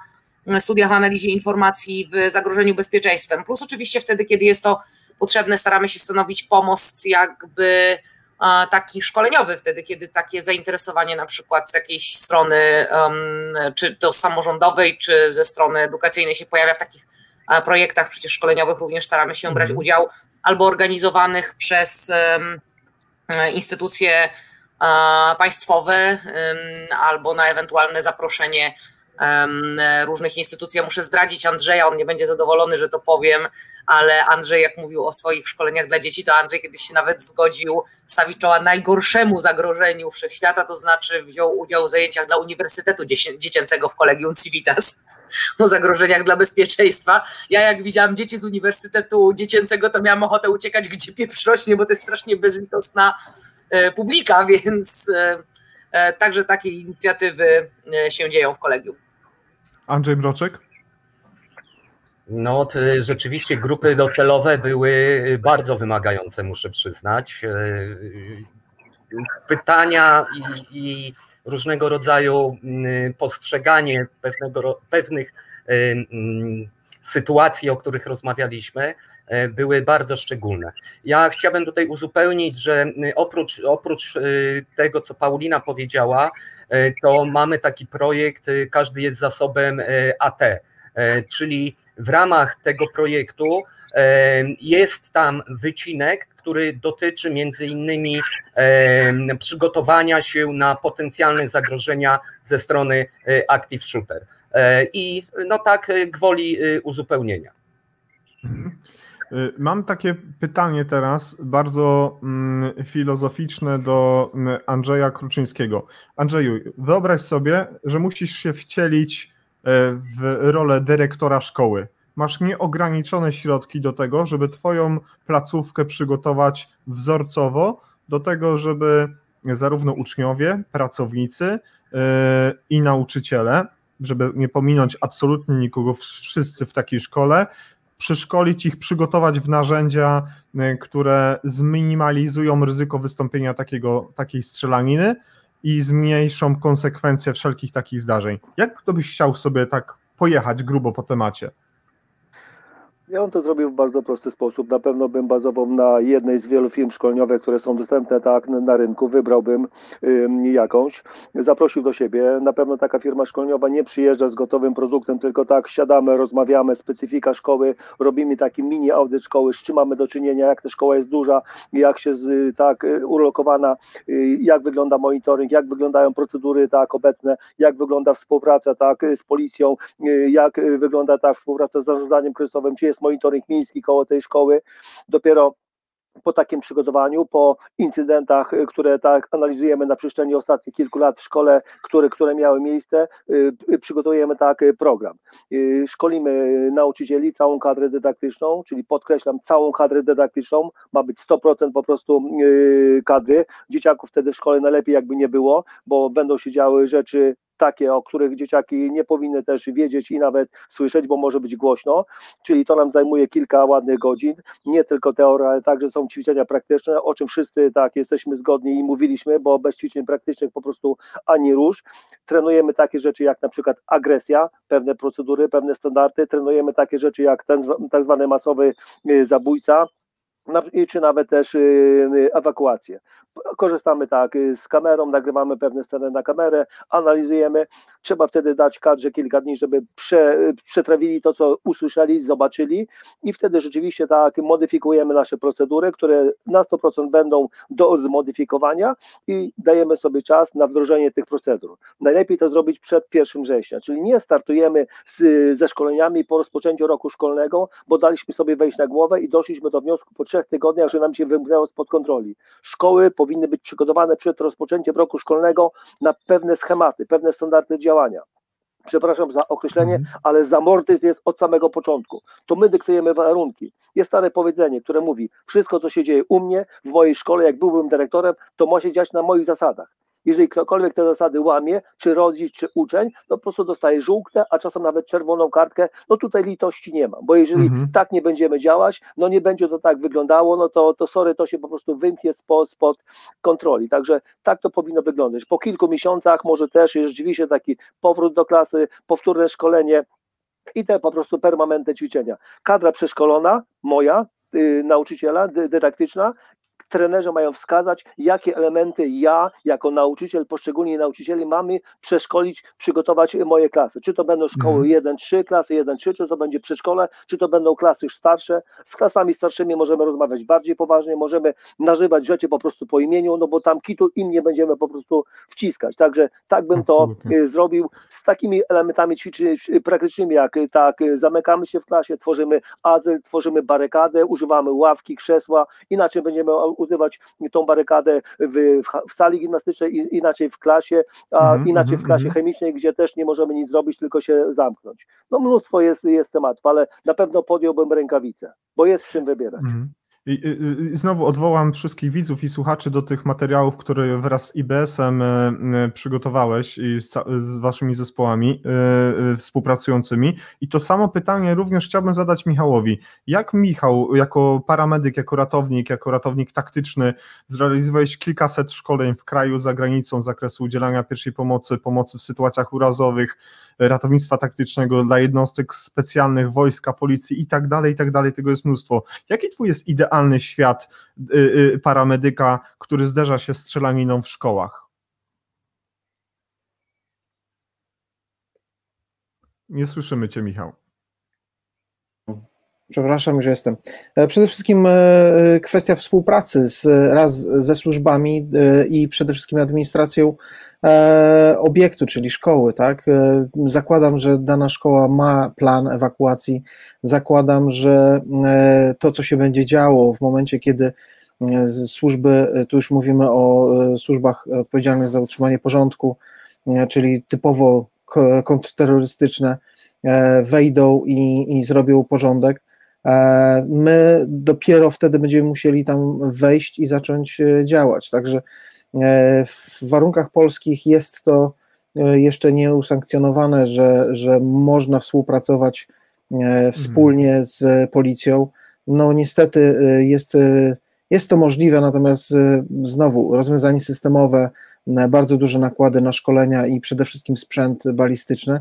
studiach o analizie informacji w zagrożeniu bezpieczeństwem. Plus oczywiście wtedy, kiedy jest to potrzebne, staramy się stanowić pomoc jakby taki szkoleniowy wtedy, kiedy takie zainteresowanie na przykład z jakiejś strony, czy to samorządowej, czy ze strony edukacyjnej się pojawia w takich projektach przecież szkoleniowych również staramy się brać mhm. udział, albo organizowanych przez instytucje państwowe, albo na ewentualne zaproszenie różnych instytucji. Ja muszę zdradzić Andrzeja, on nie będzie zadowolony, że to powiem, ale Andrzej, jak mówił o swoich szkoleniach dla dzieci, to Andrzej kiedyś się nawet zgodził stawić czoła najgorszemu zagrożeniu wszechświata, to znaczy wziął udział w zajęciach dla Uniwersytetu Dziecięcego w Kolegium Civitas [LAUGHS] o zagrożeniach dla bezpieczeństwa. Ja jak widziałam dzieci z Uniwersytetu Dziecięcego, to miałam ochotę uciekać, gdzie pieprz rośnie, bo to jest strasznie bezlitosna e, publika, [LAUGHS] więc e, także takie inicjatywy się dzieją w kolegium. Andrzej Mroczek? No, rzeczywiście grupy docelowe były bardzo wymagające, muszę przyznać. E, pytania i, i różnego rodzaju mm, postrzeganie pewnego, pewnych e, mm, sytuacji, o których rozmawialiśmy, e, były bardzo szczególne. Ja chciałbym tutaj uzupełnić, że oprócz, oprócz tego, co Paulina powiedziała, to mamy taki projekt, każdy jest zasobem AT czyli w ramach tego projektu jest tam wycinek, który dotyczy między innymi przygotowania się na potencjalne zagrożenia ze strony Active Shooter. I no tak gwoli uzupełnienia. Mhm. Mam takie pytanie teraz, bardzo mm, filozoficzne do mm, Andrzeja Kruczyńskiego. Andrzeju, wyobraź sobie, że musisz się wcielić e, w rolę dyrektora szkoły. Masz nieograniczone środki do tego, żeby Twoją placówkę przygotować wzorcowo, do tego, żeby zarówno uczniowie, pracownicy e, i nauczyciele, żeby nie pominąć absolutnie nikogo, wszyscy w takiej szkole, przeszkolić ich, przygotować w narzędzia, y, które zminimalizują ryzyko wystąpienia takiego, takiej strzelaniny i zmniejszą konsekwencje wszelkich takich zdarzeń. Jak to byś chciał sobie tak pojechać grubo po temacie? Ja bym to zrobił w bardzo prosty sposób. Na pewno bym bazował na jednej z wielu firm szkoleniowych, które są dostępne tak na rynku. Wybrałbym jakąś, zaprosił do siebie. Na pewno taka firma szkoleniowa nie przyjeżdża z gotowym produktem, tylko tak siadamy, rozmawiamy, specyfika szkoły, robimy taki mini audyt szkoły, z czym mamy do czynienia, jak ta szkoła jest duża, jak się z, tak y, ulokowana, y, jak wygląda monitoring, jak wyglądają procedury tak obecne, jak wygląda współpraca tak z policją, y, jak wygląda ta współpraca z zarządzaniem kryzysowym, czy jest monitoring miejski koło tej szkoły. Dopiero po takim przygotowaniu, po incydentach, y, które tak analizujemy na przestrzeni ostatnich kilku lat w szkole, które, które miały miejsce, y, przygotujemy tak program. Y, szkolimy nauczycieli, całą kadrę dydaktyczną, czyli podkreślam, całą kadrę dydaktyczną, ma być 100% po prostu kadry. Dzieciaków wtedy w szkole najlepiej jakby nie było, bo będą się działy rzeczy takie, o których dzieciaki nie powinny też wiedzieć i nawet słyszeć, bo może być głośno, czyli to nam zajmuje kilka ładnych godzin, nie tylko teoria, ale także są ćwiczenia praktyczne, o czym wszyscy tak jesteśmy zgodni i mówiliśmy, bo bez ćwiczeń praktycznych po prostu ani rusz. Trenujemy takie rzeczy jak na przykład agresja, pewne procedury, pewne standardy, trenujemy takie rzeczy jak ten tak zwany masowy y, zabójca, czy nawet też y, y, ewakuację. Korzystamy tak y, z kamerą, nagrywamy pewne sceny na kamerę, analizujemy. Trzeba wtedy dać kadrze kilka dni, żeby prze, przetrawili to, co usłyszeli, zobaczyli i wtedy rzeczywiście tak modyfikujemy nasze procedury, które na 100% będą do zmodyfikowania i dajemy sobie czas na wdrożenie tych procedur. Najlepiej to zrobić przed 1 września, czyli nie startujemy z, ze szkoleniami po rozpoczęciu roku szkolnego, bo daliśmy sobie wejść na głowę i doszliśmy do wniosku trzech tygodniach, że nam się wymknęło spod kontroli. Szkoły powinny być przygotowane przed rozpoczęciem roku szkolnego na pewne schematy, pewne standardy działania przepraszam za określenie, mhm. ale zamortyzm jest od samego początku. To my dyktujemy warunki. Jest stare powiedzenie, które mówi, wszystko co się dzieje u mnie, w mojej szkole, jak byłbym dyrektorem, to ma się dziać na moich zasadach jeżeli ktokolwiek te zasady łamie, czy rodzic, czy uczeń, no po prostu dostaje żółtkę, a czasem nawet czerwoną kartkę, no tutaj litości nie ma, bo jeżeli mhm. tak nie będziemy działać, no nie będzie to tak wyglądało, no to, to sorry, to się po prostu wymknie spod, spod kontroli, także tak to powinno wyglądać. Po kilku miesiącach może też jest rzeczywiście taki powrót do klasy, powtórne szkolenie, i te po prostu permanentne ćwiczenia. Kadra przeszkolona, moja, yy, nauczyciela, dydaktyczna trenerzy mają wskazać, jakie elementy ja, jako nauczyciel, poszczególni nauczycieli mamy przeszkolić, przygotować moje klasy. Czy to będą szkoły 1-3, mhm. klasy 1-3, czy to będzie przedszkole, czy to będą klasy starsze. Z klasami starszymi możemy rozmawiać bardziej poważnie, możemy nażywać rzeczy po prostu po imieniu, no bo tam kitu im nie będziemy po prostu wciskać. Także tak bym to y, zrobił z takimi elementami ćwiczeń praktycznymi, jak y, tak, y, zamykamy się w klasie, tworzymy azyl, tworzymy barykadę, używamy ławki, krzesła, inaczej będziemy używać tą barykadę w, w sali gimnastycznej, inaczej w klasie, a mm, inaczej w klasie mm. chemicznej, gdzie też nie możemy nic zrobić, tylko się zamknąć. No mnóstwo jest, jest tematów, ale na pewno podjąłbym rękawice, bo jest czym wybierać. Znowu odwołam wszystkich widzów i słuchaczy do tych materiałów, które wraz z IBS-em e, e, przygotowałeś i z, z waszymi zespołami e, współpracującymi. I to samo pytanie również chciałbym zadać Michałowi. Jak Michał, jako paramedyk, jako ratownik, jako ratownik taktyczny, zrealizowałeś kilkaset szkoleń w kraju, za granicą z zakresu udzielania pierwszej pomocy, pomocy w sytuacjach urazowych, ratownictwa taktycznego dla jednostek specjalnych, wojska, policji i tak dalej, i tak dalej, tego jest mnóstwo. Jaki twój jest idealny świat y, y, paramedyka, który zderza się strzelaniną w szkołach? Nie słyszymy Cię, Michał. Przepraszam, że jestem. Przede wszystkim kwestia współpracy z, raz ze służbami i przede wszystkim administracją obiektu, czyli szkoły, tak? Zakładam, że dana szkoła ma plan ewakuacji. Zakładam, że to, co się będzie działo w momencie, kiedy służby, tu już mówimy o służbach odpowiedzialnych za utrzymanie porządku, czyli typowo kontrterrorystyczne, wejdą i, i zrobią porządek. My dopiero wtedy będziemy musieli tam wejść i zacząć działać. Także w warunkach polskich jest to jeszcze nie usankcjonowane, że, że można współpracować wspólnie z policją. No niestety jest jest to możliwe, natomiast znowu rozwiązanie systemowe, bardzo duże nakłady na szkolenia i przede wszystkim sprzęt balistyczny.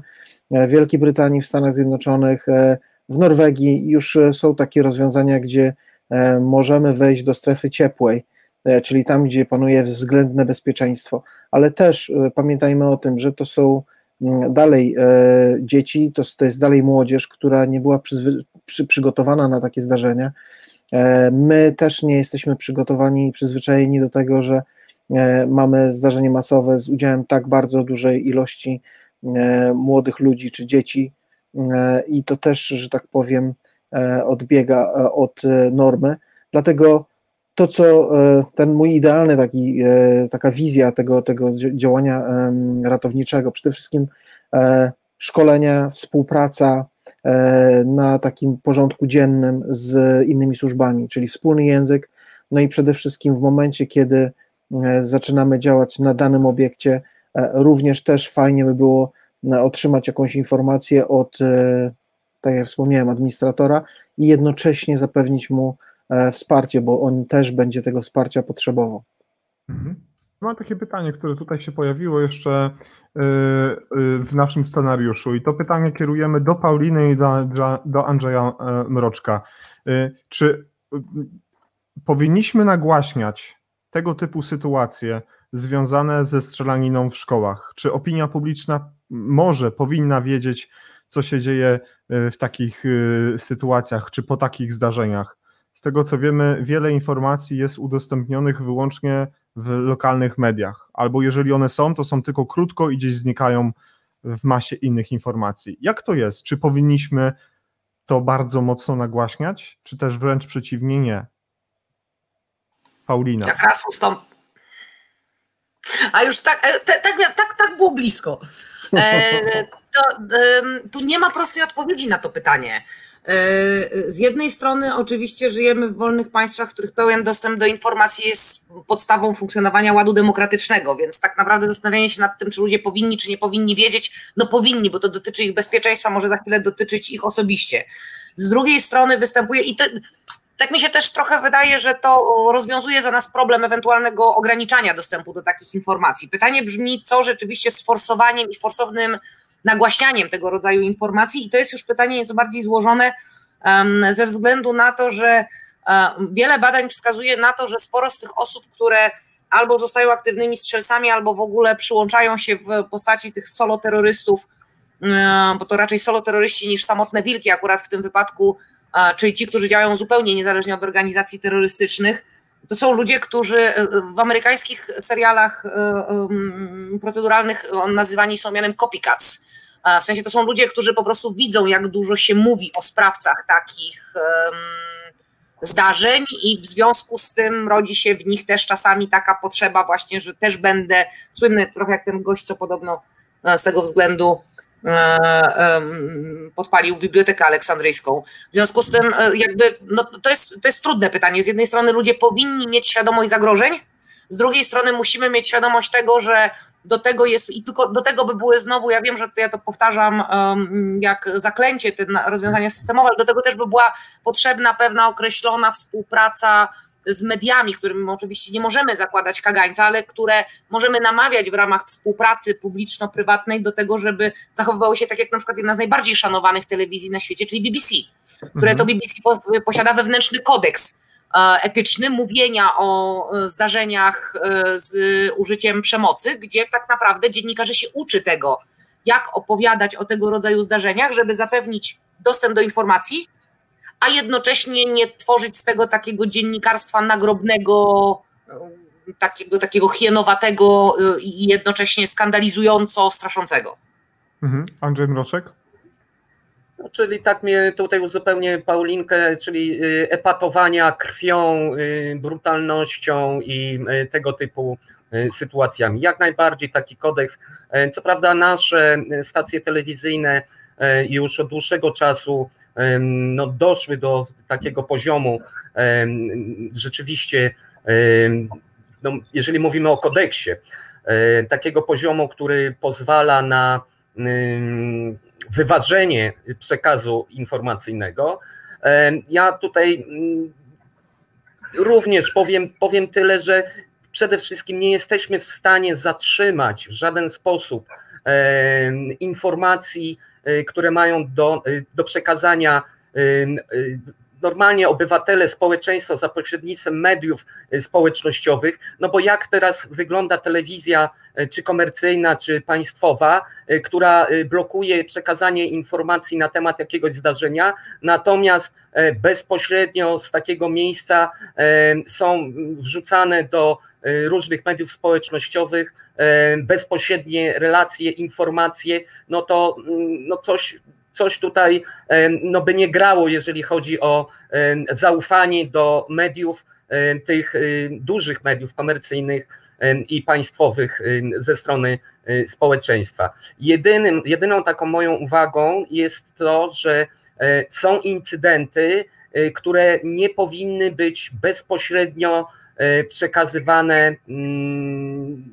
E, w Wielkiej Brytanii, w Stanach Zjednoczonych, e, w Norwegii już e, są takie rozwiązania, gdzie możemy wejść do strefy ciepłej, czyli tam, gdzie panuje względne bezpieczeństwo, ale też pamiętajmy o tym, że to są dalej dzieci, to, to jest dalej młodzież, która nie była przy, przygotowana na takie zdarzenia. E, my też nie jesteśmy przygotowani i przyzwyczajeni do tego, że e, mamy zdarzenie masowe z udziałem tak bardzo dużej ilości e, młodych ludzi czy dzieci. I to też, że tak powiem, odbiega od normy. Dlatego to, co ten mój idealny taki, taka wizja tego, tego działania ratowniczego, przede wszystkim szkolenia, współpraca, E, na takim porządku dziennym z innymi służbami, czyli wspólny język, no i przede wszystkim w momencie, kiedy e, zaczynamy działać na danym obiekcie, e, również też fajnie by było otrzymać jakąś informację od, tak jak wspomniałem, administratora i jednocześnie zapewnić mu wsparcie, bo on też będzie tego wsparcia potrzebował. Mhm. Mam takie pytanie, które tutaj się pojawiło jeszcze y, y, w naszym scenariuszu i to pytanie kierujemy do Pauliny i do, Andrzeja e, Mroczka. Czy powinniśmy nagłaśniać tego typu sytuacje związane ze strzelaniną w szkołach? Czy opinia publiczna może, powinna wiedzieć, co się dzieje w takich sytuacjach, czy po takich zdarzeniach? Z tego co wiemy, wiele informacji jest udostępnionych wyłącznie w lokalnych mediach, albo jeżeli one są, to są tylko krótko i gdzieś znikają w masie innych informacji. Jak to jest? Czy powinniśmy to bardzo mocno nagłaśniać, czy też wręcz przeciwnie nie? Paulina. Jak raz ustąp. A już tak, e, tak, tak, tak było blisko. E, [LAUGHS] to, tu nie ma prostej odpowiedzi na to pytanie. Z jednej strony oczywiście żyjemy w wolnych państwach, w których pełen dostęp do informacji jest podstawą funkcjonowania ładu demokratycznego, więc tak naprawdę zastanawianie się nad tym, czy ludzie powinni, czy nie powinni wiedzieć, no powinni, bo to dotyczy ich bezpieczeństwa, może za chwilę dotyczyć ich osobiście. Z drugiej strony występuje i to, tak mi się też trochę wydaje, że to rozwiązuje za nas problem ewentualnego ograniczania dostępu do takich informacji. Pytanie brzmi, co rzeczywiście z forsowaniem i forsownym nagłaśnianiem tego rodzaju informacji i to jest już pytanie nieco bardziej złożone ze względu na to, że wiele badań wskazuje na to, że sporo z tych osób, które albo zostają aktywnymi strzelcami, albo w ogóle przyłączają się w postaci tych solo terrorystów, bo to raczej solo terroryści niż samotne wilki akurat w tym wypadku, czyli ci, którzy działają zupełnie niezależnie od organizacji terrorystycznych, to są ludzie, którzy w amerykańskich serialach proceduralnych nazywani są mianem copycats. W sensie to są ludzie, którzy po prostu widzą, jak dużo się mówi o sprawcach takich zdarzeń i w związku z tym rodzi się w nich też czasami taka potrzeba właśnie, że też będę słynny trochę jak ten gość, co podobno e, z tego względu e, podpalił Bibliotekę Aleksandryjską. W związku z tym e, jakby no, to, jest, to jest trudne pytanie. Z jednej strony ludzie powinni mieć świadomość zagrożeń, z drugiej strony musimy mieć świadomość tego, że do tego jest i tylko do tego by były znowu, ja wiem, że ja to powtarzam jak zaklęcie, te rozwiązania systemowe, ale do tego też by była potrzebna pewna określona współpraca z mediami, którym oczywiście nie możemy zakładać kagańca, ale które możemy namawiać w ramach współpracy publiczno-prywatnej do tego, żeby zachowywały się tak jak na przykład jedna z najbardziej szanowanych telewizji na świecie, czyli BBC, które to mhm. BBC posiada wewnętrzny kodeks E, etyczny mówienia o e, zdarzeniach e, z użyciem przemocy, gdzie tak naprawdę dziennikarze się uczy tego, jak opowiadać o tego rodzaju zdarzeniach, żeby zapewnić dostęp do informacji, a jednocześnie nie tworzyć z tego takiego dziennikarstwa nagrobnego, takiego, takiego hienowatego i jednocześnie skandalizująco straszącego. Mhm. Andrzej Mroczek? No, czyli tak mnie tutaj uzupełnię Paulinkę, czyli y, epatowania krwią, y, brutalnością i y, tego typu sytuacjami. Jak najbardziej taki kodeks. Co prawda nasze stacje telewizyjne już od dłuższego czasu no, doszły do takiego poziomu rzeczywiście, no, jeżeli mówimy o kodeksie, takiego poziomu, który pozwala na wyważenie przekazu informacyjnego. Ja tutaj mm, również powiem, powiem tyle, że przede wszystkim nie jesteśmy w stanie zatrzymać w żaden sposób informacji, e, które mają do, e, do przekazania e, normalnie obywatele, społeczeństwo za pośrednictwem mediów y, społecznościowych, no bo jak teraz wygląda telewizja, y, czy komercyjna, czy państwowa, y, która blokuje przekazanie informacji na temat jakiegoś zdarzenia, natomiast bezpośrednio z takiego miejsca są wrzucane do różnych mediów społecznościowych bezpośrednie relacje, informacje, no to mm, no coś coś tutaj no, by nie grało, jeżeli chodzi o zaufanie do mediów, tych y, dużych mediów komercyjnych i państwowych ze strony społeczeństwa. Jedynym, jedyną taką moją uwagą jest to, że e, są incydenty, które nie powinny być bezpośrednio e, przekazywane mm,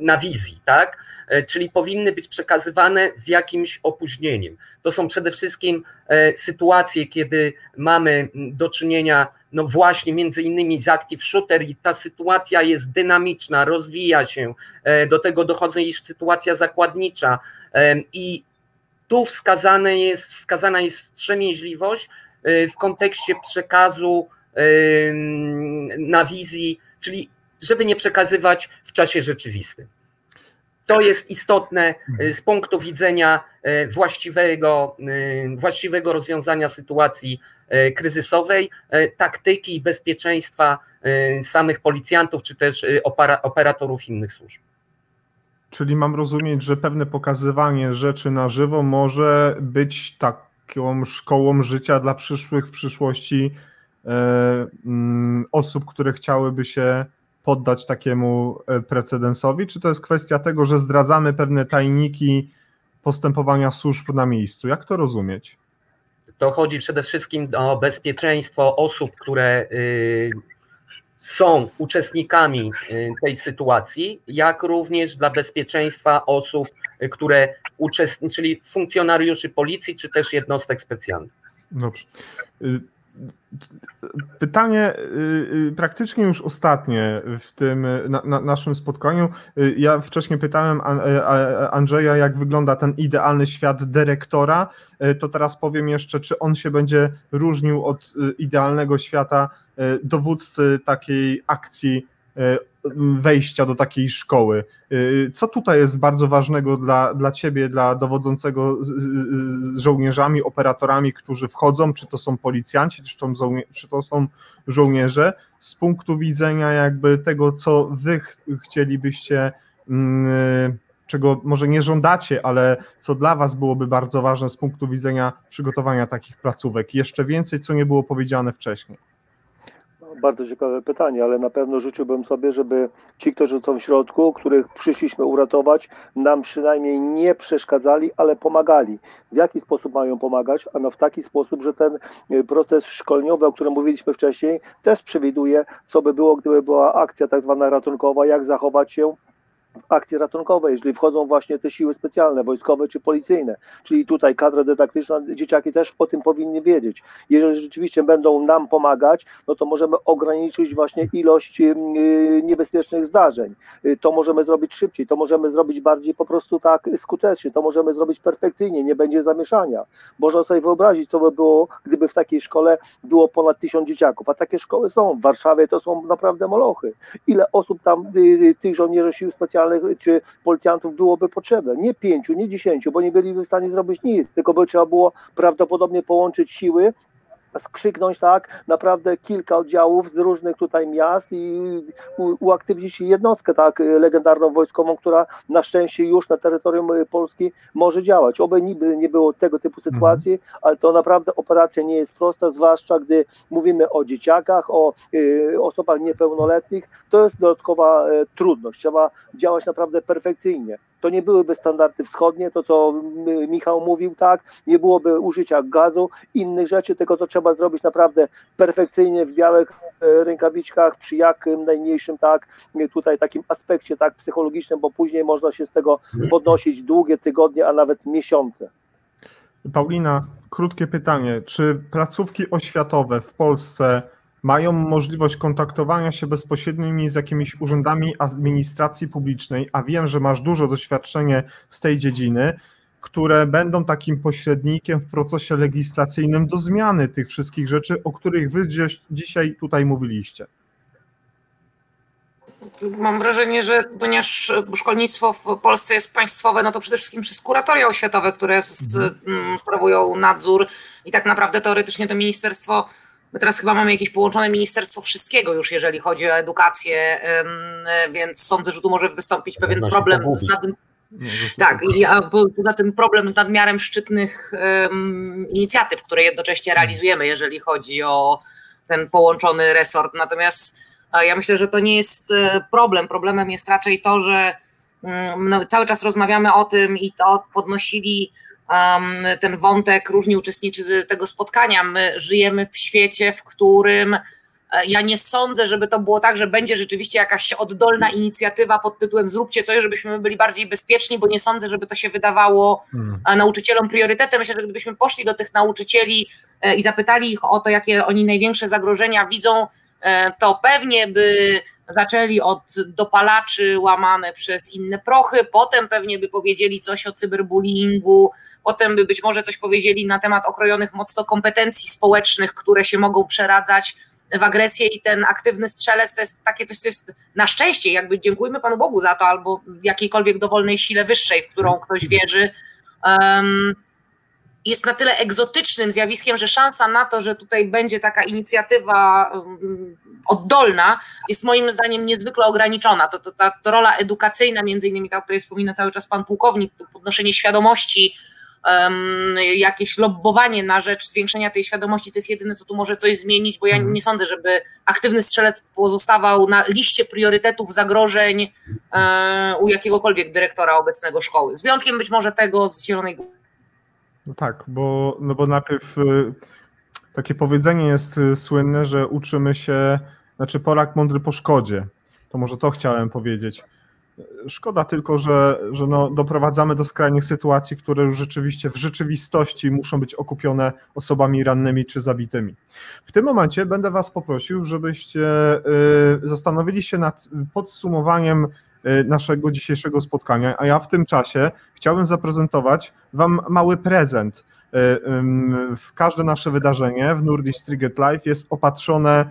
na wizji, tak? E, czyli powinny być przekazywane z jakimś opóźnieniem. To są przede wszystkim e, sytuacje, kiedy mamy do czynienia no właśnie między innymi z Active Shooter i ta sytuacja jest dynamiczna, rozwija się, e, do tego dochodzi już sytuacja zakładnicza i tu wskazane jest, wskazana jest wstrzemięźliwość w kontekście przekazu na wizji, czyli żeby nie przekazywać w czasie rzeczywistym. To jest istotne y, z punktu widzenia y, właściwego, y, właściwego rozwiązania sytuacji kryzysowej, taktyki i bezpieczeństwa samych policjantów czy też operatorów innych służb. Czyli mam rozumieć, że pewne pokazywanie rzeczy na żywo może być taką szkołą życia dla przyszłych w przyszłości mm, osób, które chciałyby się poddać takiemu e, precedensowi, czy to jest kwestia tego, że zdradzamy pewne tajniki postępowania służb na miejscu? Jak to rozumieć? To chodzi przede wszystkim o bezpieczeństwo osób, które y, są uczestnikami y, tej sytuacji, jak również dla bezpieczeństwa osób, y, które uczestniczyli, funkcjonariuszy policji czy też jednostek specjalnych. Dobrze. Pytanie y, y, praktycznie już ostatnie w tym na, na naszym spotkaniu. Y, ja wcześniej pytałem Andrzeja, jak wygląda ten idealny świat dyrektora. To teraz powiem jeszcze, czy on się będzie różnił od idealnego świata dowódcy takiej akcji wejścia do takiej szkoły. Y, co tutaj jest bardzo ważnego dla, dla Ciebie, dla dowodzącego z, z żołnierzami, operatorami, którzy wchodzą, czy to są policjanci, czy to, są, czy to są żołnierze, z punktu widzenia jakby tego, co Wy chcielibyście, mm, czego może nie żądacie, ale co dla Was byłoby bardzo ważne z punktu widzenia przygotowania takich placówek. Jeszcze więcej, co nie było powiedziane wcześniej. Bardzo ciekawe pytanie, ale na pewno życzyłbym sobie, żeby ci, którzy są w środku, których przyszliśmy uratować, nam przynajmniej nie przeszkadzali, ale pomagali. W jaki sposób mają pomagać? Ano w taki sposób, że ten e, proces szkoleniowy, o którym mówiliśmy wcześniej, też przewiduje, co by było, gdyby była akcja tak zwana ratunkowa, jak zachować się akcje ratunkowe, jeżeli wchodzą właśnie te siły specjalne, wojskowe czy policyjne. Czyli tutaj kadra dydaktyczna, dzieciaki też o tym powinny wiedzieć. Jeżeli rzeczywiście będą nam pomagać, no to możemy ograniczyć właśnie ilość y, niebezpiecznych zdarzeń. Y, to możemy zrobić szybciej, to możemy zrobić bardziej po prostu tak skutecznie, to możemy zrobić perfekcyjnie, nie będzie zamieszania. Można sobie wyobrazić, co by było, gdyby w takiej szkole było ponad tysiąc dzieciaków, a takie szkoły są. W Warszawie to są naprawdę molochy. Ile osób tam, y, tych żołnierzy sił specjalnych specjalnych czy policjantów byłoby potrzebne. Nie pięciu, nie dziesięciu, bo nie byliby w stanie zrobić nic, tylko by trzeba było prawdopodobnie połączyć siły skrzyknąć, tak, naprawdę kilka oddziałów z różnych tutaj miast i uaktywnić jednostkę, tak, legendarną wojskową, która na szczęście już na terytorium Polski może działać. Oby niby nie było tego typu sytuacji, mhm. ale to naprawdę operacja nie jest prosta, zwłaszcza gdy mówimy o dzieciakach, o y, osobach niepełnoletnich, to jest dodatkowa y, trudność. Trzeba działać naprawdę perfekcyjnie to nie byłyby standardy wschodnie, to co Michał mówił, tak, nie byłoby użycia gazu, innych rzeczy, tylko to trzeba zrobić naprawdę perfekcyjnie w białych e, rękawiczkach, przy jak najmniejszym, tak, tutaj takim aspekcie, tak, psychologicznym, bo później można się z tego podnosić długie tygodnie, a nawet miesiące. Paulina, krótkie pytanie. Czy placówki oświatowe w Polsce mają możliwość kontaktowania się bezpośrednio z jakimiś urzędami administracji publicznej, a wiem, że masz dużo doświadczenie z tej dziedziny, które będą takim pośrednikiem w procesie legislacyjnym do zmiany tych wszystkich rzeczy, o których wy dzisiaj tutaj mówiliście. Mam wrażenie, że ponieważ szkolnictwo w Polsce jest państwowe, no to przede wszystkim przez kuratoria oświatowe, które mhm. sprawują nadzór i tak naprawdę teoretycznie to ministerstwo My teraz chyba mamy jakieś połączone ministerstwo wszystkiego już, jeżeli chodzi o edukację, więc sądzę, że tu może wystąpić pewien problem z nad... No, tak, a poza tym problem z nadmiarem szczytnych inicjatyw, które jednocześnie hmm. realizujemy, jeżeli chodzi o ten połączony resort. Natomiast ja myślę, że to nie jest e, problem. Problemem jest raczej to, że um, no, cały czas rozmawiamy o tym i to podnosili ten wątek różni uczestniczy tego spotkania. My żyjemy w świecie, w którym e, ja nie sądzę, żeby to było tak, że będzie rzeczywiście jakaś oddolna inicjatywa pod tytułem zróbcie coś, żebyśmy byli bardziej bezpieczni, bo nie sądzę, żeby to się wydawało hmm. E, nauczycielom priorytetem. Myślę, że gdybyśmy poszli do tych nauczycieli e, i zapytali ich o to, jakie oni największe zagrożenia widzą, to pewnie by zaczęli od dopalaczy łamane przez inne prochy, potem pewnie by powiedzieli coś o cyberbullyingu, potem by być może coś powiedzieli na temat okrojonych mocno kompetencji społecznych, które się mogą przeradzać w agresję i ten aktywny strzelec to jest takie coś, co jest na szczęście, jakby dziękujmy Panu Bogu za to, albo jakiejkolwiek dowolnej sile wyższej, w którą ktoś wierzy. Um, jest na tyle egzotycznym zjawiskiem, że szansa na to, że tutaj będzie taka inicjatywa oddolna, jest moim zdaniem niezwykle ograniczona. To, to, ta to rola edukacyjna, między innymi ta, o której wspomina cały czas pan pułkownik, to podnoszenie świadomości, um, jakieś lobbowanie na rzecz zwiększenia tej świadomości, to jest jedyne, co tu może coś zmienić, bo ja mhm. nie sądzę, żeby aktywny strzelec pozostawał na liście priorytetów zagrożeń um, u jakiegokolwiek dyrektora obecnego szkoły. Z wyjątkiem być może tego z Zielonej Góry. No tak, bo, no bo najpierw y, takie powiedzenie jest y, słynne, że uczymy się, znaczy Polak mądry po szkodzie. To może to chciałem powiedzieć. Szkoda tylko, że, że no doprowadzamy do skrajnych sytuacji, które już rzeczywiście w rzeczywistości muszą być okupione osobami rannymi czy zabitymi. W tym momencie będę Was poprosił, żebyście y, zastanowili się nad podsumowaniem naszego dzisiejszego spotkania, a ja w tym czasie chciałbym zaprezentować Wam mały prezent w każde nasze wydarzenie w Nordic Triget Live jest opatrzone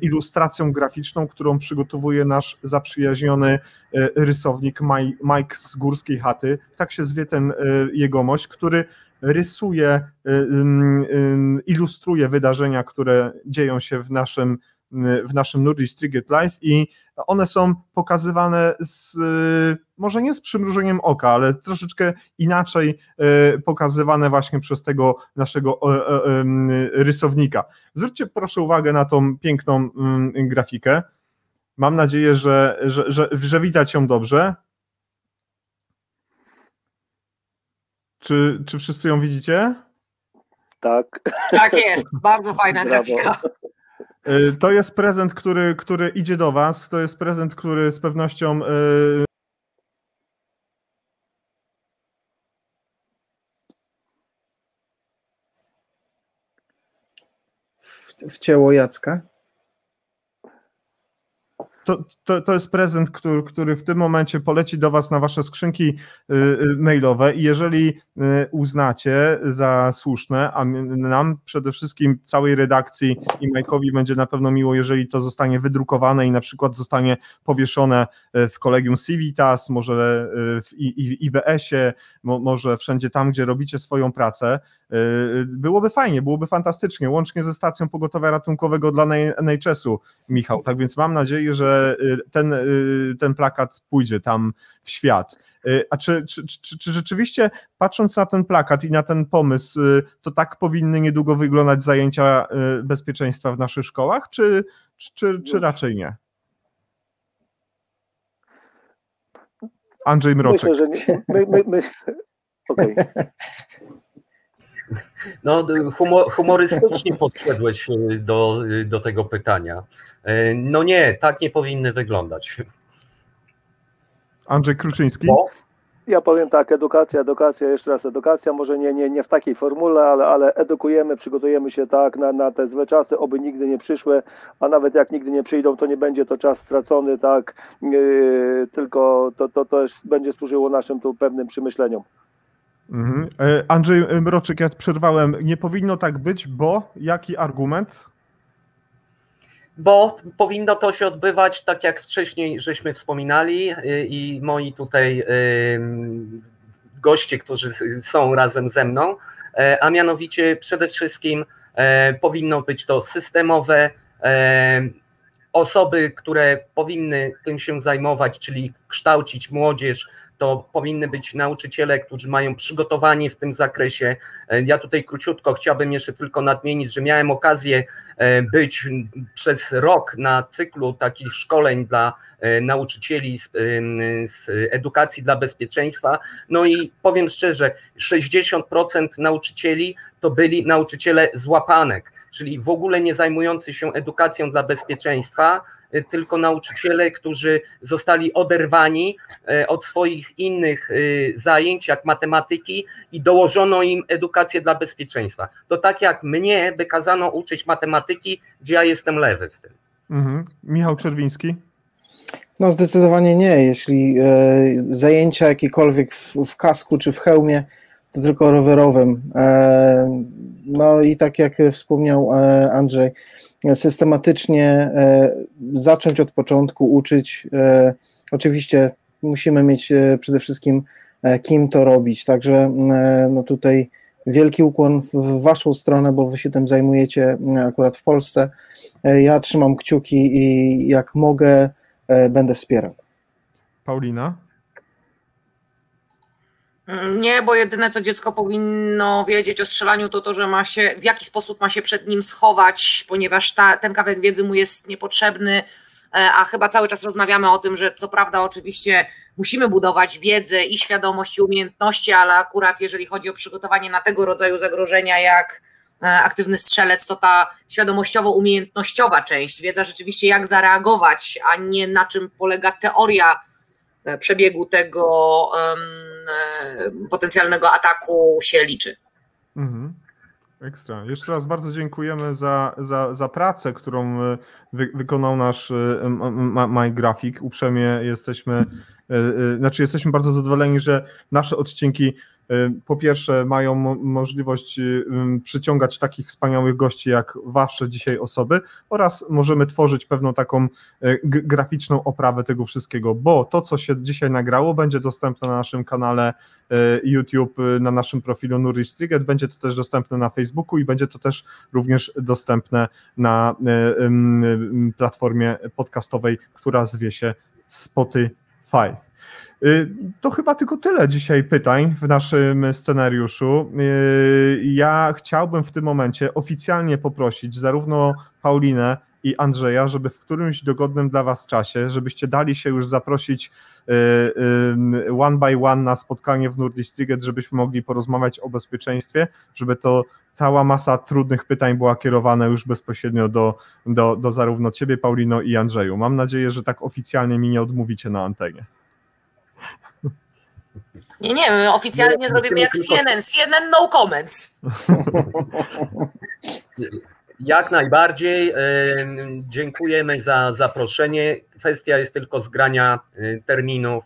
ilustracją graficzną, którą przygotowuje nasz zaprzyjaźniony e, rysownik Mike z Górskiej Chaty. Tak się zwie ten e, jegomość, który rysuje, ilustruje wydarzenia, które dzieją się w naszym w naszym Nordic Triget Live i one są pokazywane z, może nie z przymrużeniem oka, ale troszeczkę inaczej e, pokazywane właśnie przez tego naszego rysownika. Zwróćcie proszę uwagę na tą piękną grafikę. Mam nadzieję, że, że, że, że widać ją dobrze. Czy, czy wszyscy ją widzicie? Tak. Tak jest, bardzo fajna Brawo. grafika. Y, to jest prezent, który, który idzie do Was. To jest prezent, który z pewnością. Y, w ciało Jacka? To, to, to jest prezent, który, który w tym momencie poleci do Was na Wasze skrzynki y, y, mailowe i jeżeli y, uznacie za słuszne, a nam przede wszystkim całej redakcji i Majkowi będzie na pewno miło, jeżeli to zostanie wydrukowane i na przykład zostanie powieszone w Kolegium Civitas, może w IBS-ie, może wszędzie tam, gdzie robicie swoją pracę, Byłoby fajnie, byłoby fantastycznie, łącznie ze stacją pogotowia ratunkowego dla NHS-u, Michał. Tak więc mam nadzieję, że ten, ten plakat pójdzie tam w świat. A czy, czy, czy, czy, rzeczywiście, patrząc na ten plakat i na ten pomysł, to tak powinny niedługo wyglądać zajęcia bezpieczeństwa w naszych szkołach, czy, czy, czy raczej nie? Andrzej Mroczek. Myślę, że nie. My, my, my... [LAUGHS] Okay. No, humor, humorystycznie podszedłeś y, do, y, do tego pytania. Y, no nie, tak nie powinny wyglądać. Andrzej Kruczyński. Bo, ja powiem tak, edukacja, edukacja, jeszcze raz edukacja, może nie, nie, nie w takiej formule, ale, ale edukujemy, przygotujemy się tak na, na te złe czasy, oby nigdy nie przyszły, a nawet jak nigdy nie przyjdą, to nie będzie to czas stracony, tak, yy, tylko to, to, to będzie służyło naszym tu pewnym przemyśleniom. Mhm. E, Andrzej Mroczyk, ja przerwałem, nie powinno tak być, bo jaki argument? bo powinno to się odbywać tak jak wcześniej żeśmy wspominali y, i moi tutaj goście, którzy są razem ze mną, e, a mianowicie przede wszystkim e, powinno być to systemowe, e, osoby, które powinny tym się zajmować, czyli kształcić młodzież, to powinny być nauczyciele, którzy mają przygotowanie w tym zakresie. E, ja tutaj króciutko chciałbym jeszcze tylko nadmienić, że miałem okazję e, być przez rok na cyklu takich szkoleń dla e, nauczycieli z, z edukacji dla bezpieczeństwa. No i powiem szczerze, 60% nauczycieli to byli nauczyciele z łapanek, czyli w ogóle nie zajmujący się edukacją dla bezpieczeństwa, tylko nauczyciele, którzy zostali oderwani y, od swoich innych y, zajęć, jak matematyki, i dołożono im edukację dla bezpieczeństwa. To tak jak mnie by kazano uczyć matematyki, gdzie ja jestem lewy w tym. Mhm. Michał Czerwiński. No zdecydowanie nie. Jeśli e, zajęcia jakiekolwiek w, w, kasku czy w hełmie, tylko rowerowym. E, no i tak jak wspomniał e, Andrzej, systematycznie e, zacząć od początku uczyć. Oczywiście musimy mieć przede wszystkim kim to robić, także no tutaj wielki ukłon w waszą stronę, bo wy się tym zajmujecie akurat w Polsce. Ja trzymam kciuki i jak mogę, będę wspierał. Paulina? Nie, bo jedyne co dziecko powinno wiedzieć o strzelaniu to to, że ma się, w jaki sposób ma się przed nim schować, ponieważ ta, ten kawałek wiedzy mu jest niepotrzebny, e, a chyba cały czas rozmawiamy o tym, że co prawda oczywiście musimy budować wiedzę i świadomość i umiejętności, ale akurat jeżeli chodzi o przygotowanie na tego rodzaju zagrożenia jak e, aktywny strzelec, to ta świadomościowo-umiejętnościowa część, wiedza rzeczywiście jak zareagować, a nie na czym polega teoria przebiegu tego um, potencjalnego ataku się liczy. Mhm. Ekstra. Jeszcze raz bardzo dziękujemy za, za, za pracę, którą e, wy, wykonał nasz MyGraphic. Uprzejmie jesteśmy, znaczy jesteśmy bardzo zadowoleni, że nasze odcinki po pierwsze mają możliwość y, przyciągać takich wspaniałych gości jak wasze dzisiaj osoby oraz możemy tworzyć pewną taką y, graficzną oprawę tego wszystkiego, bo to, co się dzisiaj nagrało, będzie dostępne na naszym kanale YouTube, na naszym profilu Nuri Striget, będzie to też dostępne na Facebooku i będzie to też również dostępne na platformie podcastowej, która zwie się Spotify. Y, to chyba tylko tyle dzisiaj pytań w naszym scenariuszu. Y, ja chciałbym w tym momencie oficjalnie poprosić zarówno Paulinę i Andrzeja, żeby w którymś dogodnym dla Was czasie, żebyście dali się już zaprosić y, one by one na spotkanie w Nurdistriget, żebyśmy mogli porozmawiać o bezpieczeństwie, żeby to cała masa trudnych pytań była kierowana już bezpośrednio do, do, do zarówno Ciebie, Paulino i Andrzeju. Mam nadzieję, że tak oficjalnie mi nie odmówicie na antenie. Nie, nie, my oficjalnie nie, zrobimy jak CNN. CNN no comments. [LAUGHS] Jak najbardziej. Dziękujemy za zaproszenie. Kwestia jest tylko zgrania y, terminów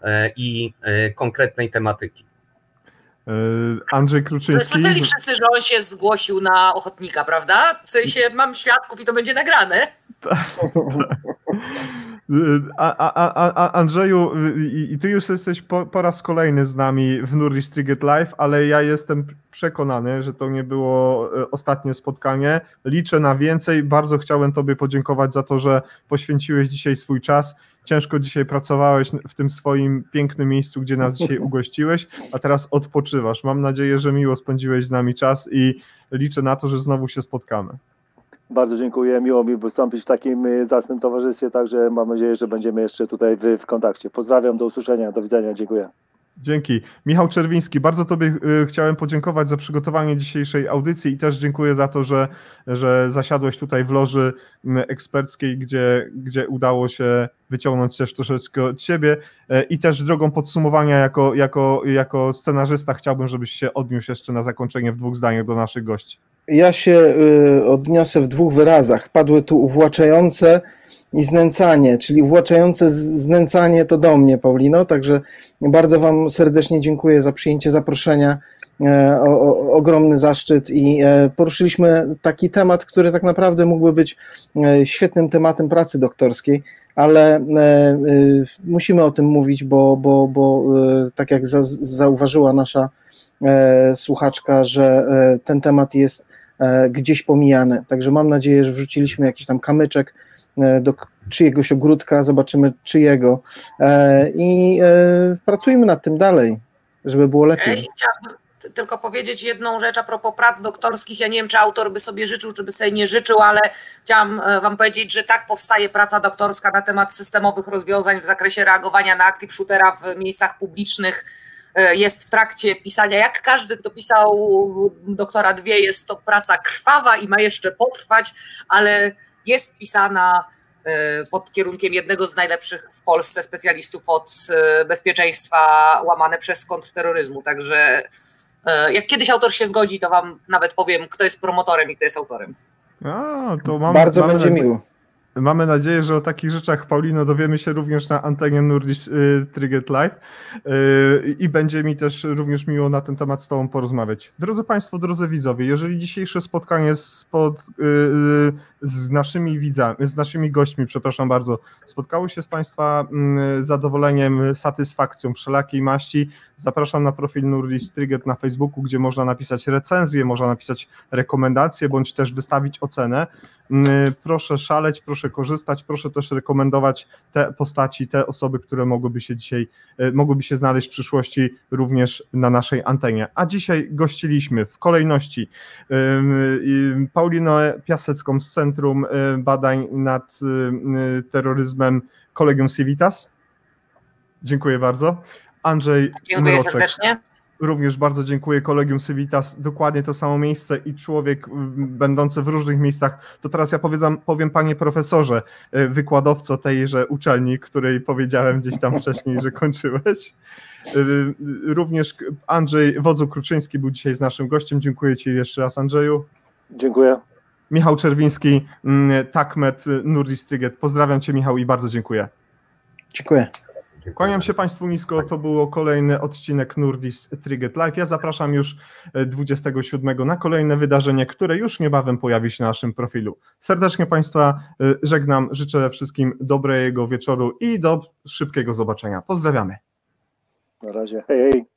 y, i y, konkretnej tematyki. Andrzej Kruczyński. Słyszeli wszyscy, że on się zgłosił na ochotnika, prawda? W sensie mam świadków i to będzie nagrane. [LAUGHS] [LAUGHS] A, a, a, Andrzeju, i, ty już jesteś po, po, raz kolejny z nami w Nurri Striget Live, ale ja jestem przekonany, że to nie było e, ostatnie spotkanie. Liczę na więcej. Bardzo chciałem Tobie podziękować za to, że poświęciłeś dzisiaj swój czas. Ciężko dzisiaj pracowałeś w tym swoim pięknym miejscu, gdzie nas dzisiaj [LAUGHS] ugościłeś, a teraz odpoczywasz. Mam nadzieję, że miło spędziłeś z nami czas i liczę na to, że znowu się spotkamy. Bardzo dziękuję. Miło mi wystąpić w takim y, zacnym towarzystwie, także mam nadzieję, że będziemy jeszcze tutaj w, w kontakcie. Pozdrawiam, do usłyszenia, do widzenia, dziękuję. Dzięki. Michał Czerwiński, bardzo Tobie y, chciałem podziękować za przygotowanie dzisiejszej audycji i też dziękuję za to, że, że zasiadłeś tutaj w loży eksperckiej, gdzie, gdzie udało się wyciągnąć też troszeczkę od Ciebie e, i też drogą podsumowania jako, jako, jako scenarzysta chciałbym, żebyś się odniósł jeszcze na zakończenie w dwóch zdaniach do naszych gości. Ja się y, odniosę w dwóch wyrazach. Padły tu uwłaczające i znęcanie, czyli uwłaczające znęcanie to do mnie, Paulino, także bardzo Wam serdecznie dziękuję za przyjęcie zaproszenia. E, o, o, ogromny zaszczyt i e, poruszyliśmy taki temat, który tak naprawdę mógłby być e, świetnym tematem pracy doktorskiej, ale musimy o tym mówić, bo, bo, bo tak jak za, zauważyła nasza słuchaczka, że ten temat jest gdzieś pomijany. Także mam nadzieję, że wrzuciliśmy jakiś tam kamyczek do czyjegoś ogródka, zobaczymy czyjego i pracujmy nad tym dalej, żeby było lepiej. Tylko powiedzieć jedną rzecz a propos prac doktorskich. Ja nie wiem, czy autor by sobie życzył, czy by sobie nie życzył, ale chciałam e, Wam powiedzieć, że tak powstaje praca doktorska na temat systemowych rozwiązań w zakresie reagowania na active shootera w miejscach publicznych. E, jest w trakcie pisania, jak każdy, kto pisał doktora dwie, jest to praca krwawa i ma jeszcze potrwać, ale jest pisana e, pod kierunkiem jednego z najlepszych w Polsce specjalistów od bezpieczeństwa łamane przez kontrterroryzmu. Także E, jak kiedyś autor się zgodzi, to wam nawet powiem, kto jest promotorem i kto jest autorem. A, to mamy, Bardzo mamy będzie miło. Mamy nadzieję, że o takich rzeczach, Paulino, dowiemy się również na antenie Nurdis y, Triget Live y, i będzie mi też również miło na ten temat z Tobą porozmawiać. Drodzy Państwo, drodzy widzowie, jeżeli dzisiejsze spotkanie y, z naszymi widzami, z naszymi gośćmi, przepraszam bardzo, spotkało się z Państwa mm, zadowoleniem, satysfakcją wszelakiej maści, zapraszam na profil Nurdis Triget na Facebooku, gdzie można napisać recenzję, można napisać rekomendacje, bądź też wystawić ocenę. Mm, proszę szaleć, proszę korzystać, proszę też rekomendować te postaci, te osoby, które mogłyby się dzisiaj, e, mogłyby się znaleźć w przyszłości również na naszej antenie. A dzisiaj gościliśmy w kolejności Paulinę Piasecką z Centrum Badań nad Terroryzmem Kolegium Civitas. Dziękuję bardzo. Andrzej Dziękuję Mroczek. serdecznie. Również bardzo dziękuję Kolegium Civitas. Dokładnie to samo miejsce i człowiek będący w różnych miejscach. To teraz ja powiedzam, powiem panie profesorze, e, wykładowco tejże uczelni, której powiedziałem gdzieś tam wcześniej, że kończyłeś. E, również Andrzej Wodzu Kruczyński był dzisiaj z naszym gościem. Dziękuję ci jeszcze raz Andrzeju. Dziękuję. Michał Czerwiński, Takmet, Nurdis Tryget. Pozdrawiam cię Michał i bardzo dziękuję. Dziękuję. Kłaniam się Państwu nisko. To było kolejny odcinek Nurdis Triget Live. Ja zapraszam już 27 e, na kolejne wydarzenie, które już niebawem pojawi się na naszym profilu. Serdecznie Państwa e, żegnam. Życzę wszystkim dobrego wieczoru i do szybkiego zobaczenia. Pozdrawiamy. Na razie. Hej, hej.